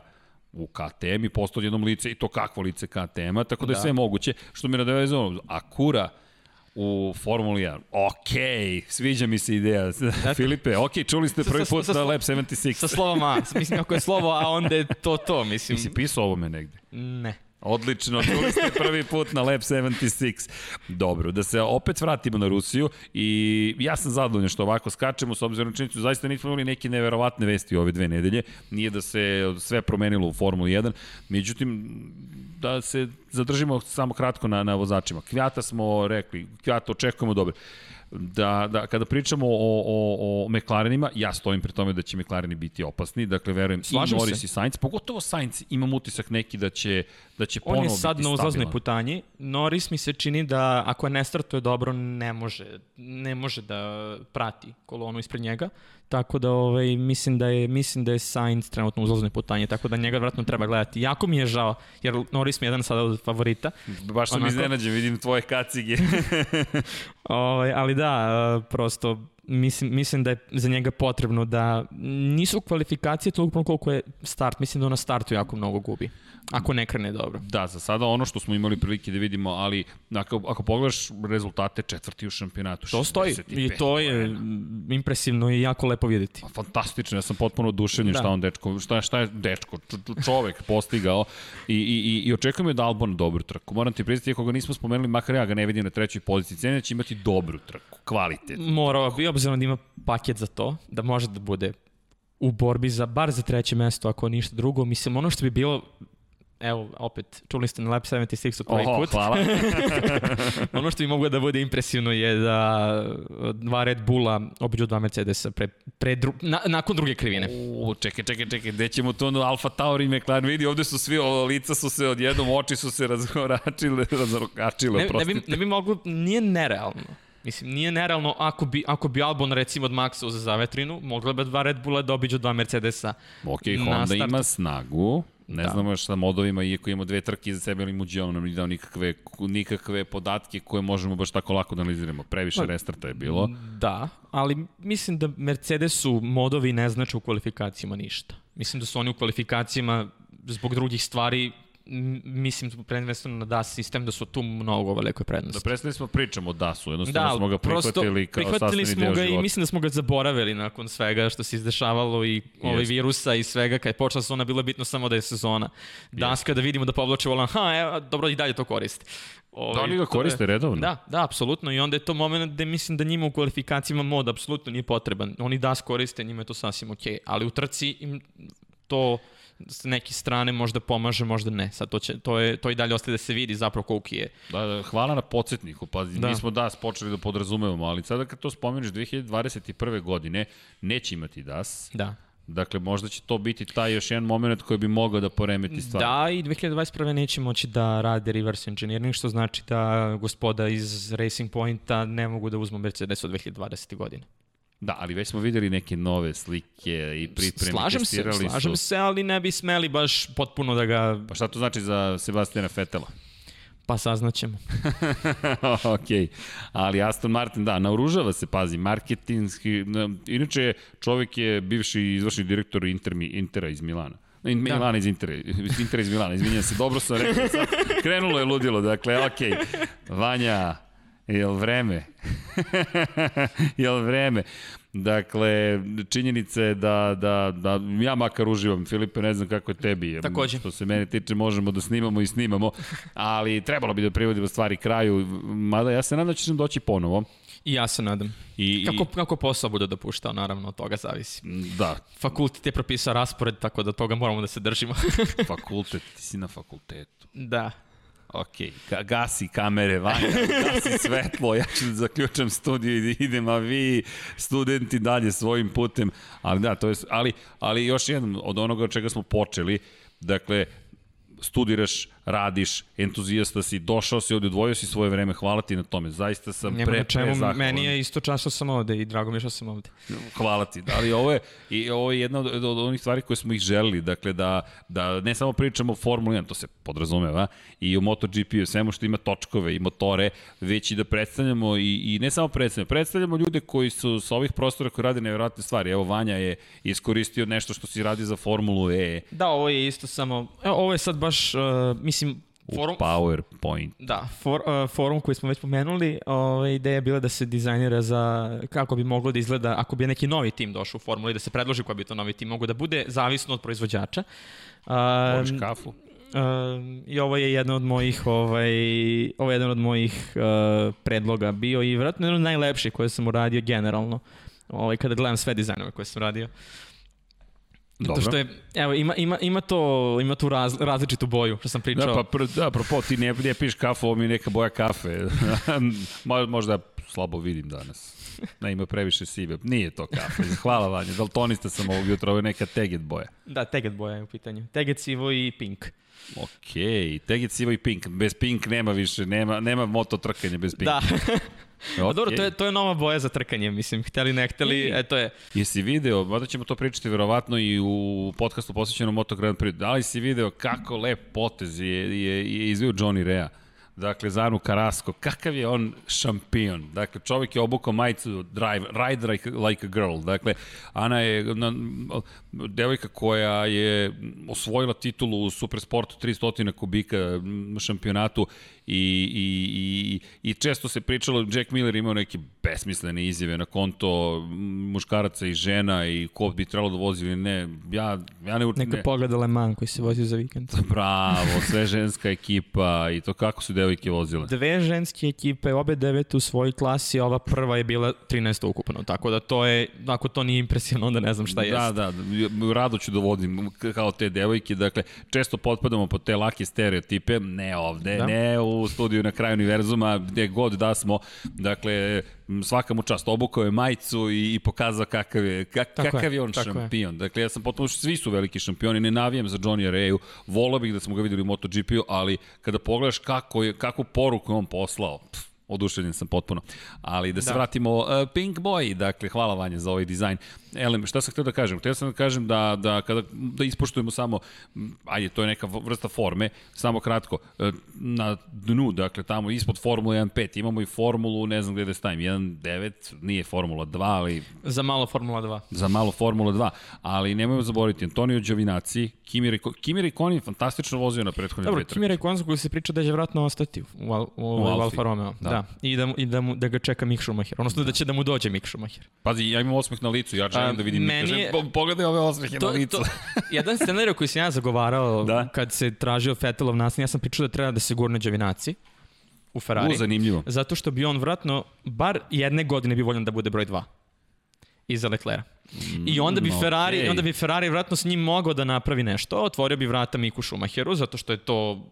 u KTM i postao jednom lice i to kakvo lice KTM-a, tako da je da. sve moguće. Što mi nadovezano, Akura, u Formuli 1. Ok, sviđa mi se ideja. Dakle, Filipe, ok, čuli ste prvi put sa, na Lab 76. Sa slovom A. Mislim, ako je slovo A, onda je to to. Mislim. Misi pisao ovome negde? Ne. Odlično, čuli ste prvi put na Lab 76. Dobro, da se opet vratimo na Rusiju i ja sam zadovoljan što ovako skačemo s obzirom na činjenicu, zaista nismo imali neke neverovatne vesti ove dve nedelje, nije da se sve promenilo u Formuli 1, međutim, da se zadržimo samo kratko na, na vozačima. Kvjata smo rekli, Kvjata očekujemo dobro da, da kada pričamo o, o, o McLarenima, ja stojim pri tome da će McLareni biti opasni, dakle verujem Slažem i Norris se. i Sainz, pogotovo Sainz imam utisak neki da će, da će ponovo biti stabilan. On je sad na uzlaznoj putanji, Norris mi se čini da ako ne startuje dobro ne može, ne može da prati kolonu ispred njega, tako da ovaj, mislim da je mislim da je Sainz trenutno u uzlaznoj putanji, tako da njega vratno treba gledati. Jako mi je žao, jer Norris mi je jedan sada od favorita. Baš sam Onako... iznenađen, vidim tvoje kacige. ovaj, ali da, prosto mislim, mislim da je za njega potrebno da nisu kvalifikacije toliko koliko je start, mislim da ona startu jako mnogo gubi. Ako ne krene dobro. Da, za sada ono što smo imali prilike da vidimo, ali ako, ako pogledaš rezultate četvrti u šampionatu. To stoji i to je impresivno i jako lepo videti. Pa, fantastično, ja sam potpuno oduševljen da. šta on dečko, šta, šta je dečko, čovek postigao i, i, i, i očekujem da Albon dobru trku. Moram ti priznati, ako ga nismo spomenuli, makar ja ga ne vidim na trećoj poziciji, će imati dobru trku, kvalitet. Morao bi, obzirom da ima paket za to, da može da bude u borbi za bar za treće mesto, ako ništa drugo. Mislim, ono što bi bilo evo, opet, čuli ste na Lab 76 u prvi put. hvala. ono što bi moglo da bude impresivno je da dva Red Bulla obiđu dva Mercedesa pre, pre dru, na, nakon druge krivine. U, čekaj, čekaj, čekaj, gde ćemo to na Alfa Tauri i McLaren? Vidi, ovde su svi, o, lica su se odjednom, oči su se razhoračile, razrokačile, ne, ne, bi, ne bi moglo, nije nerealno. Mislim, nije nerealno ako bi, ako bi Albon recimo od Maxa za zavetrinu, mogla bi dva Red Bulla da obiđu dva Mercedesa. Ok, Honda ima snagu, Ne da. znamo još sa modovima, iako imamo dve trke iza sebe, ali Mugello nam nije dao nikakve, nikakve podatke koje možemo baš tako lako da analiziramo. Previše pa, restarta je bilo. Da, ali mislim da Mercedesu modovi ne znače u kvalifikacijama ništa. Mislim da su oni u kvalifikacijama zbog drugih stvari mislim prvenstveno na DAS sistem da su tu mnogo velike prednosti. Da prestali smo pričamo o DAS-u, jednostavno da, smo ga prihvatili kao prihvatili smo ga života. i mislim da smo ga zaboravili nakon svega što se izdešavalo i ovaj virusa i svega, kad je počela sezona bilo bitno samo da je sezona. DAS kada vidimo da povlače volan, ha, evo, dobro i dalje to koristi. Ovaj, da oni ga koriste je, redovno? Da, da, apsolutno i onda je to moment gde mislim da njima u kvalifikacijama mod apsolutno nije potreban. Oni DAS koriste, njima je to sasvim okej, okay. ali u trci im to s neke strane možda pomaže, možda ne. Sad to, će, to, je, to i dalje ostaje da se vidi zapravo koliki je. Da, da, hvala na podsjetniku, pa da. mi smo DAS počeli da podrazumevamo, ali sada kad to spomeniš 2021. godine, neće imati DAS. Da. Dakle, možda će to biti taj još jedan moment koji bi mogao da poremeti stvari. Da, i 2021. neće moći da rade reverse engineering, što znači da gospoda iz Racing Pointa ne mogu da uzmu Mercedes od 2020. godine. Da, ali već smo videli neke nove slike i pripreme. Slažem se, slažem su... se, ali ne bi smeli baš potpuno da ga... Pa šta to znači za Sebastijana Fetela? Pa saznaćemo. ok, ali Aston Martin, da, naoružava se, pazi, marketinski, inače čovjek je bivši izvršni direktor Inter, Intera iz Milana. In, da. Milana iz Intera, Intera iz Milana, izvinjam se, dobro sam rekao, sad krenulo je ludilo, dakle, ok, Vanja, Jel vreme? Jel vreme? Dakle, činjenica je da, da, da ja makar uživam, Filipe, ne znam kako je tebi. Takođe. Što se mene tiče, možemo da snimamo i snimamo, ali trebalo bi da privodimo stvari kraju, mada ja se nadam da ćeš nam doći ponovo. I ja se nadam. I, Kako, i, kako posao bude dopuštao, naravno, od toga zavisi. da, Fakultet je propisao raspored, tako da toga moramo da se držimo. fakultet, ti si na fakultetu. da. Ok, ga, gasi kamere, Vanja, gasi svetlo, ja ću da zaključam studiju i da idem, a vi studenti dalje svojim putem. Ali da, to je, ali, ali još jednom, od onoga od čega smo počeli, dakle, studiraš, radiš, entuzijasta si, došao si ovde, odvojio si svoje vreme, hvala ti na tome. Zaista sam Nema pre, na čemu, pre zahvalan. meni je isto čast što sam ovde i drago mi je što sam ovde. Hvala ti. Ali ovo je, i ovo je jedna od, od onih stvari koje smo ih želili, dakle da, da ne samo pričamo o Formuli 1, to se podrazumeva, i o MotoGP-u, svemu što ima točkove i motore, već i da predstavljamo i, i ne samo predstavljamo, predstavljamo ljude koji su sa ovih prostora koji rade nevjerojatne stvari. Evo Vanja je iskoristio nešto što si radi za Formulu E Da, ovo je isto samo, evo, ovo je sad baš, uh, mislim, u forum, PowerPoint. Da, for, uh, forum koji smo već pomenuli, ove, ideja je bila da se dizajnira za kako bi moglo da izgleda ako bi neki novi tim došao u formuli, da se predloži koji bi to novi tim mogo da bude, zavisno od proizvođača. Voliš Um, kafu? um, I ovo je jedan od mojih, ovaj, ovo je jedan od mojih uh, predloga bio i vjerojatno jedan od najlepših koje sam uradio generalno. Ovaj, kada gledam sve dizajnove koje sam radio. Zato Dobro. što je, evo, ima, ima, ima, to, ima tu raz, različitu boju, što sam pričao. Da, pa pr, da, apropo, ti ne, ne piješ kafu, ovo mi je neka boja kafe. Mo- Možda slabo vidim danas. Ne, ima previše sive. Nije to kafe. Hvala Vanja. Daltonista sam ovog jutra, ovo je neka teget boja. Da, teget boja je u pitanju. Teget sivo i pink. Ok, teget sivo i pink. Bez pink nema više, nema, nema moto trkanja bez pink. Da. okay. A dobro, to je, to je nova boja za trkanje, mislim. Hteli ne hteli, I- eto je. Jesi video, mada ćemo to pričati verovatno i u podcastu posvećenom Moto Grand Prix, da li si video kako lep potez je, je, je izvio Johnny Rea? Dakle, Zanu Karasko, kakav je on šampion. Dakle, čovjek je obukao majicu drive, Ride like, like a girl. Dakle, Ana je na, devojka koja je osvojila titulu u Supersportu 300 kubika šampionatu i, i, i, i često se pričalo, Jack Miller imao neke besmislene izjave na konto muškaraca i žena i ko bi trebalo da vozi ili ne. Ja, ja ne, Neka ne, pogleda Le Mans koji se vozio za vikend. Bravo, sve ženska ekipa i to kako su devojke vozile. Dve ženske ekipe, obe devete u svojoj klasi, ova prva je bila 13. ukupno, tako da to je, ako to nije impresivno, onda ne znam šta je. Da, da, rado ću da vodim kao te devojke, dakle, često potpadamo po te lake stereotipe, ne ovde, Da. da. ne u studiju na kraju univerzuma, gde god da smo, dakle, svaka mu čast, obukao je majicu i, i pokazao kakav je, kak, Tako je, kakav je on tako je. šampion. Dakle, ja sam potpuno, svi su veliki šampioni, ne navijem za Johnny Reju, volao bih da smo ga videli u MotoGP-u, ali kada pogledaš kako je, kakvu poruku je on poslao, pff, oduševljen sam potpuno. Ali da se Da. da. vratimo, uh, Pink Boy, dakle, hvala Vanja za ovaj dizajn. Elem, šta sam htio da kažem? Htio sam da kažem da, da kada da ispoštujemo samo, ajde, to je neka vrsta forme, samo kratko, e, na dnu, dakle, tamo ispod Formule 1.5 imamo i formulu, ne znam gde da stavim, 1.9, nije Formula 2, ali Za malo Formula 2. za malo Formula 2, ali nemojmo zaboraviti, Antonio Giovinazzi, Kimi, Reko, Kimi je fantastično vozio na prethodne Dobro. Kimi Raikkonen koji se priča da će vratno ostati u, Al, u, u, Alfi. Alfa Romeo. Da. Da. da. I, da, i da, mu, da ga čeka Mick Schumacher. Odnosno da će da mu dođe Mick Schumacher. Pazi, ja imam osmeh na licu, ja želim da vidim. meni je- "Po- Pogledaj ove osmehe na licu. to, jedan scenarij koji sam ja zagovarao Da. kad se tražio Vettelov nasled, ja sam pričao da treba da se gurne Đovinaci u Ferrari. U, zanimljivo. Zato što bi on vratno, bar jedne godine bi voljan da bude broj 2 iza Leclera. I onda bi Mm, Ferrari, okej. onda bi Ferrari vratno s njim mogao da napravi nešto, otvorio bi vrata Miku Schumacheru zato što je to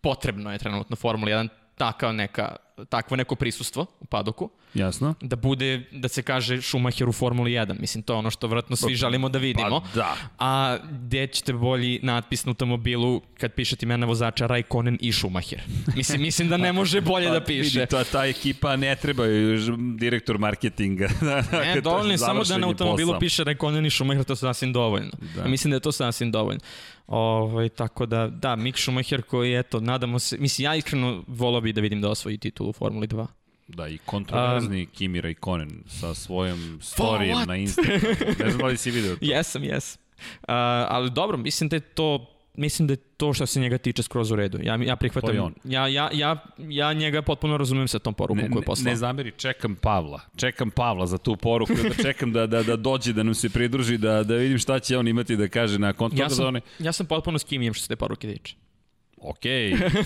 potrebno je trenutno Formula 1 takav neka, takvo neko prisustvo u padoku, Jasno. da bude, da se kaže Schumacher u Formuli 1. Mislim, to je ono što vratno svi želimo da vidimo. Pa da. A gde ćete bolji natpis na automobilu kad pišete imena vozača Raikkonen i Schumacher? Mislim, mislim da ne može bolje da piše. Pa, Vidi, ta, ta ekipa ne treba ž- direktor marketinga. Dakle, Ne, dovoljno je samo da na automobilu posao. piše Raikkonen i Schumacher, to je sasvim dovoljno. Da. Da. Mislim da je to sasvim dovoljno. Ovaj, tako da, da, Mick Schumacher koji, eto, nadamo se, mislim, ja iskreno volao bi da vidim da osvoji titulu u Formuli 2. Da, i kontroverzni um, Kimi Raikkonen sa svojom storijem na Instagramu. Ne znam da li si video to. Jesam, jesam. Uh, ali dobro, mislim da je to mislim da je to što se njega tiče skroz u redu. Ja, ja prihvatam, on. ja, ja, ja, ja njega potpuno razumem sa tom porukom Ne, koju je poslao. ne zameri, čekam Pavla. Čekam Pavla za tu poruku, da čekam da, da, da dođe, da nam se pridruži, da, da vidim šta će on imati da kaže na kontu ja, da sam, one... ja sam potpuno s Kimijem što se te poruke tiče. Ok,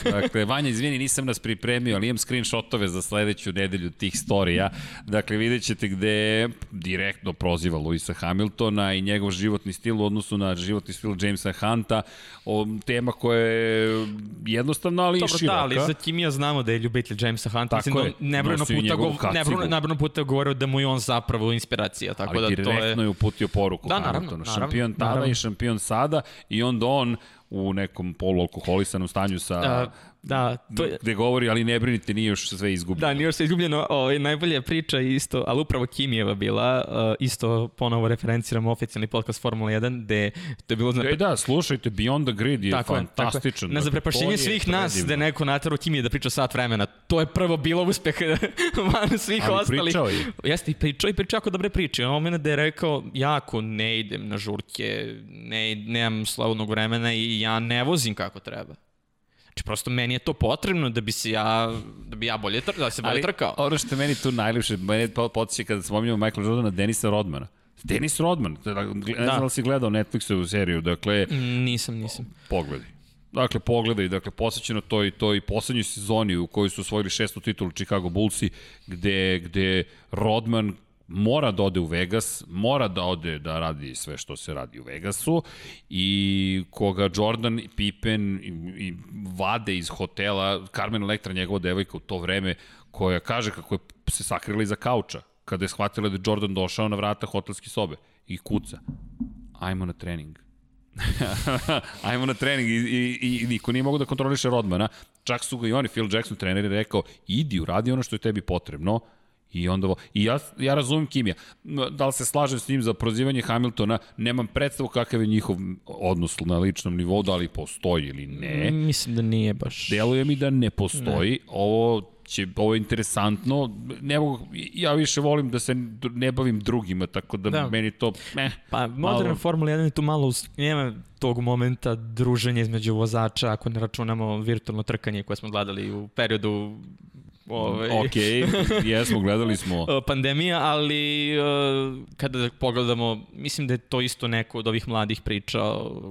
dakle, Vanja, izvini, nisam nas pripremio, ali imam screenshotove za sledeću nedelju tih storija. Dakle, vidjet ćete gde direktno proziva Luisa Hamiltona i njegov životni stil u odnosu na životni stil Jamesa Hunta. O, tema koja je jednostavna, ali i Dobro, široka. da, ali za Kimija znamo da je ljubitelj Jamesa Hunta. Tako Mislim da je. Nosi puta, njegovu go, kacigu. nebrojno, nebrojno puta govorio da mu je on zapravo inspiracija. Tako ali da to je... direktno je uputio poruku Da, naravno, Hamiltonu. naravno, šampion tada naravno. i šampion sada i onda on u nekom polualkoholisanom stanju sa... A, da, to je, gde govori, ali ne brinite, nije još sve izgubljeno. Da, nije još se izgubljeno. Ovaj, najbolja priča je isto, ali upravo Kimijeva bila, uh, isto ponovo referenciramo oficijalni podcast Formula 1, gde to je bilo... Zna... E da, slušajte, Beyond the Grid je Tako je, tako fantastičan. Na Dakle, zaprepašćenje to je svih nas da neko naterao Kimije da priča sat vremena. To je prvo bilo uspeh van svih Ali ostalih. pričao je. Jeste, i pričao i pričao jako dobre priče. On mene da je rekao, jako ne idem na žurke, ne, nemam slobodnog vremena i ja ne vozim kako treba. Znači, prosto meni je to potrebno da bi se ja, da bi ja bolje, tr, da se bolje Ali trkao. ono što meni tu najljepše, mene po- podsjeća kada spominjamo Michael Jordana, Denisa Rodmana. Denis Rodman, ne znam da li si gledao Netflixovu seriju, dakle, Mm, Nisam, nisam. pogledaj. Dakle, pogledaj, dakle, posvećeno to i to i poslednjoj sezoni u kojoj su osvojili šestu titulu Chicago Bullsi, gde, gde Rodman mora da ode u Vegas, mora da ode da radi sve što se radi u Vegasu i koga Jordan, Pippen i, i vade iz hotela, Carmen Electra, njegova devojka u to vreme, koja kaže kako je se sakrila iza kauča, kada je shvatila da je Jordan došao na vrata hotelske sobe i kuca. Ajmo na trening. Ajmo na trening i, i, i niko nije mogu da kontroliše Rodmana. Čak su ga i oni, Phil Jackson, trener, je rekao, idi, uradi ono što je tebi potrebno. I onda, vo- i ja, ja razumem Kimija. Da li se slažem s njim za prozivanje Hamiltona, nemam predstavu kakav je njihov odnos na ličnom nivou, da li postoji ili ne. Mislim da nije baš. Deluje mi da ne postoji. Ne. Ovo će, ovo je interesantno. Ne mogu, ja više volim da se ne bavim drugima, tako da, Da. meni to, eh, Pa moderna malo- Formula 1 je tu malo, us- nema tog momenta druženja između vozača, ako ne računamo virtualno trkanje koje smo gledali u periodu ovaj, Ok, jesmo, gledali smo. pandemija, ali uh, kada pogledamo, mislim da je to isto neko od ovih mladih priča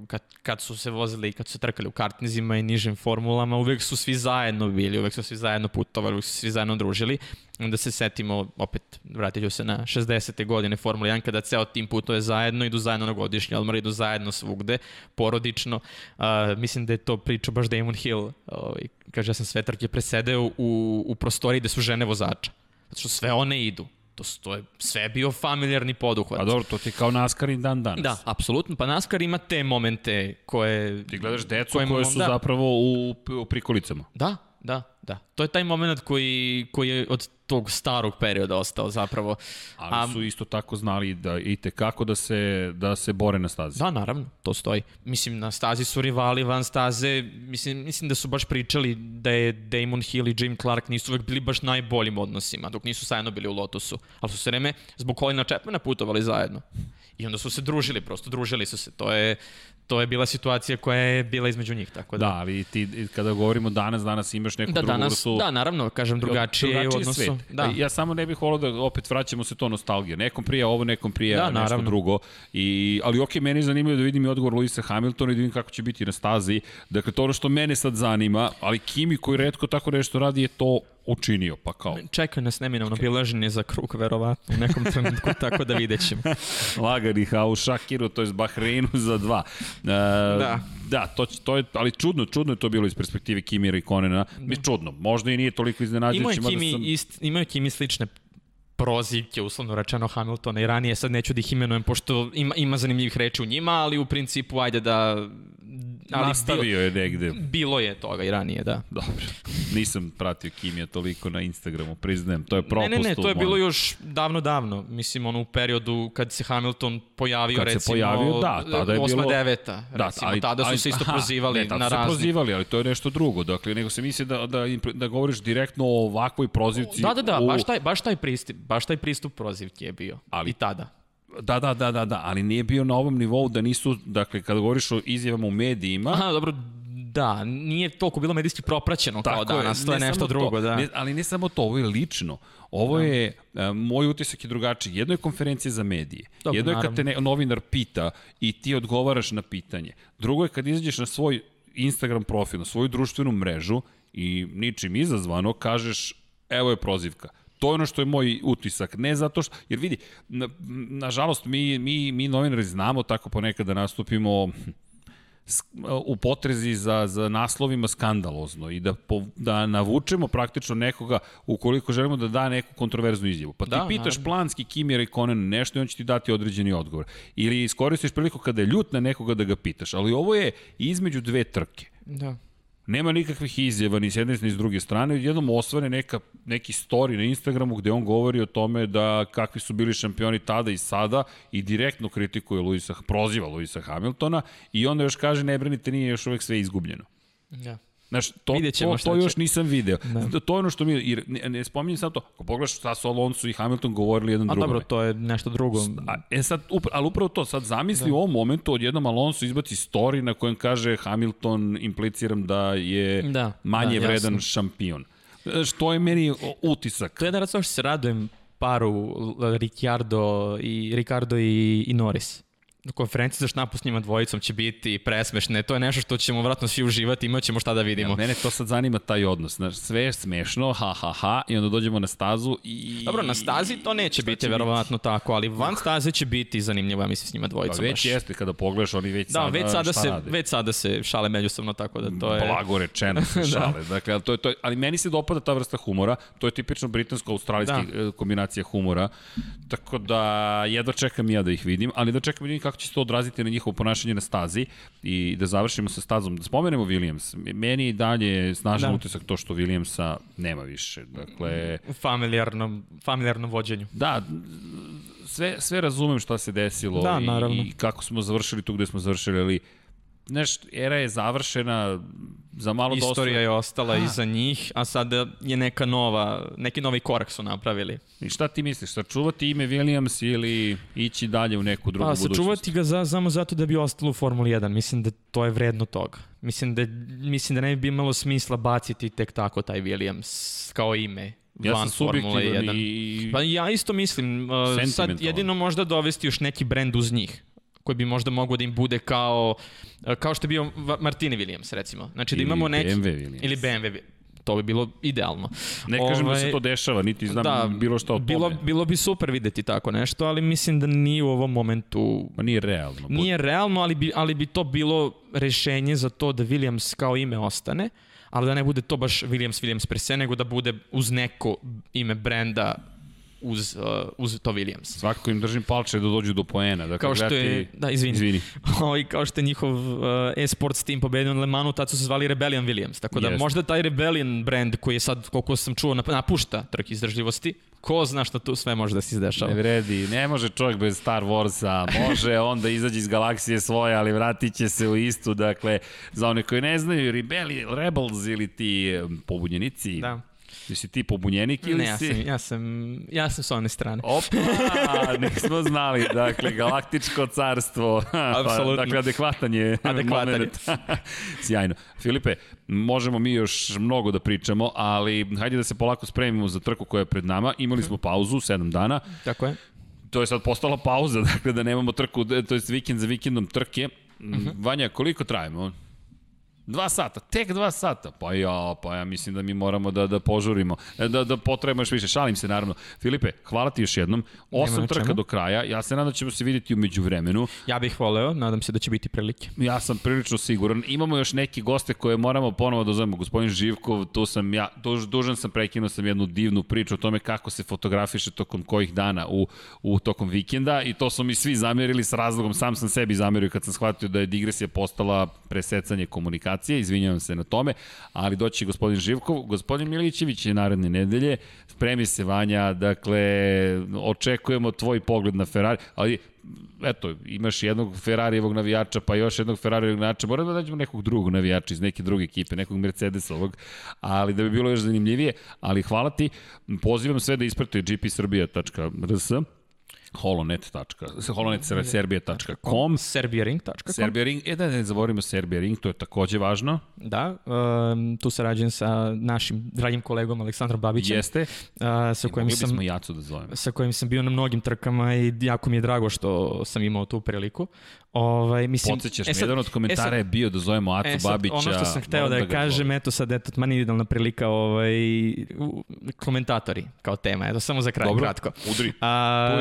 kad, kad su se vozili i kad su se trkali u kartnizima i nižim formulama, uvek su svi zajedno bili, uvek su svi zajedno putovali, uvek su svi zajedno družili. Onda se setimo, opet vratit ću se na 60. godine Formula 1, kada ceo tim putuje zajedno, idu zajedno na godišnji odmor, idu zajedno svugde, porodično. Uh, mislim da je to priča baš Damon Hill, ovaj, kaže ja sam sve trke presedeo u, u prostoriji gde su žene vozača. Zato što sve one idu. To, to je sve bio familijarni poduhvat. A dobro, to ti kao NASCAR i dan danas. Da, apsolutno. Pa NASCAR ima te momente koje... Ti gledaš decu koje koje, su da. zapravo u, u prikolicama. Da, da, da. To je taj moment koji, koji je od tog starog perioda ostao zapravo. Ali A- su isto tako znali da i kako da se, da se bore na stazi. Da, naravno, to stoji. Mislim, na stazi su rivali van staze, mislim, mislim da su baš pričali da je Damon Hill i Jim Clark nisu uvek bili baš najboljim odnosima, dok nisu zajedno bili u Lotusu. Ali su se vreme zbog Colina Chapmana putovali zajedno. I onda su se družili, prosto družili su se. To je, to je bila situacija koja je bila između njih, tako da. Da, ali ti kada govorimo danas, danas imaš neku Da, drugu danas, vrstu... da, naravno, kažem, drugačije, je u odnosu. svet. Da. Ja samo ne bih volao da opet vraćamo se to nostalgija. Nekom prija ovo, nekom prija Da, nešto naravno. drugo. I, ali ok, meni je zanimljivo da vidim i odgovor Luisa Hamiltona i da vidim kako će biti na stazi. Dakle, to ono što mene sad zanima, ali Kimi koji redko tako nešto radi je to učinio, pa kao Čeka nas neminovno okay. bilaženje za krug, verovatno, u nekom trenutku, tako da vidjet ćemo. laganih, a u Šakiru, to je Bahreinu za dva. E, Da. Da, to, to je, ali čudno, čudno je to bilo iz perspektive Kimira i Konena. Mi čudno, možda i nije toliko iznenađujuće. Mada Kimi, sam- ist, imao je Kimi slične prozivke, uslovno rečeno Hamiltona i ranije, sad neću da ih imenujem, pošto ima, ima zanimljivih reči u njima, ali u principu, ajde da... Ali Nastavio je negde. Bilo, bilo je toga i ranije, da. Dobro. Nisam pratio Kimija toliko na Instagramu, priznajem. To je propust. Ne, ne, ne, to je bilo još davno, davno. Mislim, ono u periodu kad se Hamilton pojavio, Kad se recimo, pojavio, da, tada je bilo- 8-9, recimo, tada su se isto aha, prozivali ne, na se razne. prozivali, ali to je nešto drugo. Dakle, nego se misli da, da, da govoriš direktno o ovakvoj prozivci. Da, da, da, u, baš taj, baš taj pristup, baš taj pristup prozivke je bio. Ali- I tada. Da, da, da, da, da, ali nije bio na ovom nivou da nisu, dakle, kada govoriš o izjavama u medijima... Aha, dobro, da, nije toliko bilo medijski propraćeno kao danas, to je nešto drugo, to, da. Ne, ali ne samo to, ovo je lično. Ovo da. je, a, moj utisak je drugačiji. Jedno je konferencija za medije. Dobro, Jedno je kad te ne, novinar pita i ti odgovaraš na pitanje. Drugo je kad izađeš na svoj Instagram profil, na svoju društvenu mrežu i ničim izazvano kažeš evo je prozivka. To je ono što je moj utisak. Ne zato što, jer vidi, na, nažalost mi, mi, mi novinari znamo tako ponekad da nastupimo u potrezi za, za naslovima skandalozno i da, po, da navučemo praktično nekoga ukoliko želimo da da neku kontroverznu izjavu. Pa ti da, pitaš naravno. planski Kimira i Konen nešto i on će ti dati određeni odgovor. Ili iskoristiš priliku kada je ljut na nekoga da ga pitaš. Ali ovo je između dve trke. Da. Nema nikakvih izjava ni s jedne ni s druge strane. Jednom osvane neka, neki story na Instagramu gde on govori o tome da kakvi su bili šampioni tada i sada i direktno kritikuje Luisa, proziva Luisa Hamiltona i onda još kaže ne brinite nije još uvek sve izgubljeno. Da. Znaš, to, to, to još nisam video. Da. To je ono što mi, jer ne, ne spominjem sad to, ako pogledaš šta su Alonso i Hamilton govorili jedan drugome. A dobro, to je nešto drugo. A, e sad, upra, ali upravo to, sad zamisli da. u ovom momentu odjednom Alonso izbaci story na kojem kaže Hamilton, impliciram da je da, manje da, vredan jasno. šampion. Što je meni utisak? To je da rad što se radujem paru Ricardo i, Ricardo i, i Norris konferencije za štampu s njima dvojicom će biti presmešne. To je nešto što ćemo vratno svi uživati, imat ćemo šta da vidimo. Ja, mene to sad zanima taj odnos. Znaš, sve je smešno, ha, ha, ha, i onda dođemo na stazu i... Dobro, na stazi to neće biti, verovatno biti? tako, ali van staze će biti zanimljivo, ja mislim, s njima dvojicom. Pa već baš. jeste, kada pogledaš, oni već da, sada, već sada se, rade? Već sada se šale međusobno, tako da to je... Blago rečeno se da. šale. da. Dakle, to je, to je, ali meni se dopada ta vrsta humora, to je tipično britansko-australijski da. E, kombinacija humora, tako da jedva čekam ja da ih vidim, ali da čekam da vidim kako će se to odraziti na njihovo ponašanje na stazi i da završimo sa stazom. Da spomenemo Williams. Meni i dalje snažan da. utisak to što Williamsa nema više. Dakle, u familijarnom, familijarnom vođenju. Da, sve, sve razumem šta se desilo da, i, i kako smo završili tu gde smo završili, ali znaš, era je završena, za malo Istorija dosta... je ostala a. iza njih, a sada je neka nova, neki novi korak su napravili. I šta ti misliš, sačuvati ime Williams ili ići dalje u neku drugu pa, budućnost? Pa, sačuvati ga za, samo zato da bi ostalo u Formuli 1. Mislim da to je vredno toga. Mislim da, mislim da ne bi imalo smisla baciti tek tako taj Williams kao ime ja van Formule 1. I... Pa ja isto mislim, uh, sad jedino možda dovesti još neki brend uz njih koji bi možda mogao da im bude kao, kao što je bio Martini Williams, recimo. Znači da imamo neki... BMW Williams. Ili BMW to bi bilo idealno. Ne kažem Ove, da se ovaj, to dešava, niti znam da, bilo što o tome. Bilo, bilo bi super videti tako nešto, ali mislim da nije u ovom momentu... Ma nije realno. Nije realno, ali bi, ali bi to bilo rešenje za to da Williams kao ime ostane, ali da ne bude to baš Williams Williams pre se, nego da bude uz neko ime brenda uz, uh, uz to Williams. Svakako im držim palče da dođu do poena. Dakle, kao što je, da, izvini. izvini. Ovaj, kao što je njihov uh, e-sports team pobedio na Le Manu, tad su se zvali Rebellion Williams. Tako da Jest. možda taj Rebellion brand koji je sad, koliko sam čuo, napušta trk izdržljivosti, ko zna šta tu sve može da se izdešava. Ne vredi, ne može čovjek bez Star Warsa, može onda izađe iz galaksije svoje, ali vratit će se u istu, dakle, za one koji ne znaju, Rebelli, Rebels ili ti pobunjenici, da Jesi ti pobunjenik ili ne, ja si... Sam, ja sam, ja sam s one strane. Opa, nismo znali. Dakle, galaktičko carstvo. Apsolutno. Pa, dakle, adekvatan je adekvatan moment. Sjajno. Filipe, možemo mi još mnogo da pričamo, ali hajde da se polako spremimo za trku koja je pred nama. Imali smo pauzu, 7 dana. Tako je. To je sad postala pauza, dakle da nemamo trku, to je vikend za vikendom trke. Uh mhm. -huh. Vanja, koliko trajemo? Dva sata, tek dva sata. Pa ja, pa ja mislim da mi moramo da, da požurimo, e, da, da potrebamo još više. Šalim se naravno. Filipe, hvala ti još jednom. Osam trka do kraja. Ja se nadam da ćemo se videti umeđu vremenu. Ja bih voleo, nadam se da će biti prilike. Ja sam prilično siguran. Imamo još neki goste koje moramo ponovo da uzmemo. Gospodin Živkov, tu sam ja, duž, dužan sam prekinuo sam jednu divnu priču o tome kako se fotografiše tokom kojih dana u, u tokom vikenda i to su mi svi zamerili s razlogom. Sam sam sebi zamerio kad sam shvatio da je digresija postala presecanje komunikacije komunikacije, izvinjavam se na tome, ali doći gospodin Živkov, gospodin Milićević je naredne nedelje, spremi se Vanja, dakle, očekujemo tvoj pogled na Ferrari, ali eto, imaš jednog Ferrarijevog navijača, pa još jednog Ferrarijevog navijača, moramo da nađemo nekog drugog navijača iz neke druge ekipe, nekog Mercedesovog, ali da bi bilo još zanimljivije, ali hvala ti, pozivam sve da isprate gpsrbija.rs, holonet.com, holonet.serbia.com, serbiaring.com. Serbia Ring, e da ne zaboravimo Serbia Ring, to je takođe važno. Da, um, tu sarađujem sa našim dragim kolegom Aleksandrom Babićem. Jeste. Uh, sa kojim Mogli sam bismo Jacu da zovemo. sa kojim sam bio na mnogim trkama i jako mi je drago što sam imao tu priliku. Ovaj, mislim, Podsjećaš, e me, sad- jedan od komentara e sad- je bio da zovemo Acu E sad, Babića. ono što sam hteo da, ga kažem, zovem. eto sad, eto, mani idealna prilika, ovaj, komentatori kao tema, eto, samo za kraj, Dobro, kratko. udri. A,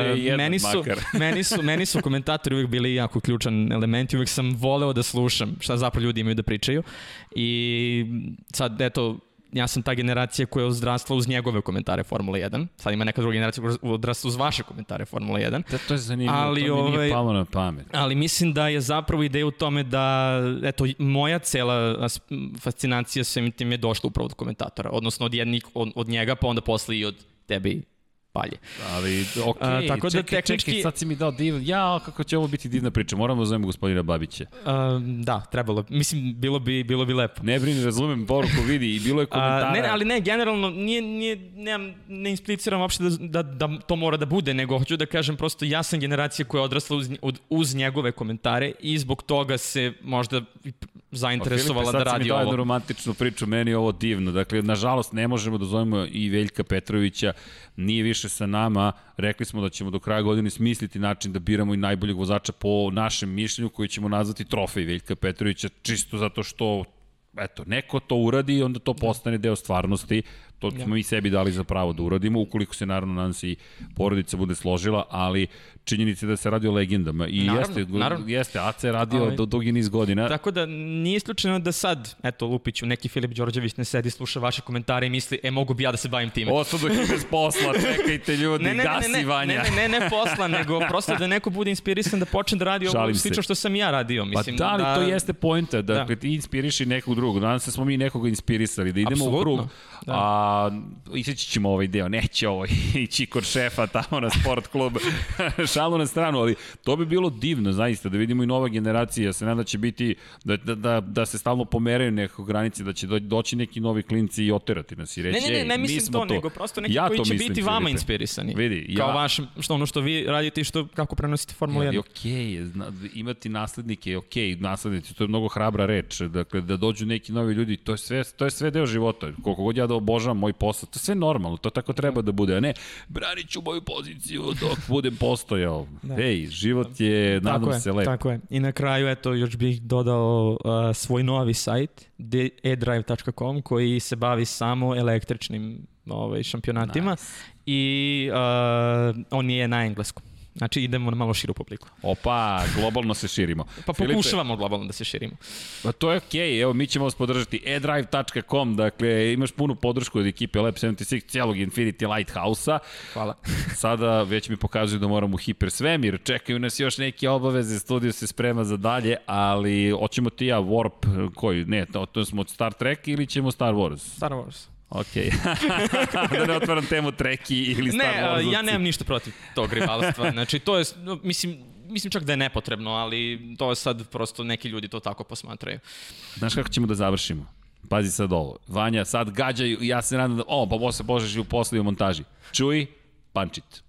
je jedan meni su, makar. meni, su, meni su komentatori uvijek bili jako ključan element i uvijek sam voleo da slušam šta zapravo ljudi imaju da pričaju. I sad, eto, ja sam ta generacija koja je odrasla uz njegove komentare Formule 1. Sad ima neka druga generacija koja je odrasla uz vaše komentare Formule 1. Da, to je zanimljivo, Ali, to mi ovaj, nije palo na pamet. Ali mislim da je zapravo ideja u tome da, eto, moja cela as- fascinacija svim tim je došla upravo od komentatora, odnosno od, jednih, od, od njega, pa onda posle i od tebe i palje. Ali, okej, A, tako da čekaj, tehnički- čekaj, sad si mi dao div... Ja, kako će ovo biti divna priča, moramo da zovemo gospodina Babića. Um, da, trebalo. Mislim, bilo bi, bilo bi lepo. Ne brini, razumem poruku, vidi, i bilo je komentara. A, ne, ali ne, generalno, nije, nije, nemam, ne impliciram uopšte da, da, da to mora da bude, nego hoću da kažem prosto ja sam generacija koja je odrasla uz, uz, njegove komentare i zbog toga se možda zainteresovala Pa, Filipe, da sad si mi radi ovo. romantičnu priču, meni je ovo divno. Dakle, nažalost, ne možemo da zovemo i Veljka Petrovića, nije više sa nama. Rekli smo da ćemo do kraja godine smisliti način da biramo i najboljeg vozača po našem mišljenju koji ćemo nazvati trofej Veljka Petrovića, čisto zato što eto, neko to uradi i onda to postane deo stvarnosti. To smo mi sebi dali za pravo da uradimo, ukoliko se naravno nadam se i porodica bude složila, ali činjenica je da se radi o legendama. I Naravno, jeste, naravno. jeste, Ace je radio Ali- do dugi niz godina. Tako da nije isključeno da sad, eto Lupiću, neki Filip Đorđević ne sedi, sluša vaše komentare i misli, e mogu bi ja da se bavim time. Dok je bez posla, čekajte ljudi, ne, ne, gasi ne, ne, Vanja. ne, ne, ne, ne posla, nego prosto da neko bude inspirisan da počne da radi ovo slično što sam ja radio. Pa Mislim, da, ali to jeste poenta, dakle ti inspiriši nekog drugog. Danas se smo mi nekoga inspirisali, da idemo u Apsolutno, krug. da. A iseći ćemo ovaj deo, neće ovo ići kod šefa tamo na sport klub. Šalu na stranu, ali to bi bilo divno zaista da vidimo i nova generacija. Ja se nadam da će biti, da, da, da, da se stalno pomeraju nekako granice, da će do, doći neki novi klinci i oterati nas i reći, Ne, ne, ne, "Ej, ne mi mislim smo to, nego prosto neki Ja koji to će mislim, biti vama inspirisani. Vidi, ja- Kao vaš, što ono što vi radite i što, kako prenosite Formulu 1. I okej, okay, zna, imati naslednike je okej, okay, naslednici, to je mnogo hrabra reč, dakle da dođu neki novi ljudi, to je sve, to je sve deo života. Koliko god ja da obožavam moj posao, to je sve normalno, to tako treba da bude, a ne branit ću moju poziciju dok budem postojao. Da. Ej, život je, nadam tako je, se, lep. Tako je. I na kraju, eto, još bih dodao uh, svoj novi sajt, edrive.com, koji se bavi samo električnim ovaj, šampionatima Nice. i uh, on je na engleskom. Znači idemo na malo širu publiku. Opa, globalno se širimo. Pa Filipe, pokušavamo globalno da se širimo. Pa to je okej, okay. evo mi ćemo vas podržati edrive.com, dakle imaš punu podršku od ekipe Lab 76, cijelog Infinity Lighthouse-a. Hvala. Sada već mi pokazuju da moramo u hipersvemir, čekaju nas još neke obaveze, studio se sprema za dalje, ali hoćemo ti ja Warp, koji, ne, to, to smo od Star Trek ili ćemo Star Wars? Star Wars. Ok. da ne otvaram temu Treki ili Star Ne, ja nemam ništa protiv tog rivalstva. Znači, to je, mislim, mislim čak da je nepotrebno, ali to je sad prosto neki ljudi to tako posmatraju. Znaš kako ćemo da završimo? Pazi sad ovo. Vanja, sad gađaju, ja se nadam da, o, pa posle Božeš i u posle i u montaži. Čuj, pančit.